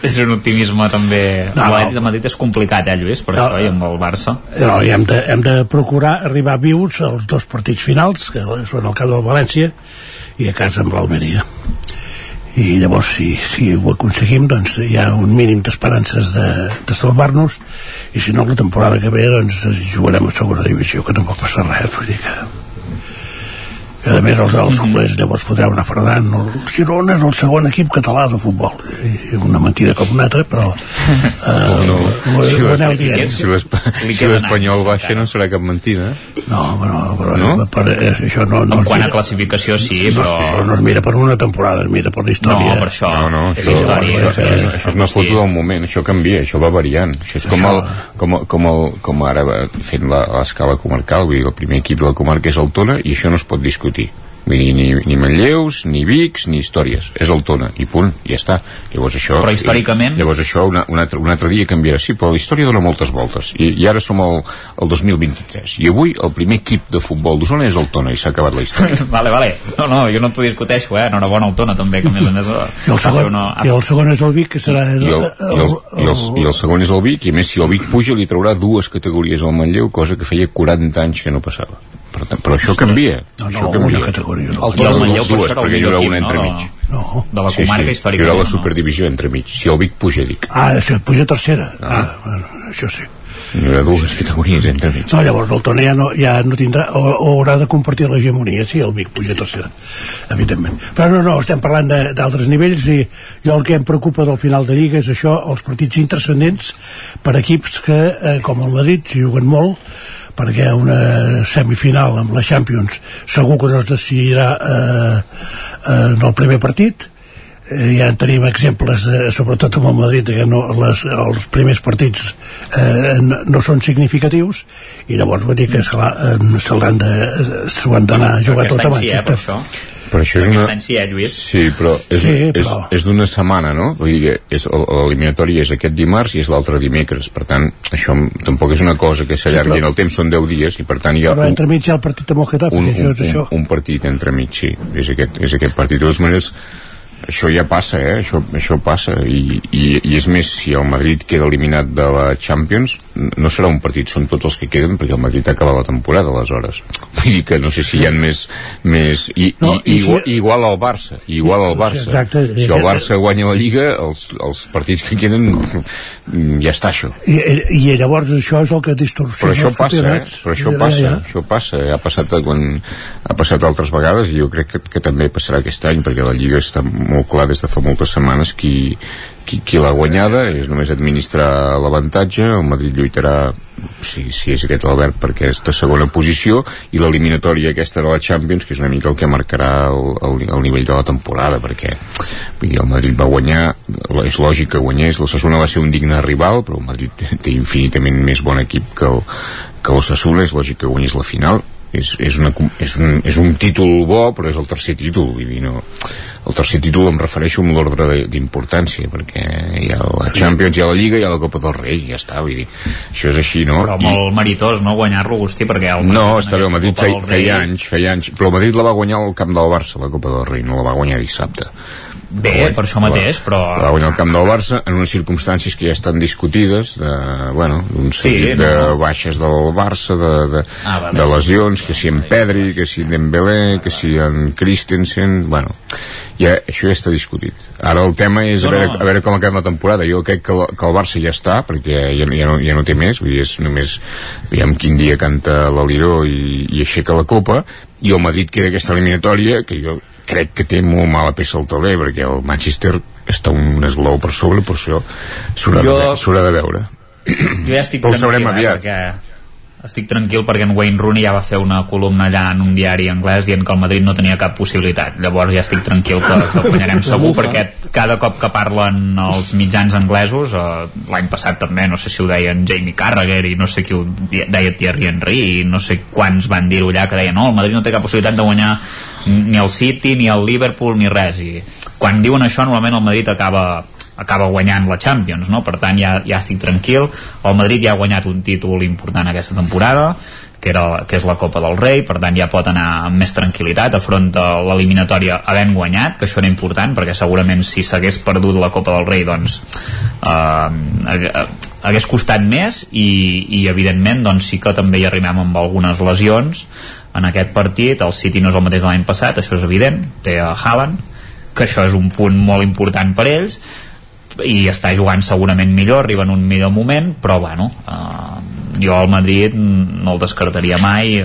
és un optimisme també. No, l'Atlètic de Madrid és complicat, eh Lluís? Per no, això i amb el Barça. No, i hem de, hem de procurar arribar vius als dos partits finals que són al camp del València i a casa amb l'Almeria i llavors si, si ho aconseguim doncs hi ha un mínim d'esperances de, de salvar-nos. I si no la temporada que ve doncs jugarem a segona divisió que no pot passar res vull dir que que a més els, els culers llavors podreu anar fredant. El Girona és el segon equip català de futbol. I una mentida com una altra però eh, no, ho, si ho si l'Espanyol baixa no serà cap mentida. No, però, però No? per, és, això no, no en quant a classificació sí, no, però però no es mira per una temporada es mira per la història. No, per això. No, no, és això, història això, això, és- això, això és una foto del moment, això canvia, això va variant. Això és com, el, com, com, el, com ara fent la- l'escala comarcal, vull dir, el primer equip de la comarca és el Tona i això no es pot discutir. Security. Vull dir, ni, ni Manlleus, ni Vics, ni històries. És el Tona, i punt, i ja està. Llavors això... Però històricament- I, llavors això una, un, altre, un altre dia canviarà. Sí, però la història dona moltes voltes. I, i ara som al, al 2023. I avui el primer equip de futbol d'Osona és el Tona, i s'ha acabat la història. vale, vale. No, no, jo no t'ho discuteixo, eh? Enhorabona al Tona, també, que a més a més... i el, segon, una... i el segon és el Vic que serà I el, i, el, i, el, i el segon és el Vic i a més si el Vic puja li traurà dues categories al Manlleu cosa que feia 40 anys que no passava per tant, però això canvia no, no, això una canvia. categoria no. I el Manlleu per dues, el perquè hi haurà una equip, entre no? no. de la comarca sí, sí. hi haurà la no? superdivisió entre mig si el Vic puja dic ah, si puja a tercera ah. bueno, això sí hi haurà dues categories entre mig no, llavors el Tona ja no, ja no tindrà o, o haurà de compartir l'hegemonia si el Vic puja tercera evidentment però no, no, estem parlant de- d'altres nivells i jo el que em preocupa del final de Lliga és això, els partits intrascendents per equips que, eh, com el Madrid juguen molt perquè una semifinal amb la Champions segur que no es decidirà eh, eh, en el primer partit eh, ja en tenim exemples eh, sobretot amb el Madrid que no, les, els primers partits eh, no, no són significatius i llavors vull dir que se eh, se l'han d'anar a jugar tot a any sí, eh, Manchester. Però això és una... any sí, eh, Lluís? Sí, però és, Sí, és, però- és d'una setmana, no? Vull dir que és, el- l'eliminatori és aquest dimarts i és l'altre dimecres. Per tant, això tampoc és una cosa que s'allargui Sí, en però- el temps, són 10 dies i per tant hi ha però un, entremig hi ha el partit amb el Getafe un, que això un, és això un, un partit entremig, sí. És aquest, és aquest partit. De totes maneres, això ja passa, eh? Això, això passa. I, i, I és més, si el Madrid queda eliminat de la Champions, no serà un partit, són tots els que queden, perquè el Madrid acaba la temporada, aleshores. Vull dir que no sé si hi ha més... més i, No, i, i si- igual, igual al Barça. Igual al Barça. Sí, exacte. Si el Barça guanya la Lliga, els, els partits que queden, ja està això. I, i llavors això és el que distorsiona Però això passa, eh? Però això Ja, passa, ja. això passa. Ha passat, quan, ha passat altres vegades i jo crec que, que també passarà aquest any perquè la Lliga està molt clar des de fa moltes setmanes qui, qui, qui l'ha guanyada és només administrar l'avantatge. El Madrid lluitarà si, si és aquest Albert perquè és de segona posició i l'eliminatòria aquesta de la Champions que és una mica el que marcarà el, el, el nivell de la temporada perquè dir, el Madrid va guanyar és lògic que guanyés, l'Ossassuna va ser un digne rival però el Madrid té infinitament més bon equip que el, que l'Ossassuna és lògic que guanyés la final és, és, una, és, un, és un títol bo però és el tercer títol vull dir, no, el tercer títol em refereixo amb l'ordre de- d'importància perquè hi ha la Champions, hi ha la Lliga i hi ha la Copa del Rei i ja està, vull dir, això és així no? Però molt meritós, no, guanyar-lo, Agustí, perquè el No, està bé, el Madrid feia, feia anys, feia anys, però el Madrid la va guanyar al camp del Barça, la Copa del Rei, no la va guanyar dissabte. Bé, per això mateix, però... Va guanyar el camp del Barça en unes circumstàncies que ja estan discutides, de, bueno, Sí, seguit no, de baixes del Barça, de, de, Ah, va, de sí. lesions, que si en Pedri, que si en Dembélé, que si en Christensen, bueno, ja, això ja està discutit. Ara el tema és No, a, veure, a veure com acabem la temporada. Jo crec que, el- que el Barça ja està, perquè ja, ja, no, ja no té més, vull dir, és només, veiem quin dia canta l'Aliró i, i aixeca la copa, i el Madrid queda aquesta eliminatòria, que jo crec que té molt mala peça al taler, perquè el Manchester està un esglau per sobre, per això s'haurà Jo- de, de veure. Jo ja estic Però ho sabrem eh, aviat. perquè estic tranquil perquè en Wayne Rooney ja va fer una columna allà en un diari anglès dient que el Madrid no tenia cap possibilitat. Llavors ja estic tranquil que, que el guanyarem segur perquè cada cop que parlen els mitjans anglesos eh, l'any passat també, no sé si ho deien Jamie Carragher i no sé qui ho deia Thierry Henry i no sé quants van dir-ho allà que deien no, el Madrid no té cap possibilitat de guanyar ni el City, ni el Liverpool, ni res i quan diuen això normalment el Madrid acaba acaba guanyant la Champions, no? Per tant, ja, ja estic tranquil. El Madrid ja ha guanyat un títol important aquesta temporada, que, era, que és la Copa del Rei, per tant ja pot anar amb més tranquil·litat, afronta l'eliminatòria havent guanyat, que això era important, perquè segurament si s'hagués perdut la Copa del Rei, doncs eh, hag- hagués costat més i, i evidentment doncs sí que també hi arribem amb algunes lesions en aquest partit, el City no és el mateix de l'any passat, això és evident, té a Haaland, que això és un punt molt important per ells i està jugant segurament millor, arriba en un millor moment, però bueno, eh, jo al Madrid no el descartaria mai,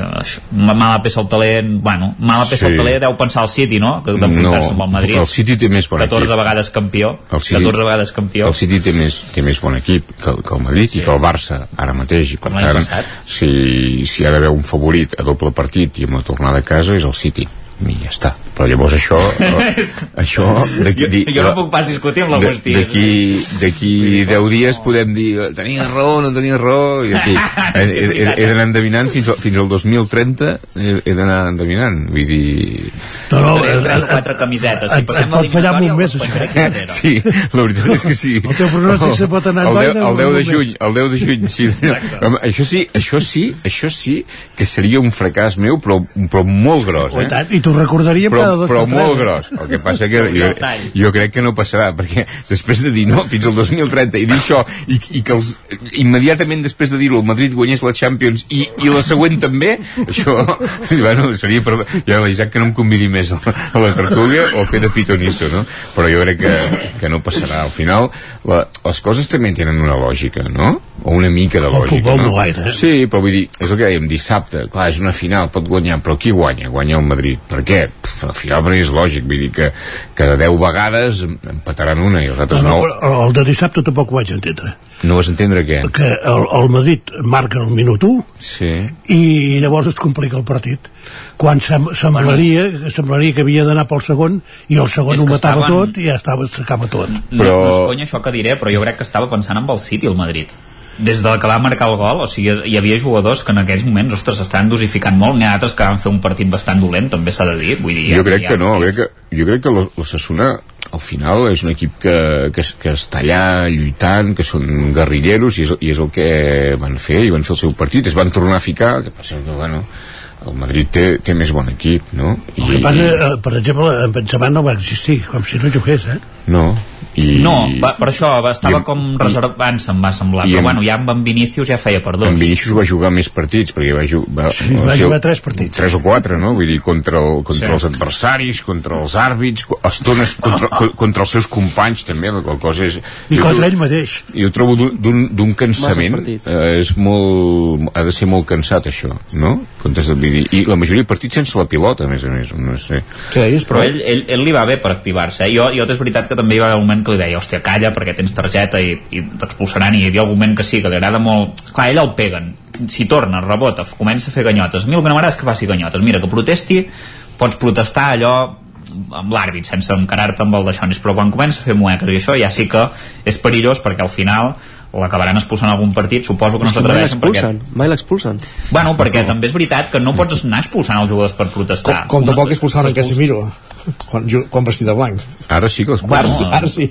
mala peça al talent, bueno, mala peça al Sí. talent deu pensar el City, no? Que d'enfrontar-se amb el Madrid. el City té més bon 14 equip. vegades campió, El City- 14 vegades campió. El City té més, té més bon equip que, que el Madrid sí. i que el Barça ara mateix i per Com tant passat. si, si hi ha d'haver un favorit a doble partit i amb la tornada a casa és el City i ja està, però llavors això eh, això d'aquí jo, di- jo no puc pas discutir amb l'Agustí. d'aquí d'aquí 10 dies podem dir eh, tenia raó, no tenia raó i aquí, he, he, he, he d'anar endevinant fins, al, fins al 2030 he, he d'anar endevinant vull dir No, no, Tres, eh, tres, eh, quatre camisetes. Si et- passem et pot fallar amb un mes, això. Sí, la veritat és que sí. El teu pronòstic se pot anar el, en 10, boira el 10 de juny, el 10 de juny, sí. Home, això sí, això sí, això sí que seria un fracàs meu, però, però molt gros, Oh, i eh? tant, I t'ho recordaríem però, dos però molt gros el que passa que jo, jo crec que no passarà perquè després de dir no fins al 2030 i dir això i, i que els, immediatament després de dir-ho el Madrid guanyés la Champions i, i la següent també això bueno, seria per, ja l'Isaac que no em convidi més a la, a la tertúlia o fer de pitonisso no? però jo crec que, que no passarà al final la, les coses també tenen una lògica no? o una mica de lògica no? no gaire, eh? Sí, però vull dir, és el que dèiem, dissabte, clar, és una final, pot guanyar, però qui guanya? Guanya el Madrid. Per què? Pff, perquè és lògic, vull dir que, que de 10 vegades empataran una i els altres No, no. però el de dissabte tampoc ho vaig entendre. No vas entendre què? Que el, el Madrid marca el minut 1 Sí. i llavors es complica el partit quan sem semblaria, semblaria que havia d'anar pel segon i el segon ho matava estaven- tot i ja estava, s'acaba tot No, no és conya això que diré, però jo crec que estava pensant amb el City, el Madrid. Des de que va marcar el gol, o sigui, hi havia jugadors que en aquells moments, ostres, estaven dosificant molt, n'hi ha altres que van fer un partit bastant dolent, també s'ha de dir, vull dir... Jo crec que no, crec que, jo crec que l'Ossassuna al final és un equip que, que, que està allà lluitant, que són guerrilleros i és, i és el que van fer i van fer el seu partit, es van tornar a ficar que passa que, bueno, el Madrid té, té més bon equip, no? el que passa, eh, per exemple, en Benzema no va existir com si no jugués, eh? No, i... No, va, per això va, estava i- com reservant, se'm va semblar, i però en- bueno, ja amb en Vinícius ja feia per dos. En Vinícius va jugar més partits perquè va, ju va, Sí, va ser- jugar tres partits. tres o quatre, no? Vull dir, contra, el, contra Sí. els adversaris contra els àrbits, estones contra, co- contra els seus companys també, la qual cosa és I jo contra ell mateix. jo trobo d'un- cansament eh, és molt, ha de ser molt cansat això no? Comptes de, dir, i la majoria de partits sense la pilota a més a més no sé. Què deies, Però ell, ell, ell li va bé per activar-se. Eh? Jo, jo és veritat que també hi va haver un moment que li deia, hòstia, calla perquè tens targeta i, i t'expulsaran i hi havia algun moment que sí, que li agrada molt... Clar, ell el peguen. Si torna, rebota, comença a fer ganyotes. A mi el que m'agrada és que faci ganyotes. Mira, que protesti, pots protestar allò amb l'àrbit, sense encarar-te amb el d'aixonis, però quan comença a fer mueques i això ja sí que és perillós perquè al final l'acabaran expulsant a algun partit, suposo que no s'atreveixen perquè... l'expulsen, mai l'expulsen. Bueno, perquè també és veritat que no pots anar expulsant els jugadors per protestar. Com, com Una- tampoc expulsaven en Casemiro quan, quan vestit de blanc. ara sí que els Bueno, Ara sí.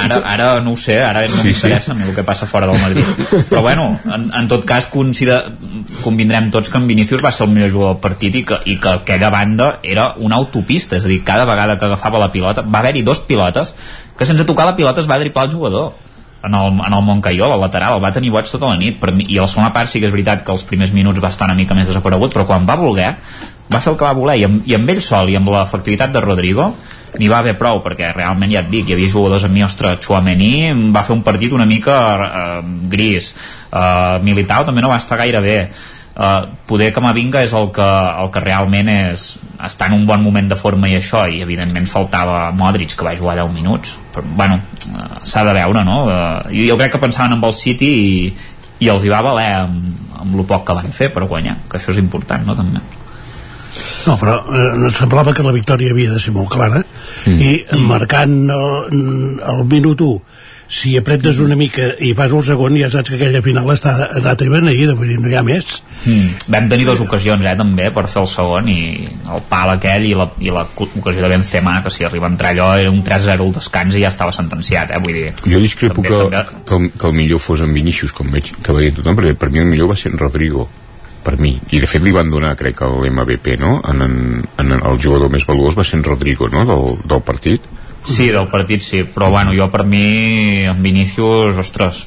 Ara, ara no ho sé, ara no Sí, m'interessa mi el que passa fora del Madrid. Però bueno, en, en tot cas considera, convindrem tots que en Vinícius va ser el millor jugador del partit i que, i que aquella banda era una autopista, és a dir, cada vegada que agafava la pilota, va haver-hi dos pilotes que sense tocar la pilota es va driplar el jugador en el, en el Montcaió, al lateral, el va tenir boig tota la nit, per mi, i a la segona part sí que és veritat que els primers minuts va estar una mica més desaparegut, però quan va voler, va fer el que va voler, i amb, i amb ell sol i amb l'efectivitat de Rodrigo, n'hi va haver prou, perquè realment ja et dic, hi havia jugadors amb mi, ostres, Chouameni va fer un partit una mica eh, gris, eh, Militao també no va estar gaire bé, eh, poder Camavinga és el que, el que realment és, està en un bon moment de forma i això, i evidentment faltava Modric, que va jugar 10 minuts però, bueno, eh, s'ha de veure no? Eh, jo crec que pensaven amb el City i, i els hi va valer amb, amb el poc que van fer per guanyar, que això és important no, també no, però eh, semblava que la victòria havia de ser molt clara mm. i marcant el, el minut 1 si apretes una mica i fas el segon ja saps que aquella final està data i beneïda vull dir, no hi ha més mm. vam tenir dues ocasions eh, també per fer el segon i el pal aquell i la, i la ocasió de Benzema que si arriba a entrar allò era un 3-0 al descans i ja estava sentenciat eh, vull dir, jo discrepo també, que, també... que, el, que el millor fos en Vinícius com veig que va dir tothom perquè per mi el millor va ser en Rodrigo per mi, i de fet li van donar crec l'MVP no? en, en, en el jugador més valuós va ser en Rodrigo no? del, del partit Sí, del partit sí, però bueno, jo per mi en Vinícius, ostres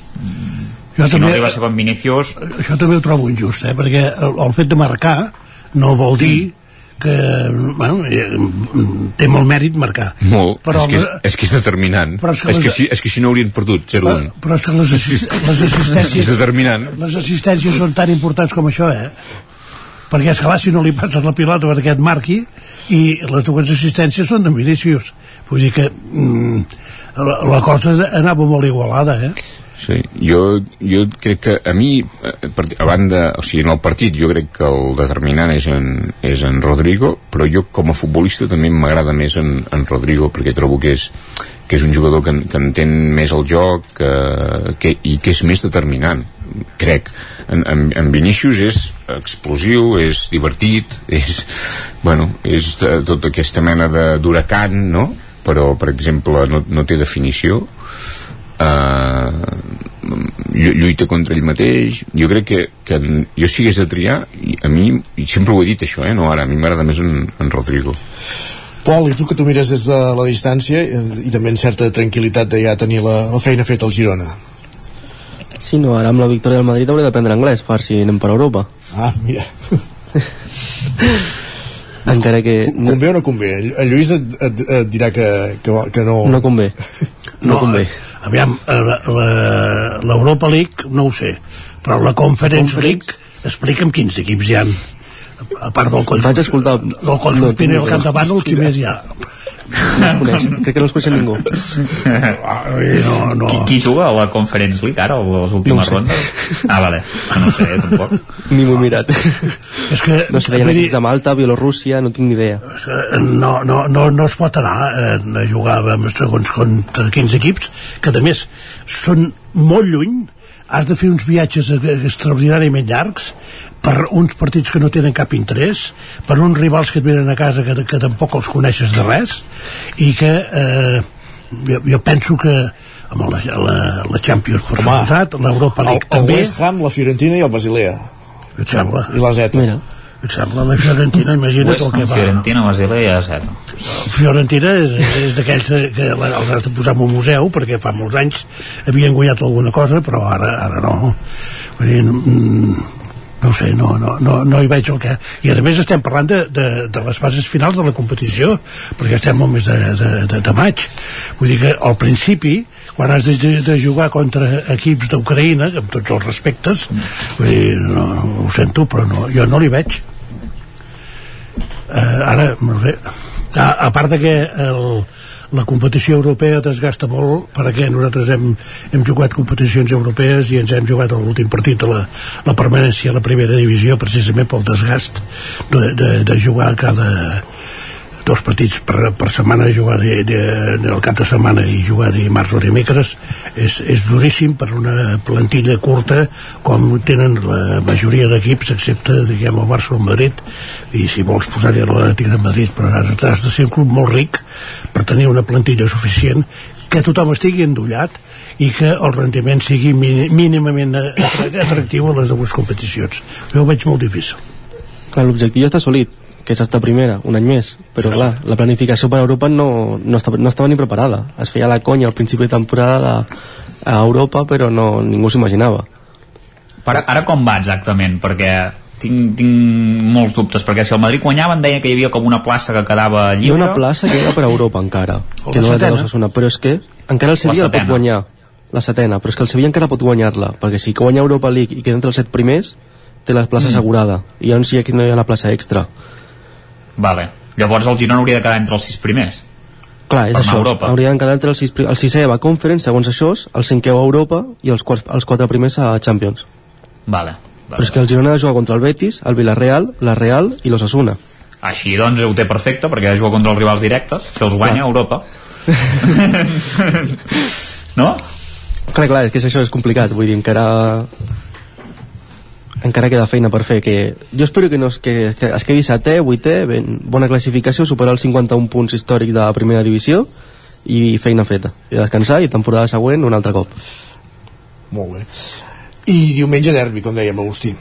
jo si també, no arriba a ser con Vinícius això també ho trobo injust, eh? perquè el, el fet de marcar no vol dir que bueno, eh, té molt mèrit marcar molt, però és, que és, és que és determinant però és, que és, les, que si, és que si no haurien perdut 0-1 però, però és que les, assist, les assistències és determinant. les assistències són tan importants com això eh? perquè és clar, si no li passes la pilota perquè et marqui i les dues assistències són de Vinícius vull dir que mm, la, la cosa anava molt igualada eh? Sí, jo, jo crec que a mi, a banda, o sigui, en el partit jo crec que el determinant és en, és en Rodrigo, però jo com a futbolista també m'agrada més en, en Rodrigo perquè trobo que és, que és un jugador que, que entén més el joc que, que, i que és més determinant crec en, en, en Vinícius és explosiu, és divertit és, bueno, és de, tota aquesta mena d'huracan no? però per exemple no, no té definició uh, lluita contra ell mateix jo crec que, que jo si hagués de triar a mi, i sempre ho he dit això eh? no ara, a mi m'agrada més en, en Rodrigo Pol, i tu que tu mires des de la distància i també en certa tranquil·litat de ja tenir la, la feina feta al Girona Sí, no, ara amb la victòria del Madrid hauré d'aprendre anglès per si anem per Europa. Ah, mira. Encara que... Convé o no convé? El Lluís et, et, et dirà que, que, que no... No convé. No, no convé. Aviam, l'Europa League no ho sé, però la Conference League explica'm quins equips hi ha a part del escoltar... del Collsospina no, i el capdavant el qui més hi ha no crec que no es coneix ningú. No, no. Qui, qui juga a la Conference League ara, a les últimes no rondes? Ah, vale, que no sé, tampoc. Ni m'ho he mirat. És que, no sé, dir... de Malta, Bielorússia no tinc ni idea. No, no, no, no es pot anar eh, a jugar amb segons contra quins equips que a més són molt lluny has de fer uns viatges extraordinàriament llargs per uns partits que no tenen cap interès per uns rivals que et venen a casa que, que tampoc els coneixes de res i que eh, jo, jo penso que amb la, la, la Champions per suposat, l'Europa League el, també. El West Ham, la Fiorentina i el Basilea. Et sembla? i la Zeta Mira sembla la Fiorentina, imagina't el que fa Fiorentina, Basilea i Zeta Fiorentina és, és d'aquells que els has de posar en un museu perquè fa molts anys havien guanyat alguna cosa però ara, ara no vull dir, mm, no sé, no, no, no, no hi veig el que... I a més estem parlant de, de, de les fases finals de la competició, perquè estem al mes de, de, de, de maig. Vull dir que al principi, quan has de, de jugar contra equips d'Ucraïna, amb tots els respectes, vull dir, no, ho sento, però no, jo no li veig. Eh, ara, no sé, a, a part de que el, la competició europea desgasta molt perquè nosaltres hem, hem jugat competicions europees i ens hem jugat l'últim partit a la, la permanència a la primera divisió precisament pel desgast de, de, de jugar cada dos partits per, per setmana jugar de, de, de, el cap de setmana i jugar dimarts o dimecres és, és duríssim per una plantilla curta com tenen la majoria d'equips excepte diguem el Barça o el Madrid i si vols posar-hi l'Atlètic de Madrid però has, de ser un club molt ric per tenir una plantilla suficient que tothom estigui endollat i que el rendiment sigui mínimament atractiu a les dues competicions. Jo ho veig molt difícil. L'objectiu ja està assolit que és estar primera, un any més. Però sí, clar, sí. la planificació per a Europa no, no, estava, no estava ni preparada. Es feia la conya al principi de temporada a Europa però no, ningú s'imaginava ara, ara com va exactament? perquè tinc, tinc molts dubtes perquè si el Madrid guanyava em deia que hi havia com una plaça que quedava lliure hi ha una plaça que era per a Europa encara que no la té l'Ossassuna però és que encara el Sevilla la pot guanyar la setena, però és que el Sevilla encara pot guanyar-la perquè si guanya Europa League i queda entre els set primers té la plaça mm. assegurada. I llavors sí, aquí no hi ha la plaça extra vale. llavors el Girona hauria de quedar entre els sis primers clar, és això, Europa. hauria de quedar entre els sis el sisè a Conference, segons això el cinquè a Europa i els, quarts, els quatre primers a Champions vale però és que el Girona ha de jugar contra el Betis, el Villarreal, la Real i l'Ossassuna. Així doncs ho té perfecte perquè ha de jugar contra els rivals directes, si els guanya a Europa. no? Clar, clar, és que això és complicat, vull dir, encara encara queda feina per fer que jo espero que, no, que, que es quedi setè, vuitè, ben, bona classificació superar els 51 punts històrics de la primera divisió i feina feta, i descansar i temporada següent un altre cop molt bé i diumenge derbi, com dèiem, Agustí.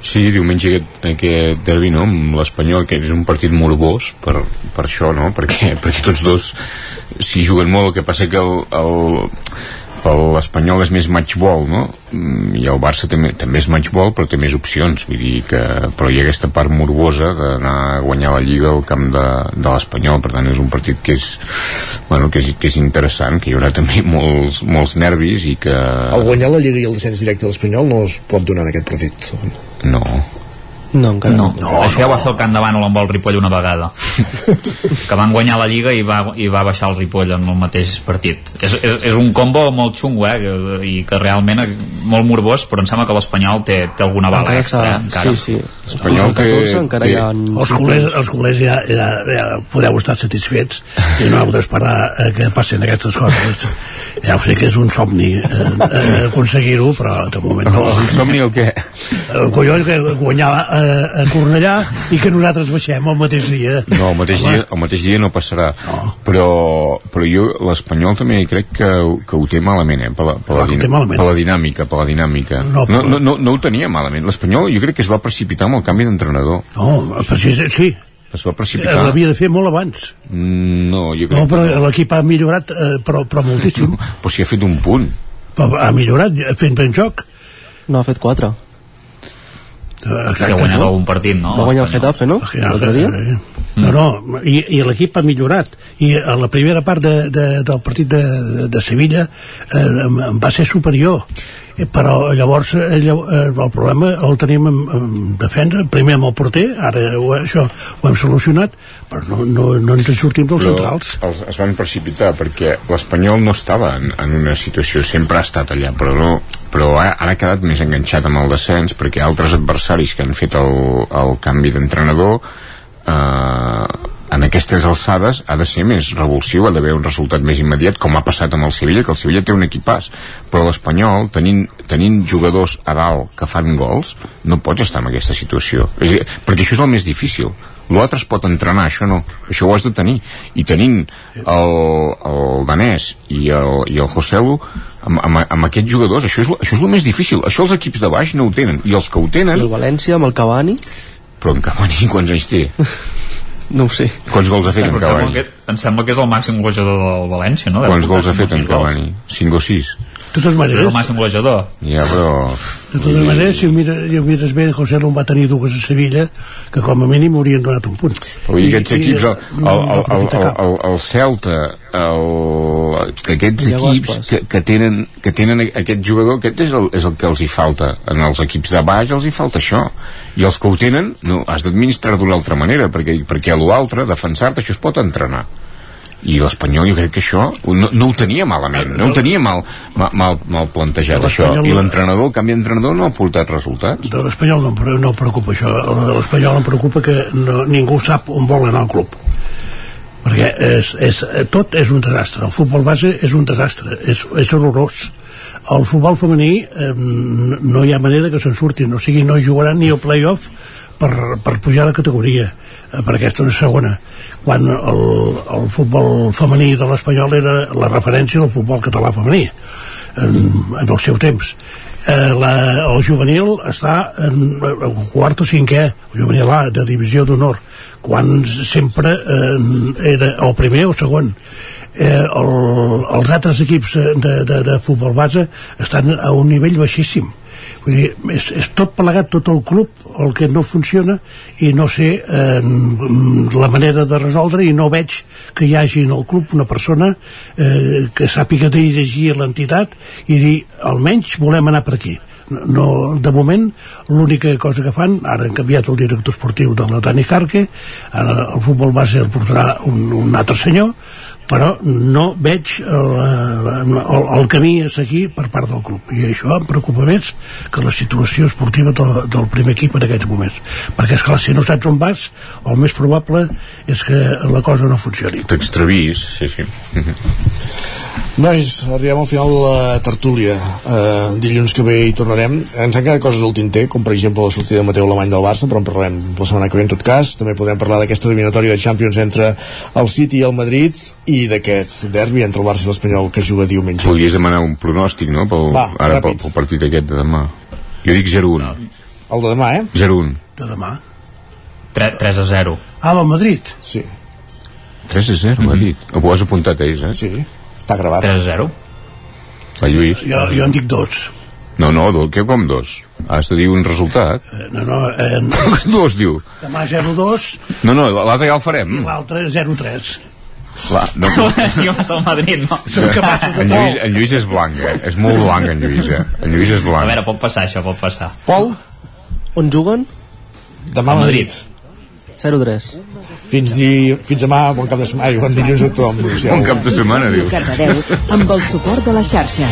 Sí, diumenge aquest, aquest derbi, no?, amb l'Espanyol, que és un partit morbós per, per això, no?, perquè, perquè tots dos s'hi juguen molt, el que passa que el, el, l'Espanyol és més matchball, no? Mm, I el Barça també, també és matchball, però té més opcions, vull dir que... Però hi ha aquesta part morbosa d'anar a guanyar la Lliga al camp de, de l'Espanyol, per tant és un partit que és, bueno, que és, que és interessant, que hi haurà també molts, molts nervis i que... El guanyar la Lliga i el descens directe de l'Espanyol no es pot donar en aquest partit. No, no, encara no. no. no Això ja va fer el Camp de Bànol amb el Ripoll una vegada. que van guanyar la Lliga i va, i va baixar el Ripoll en el mateix partit. És, és, és un combo molt xungo, eh? I que realment molt morbós, però em sembla que l'Espanyol té, té alguna bala encara extra, eh? Encara. Sí, sí. L'Espanyol té... Encara té... Ha... Els culers, els culers ja, ja, ja podeu estar satisfets i no heu d'esperar eh, que passin aquestes coses. Ja ho sé que és un somni eh, eh, aconseguir-ho, però de moment no. Un somni o què? El collons que guanyar eh, a Cornellà i que nosaltres baixem el mateix dia. No, el mateix, dia, el mateix dia no passarà. No. Però, però jo, l'Espanyol també crec que, que ho té malament, eh? Per la, per, la, per la dinàmica, per la dinàmica. No, però... no, no, no ho tenia malament. L'Espanyol jo crec que es va precipitar amb el canvi d'entrenador. No, però sí, sí, es va precipitar. L'havia de fer molt abans. Mm, no, jo crec no, però no. l'equip ha millorat, eh, però, però moltíssim. No, però si ha fet un punt. Però ha millorat, fent ben joc. No, ha fet quatre. Exacte, ha guanyat no? algun partit, no? Va guanyar el Getafe, no? L'altre dia? Mm. No, no, i, i l'equip ha millorat i a la primera part de, de, del partit de, de Sevilla eh, va ser superior però llavors eh, eh, el problema el tenim en, en defensa primer amb el porter, ara ho, això ho hem solucionat, però no, no, no ens en sortim dels però centrals. els, es van precipitar perquè l'Espanyol no estava en, en una situació, sempre ha estat allà però, no, però ha, ara ha quedat més enganxat amb el descens perquè altres adversaris que han fet el, el canvi d'entrenador eh, en aquestes alçades ha de ser més revulsiu, ha d'haver un resultat més immediat, com ha passat amb el Sevilla, que el Sevilla té un equipàs, però l'Espanyol, tenint, tenint jugadors a dalt que fan gols, no pots estar en aquesta situació. És dir, perquè això és el més difícil. L'altre es pot entrenar, això no. Això ho has de tenir. I tenint el, el danès i el, i el Joselu, amb, amb, amb aquests jugadors, això és, això és el més difícil. Això els equips de baix no ho tenen. I els que ho tenen... I el València amb el Cavani? Però en Cavani quants anys té? No ho sé. Quants gols ha fet en Cavani? Que, em sembla que és el màxim golejador del València, no? Quants gols ha fet en Cavani? 5 o 6? De totes maneres... És el màxim golejador. Ja, però... De totes maneres, si ho mires, si ho mires bé, José Lom va tenir dues a Sevilla, que com a mínim haurien donat un punt. Vull dir, aquests equips, el, el, el, el, el, el Celta, el, aquests equips que, que, tenen, que tenen aquest jugador, aquest és el, és el que els hi falta. En els equips de baix els hi falta això. I els que ho tenen, no, has d'administrar d'una altra manera, perquè, perquè a l'altre, defensar-te, això es pot entrenar i l'Espanyol jo crec que això no, no ho tenia malament, no ho tenia mal, mal, mal, mal plantejat això, i l'entrenador, el canvi d'entrenador no ha portat resultats? De l'Espanyol no, no preocupa això. l'Espanyol em preocupa que no, ningú sap on vol anar al club. Perquè és, és, tot és un desastre. El futbol base és un desastre. És, és horrorós. El futbol femení eh, no hi ha manera que se'n surtin o sigui, no jugaran ni el play-off per, per pujar de categoria eh, per aquesta segona. Quan el, el futbol femení de l'Espanyol era la referència del futbol català femení en, en el seu temps. Eh, la, el juvenil està en, en quart o cinquè el juvenil A de divisió d'honor quan sempre eh, era el primer o segon. Eh, el, els altres equips de, de, de futbol base estan a un nivell baixíssim Vull dir, és, és tot plegat, tot el club, el que no funciona, i no sé eh, la manera de resoldre, i no veig que hi hagi en el club una persona eh, que sàpiga dirigir l'entitat i dir, almenys volem anar per aquí. No, de moment l'única cosa que fan, ara han canviat el director esportiu de la Dani Carque ara el futbol base el portarà un, un altre senyor però no veig el, el, el camí a seguir per part del club. I això em preocupa més que la situació esportiva del, del primer equip en aquests moments. Perquè esclar, si no saps on vas el més probable és que la cosa no funcioni. T'extravis, sí, sí. Nois, arribem al final de la tertúlia. Uh, dilluns que ve hi tornarem. Ens han quedat coses al tinter, com per exemple la sortida de Mateu Alemany del Barça, però en parlarem la setmana que ve en tot cas, també podem parlar d'aquesta eliminatòria de Champions entre el City i el Madrid. I d'aquest derbi entre el Barça i l'Espanyol que juga diumenge. Podries demanar un pronòstic, no? Pel, Va, ara pel, ràpid. pel partit aquest de demà. Jo dic 0-1 el de demà, eh? 0-1 de demà. 3, 3 a 0 ah, del Madrid? sí. 3 a 0, m'ha dit. Ho has apuntat ells, eh? sí, està gravat. 3 a 0 va Lluís. Jo, jo en dic dos. No, no, do, què com dos? has de dir un resultat. Eh, no, no, eh, dos diu. Demà 0-2 no, no, l'altre ja el farem. L'altre 0-3 Va, no, si vas al Madrid, no? Som capaços de en. Lluís, en Lluís és blanc, eh? És molt blanc, en Lluís, eh? En Lluís és A blanc. veure, pot passar això, pot passar. Pol? On juguen? Demà a Madrid 0-3 fins, di... fins demà, bon cap de setmana ai, bon dilluns a tothom Bon cap de setmana, diu. Cardedeu, amb el suport de la xarxa.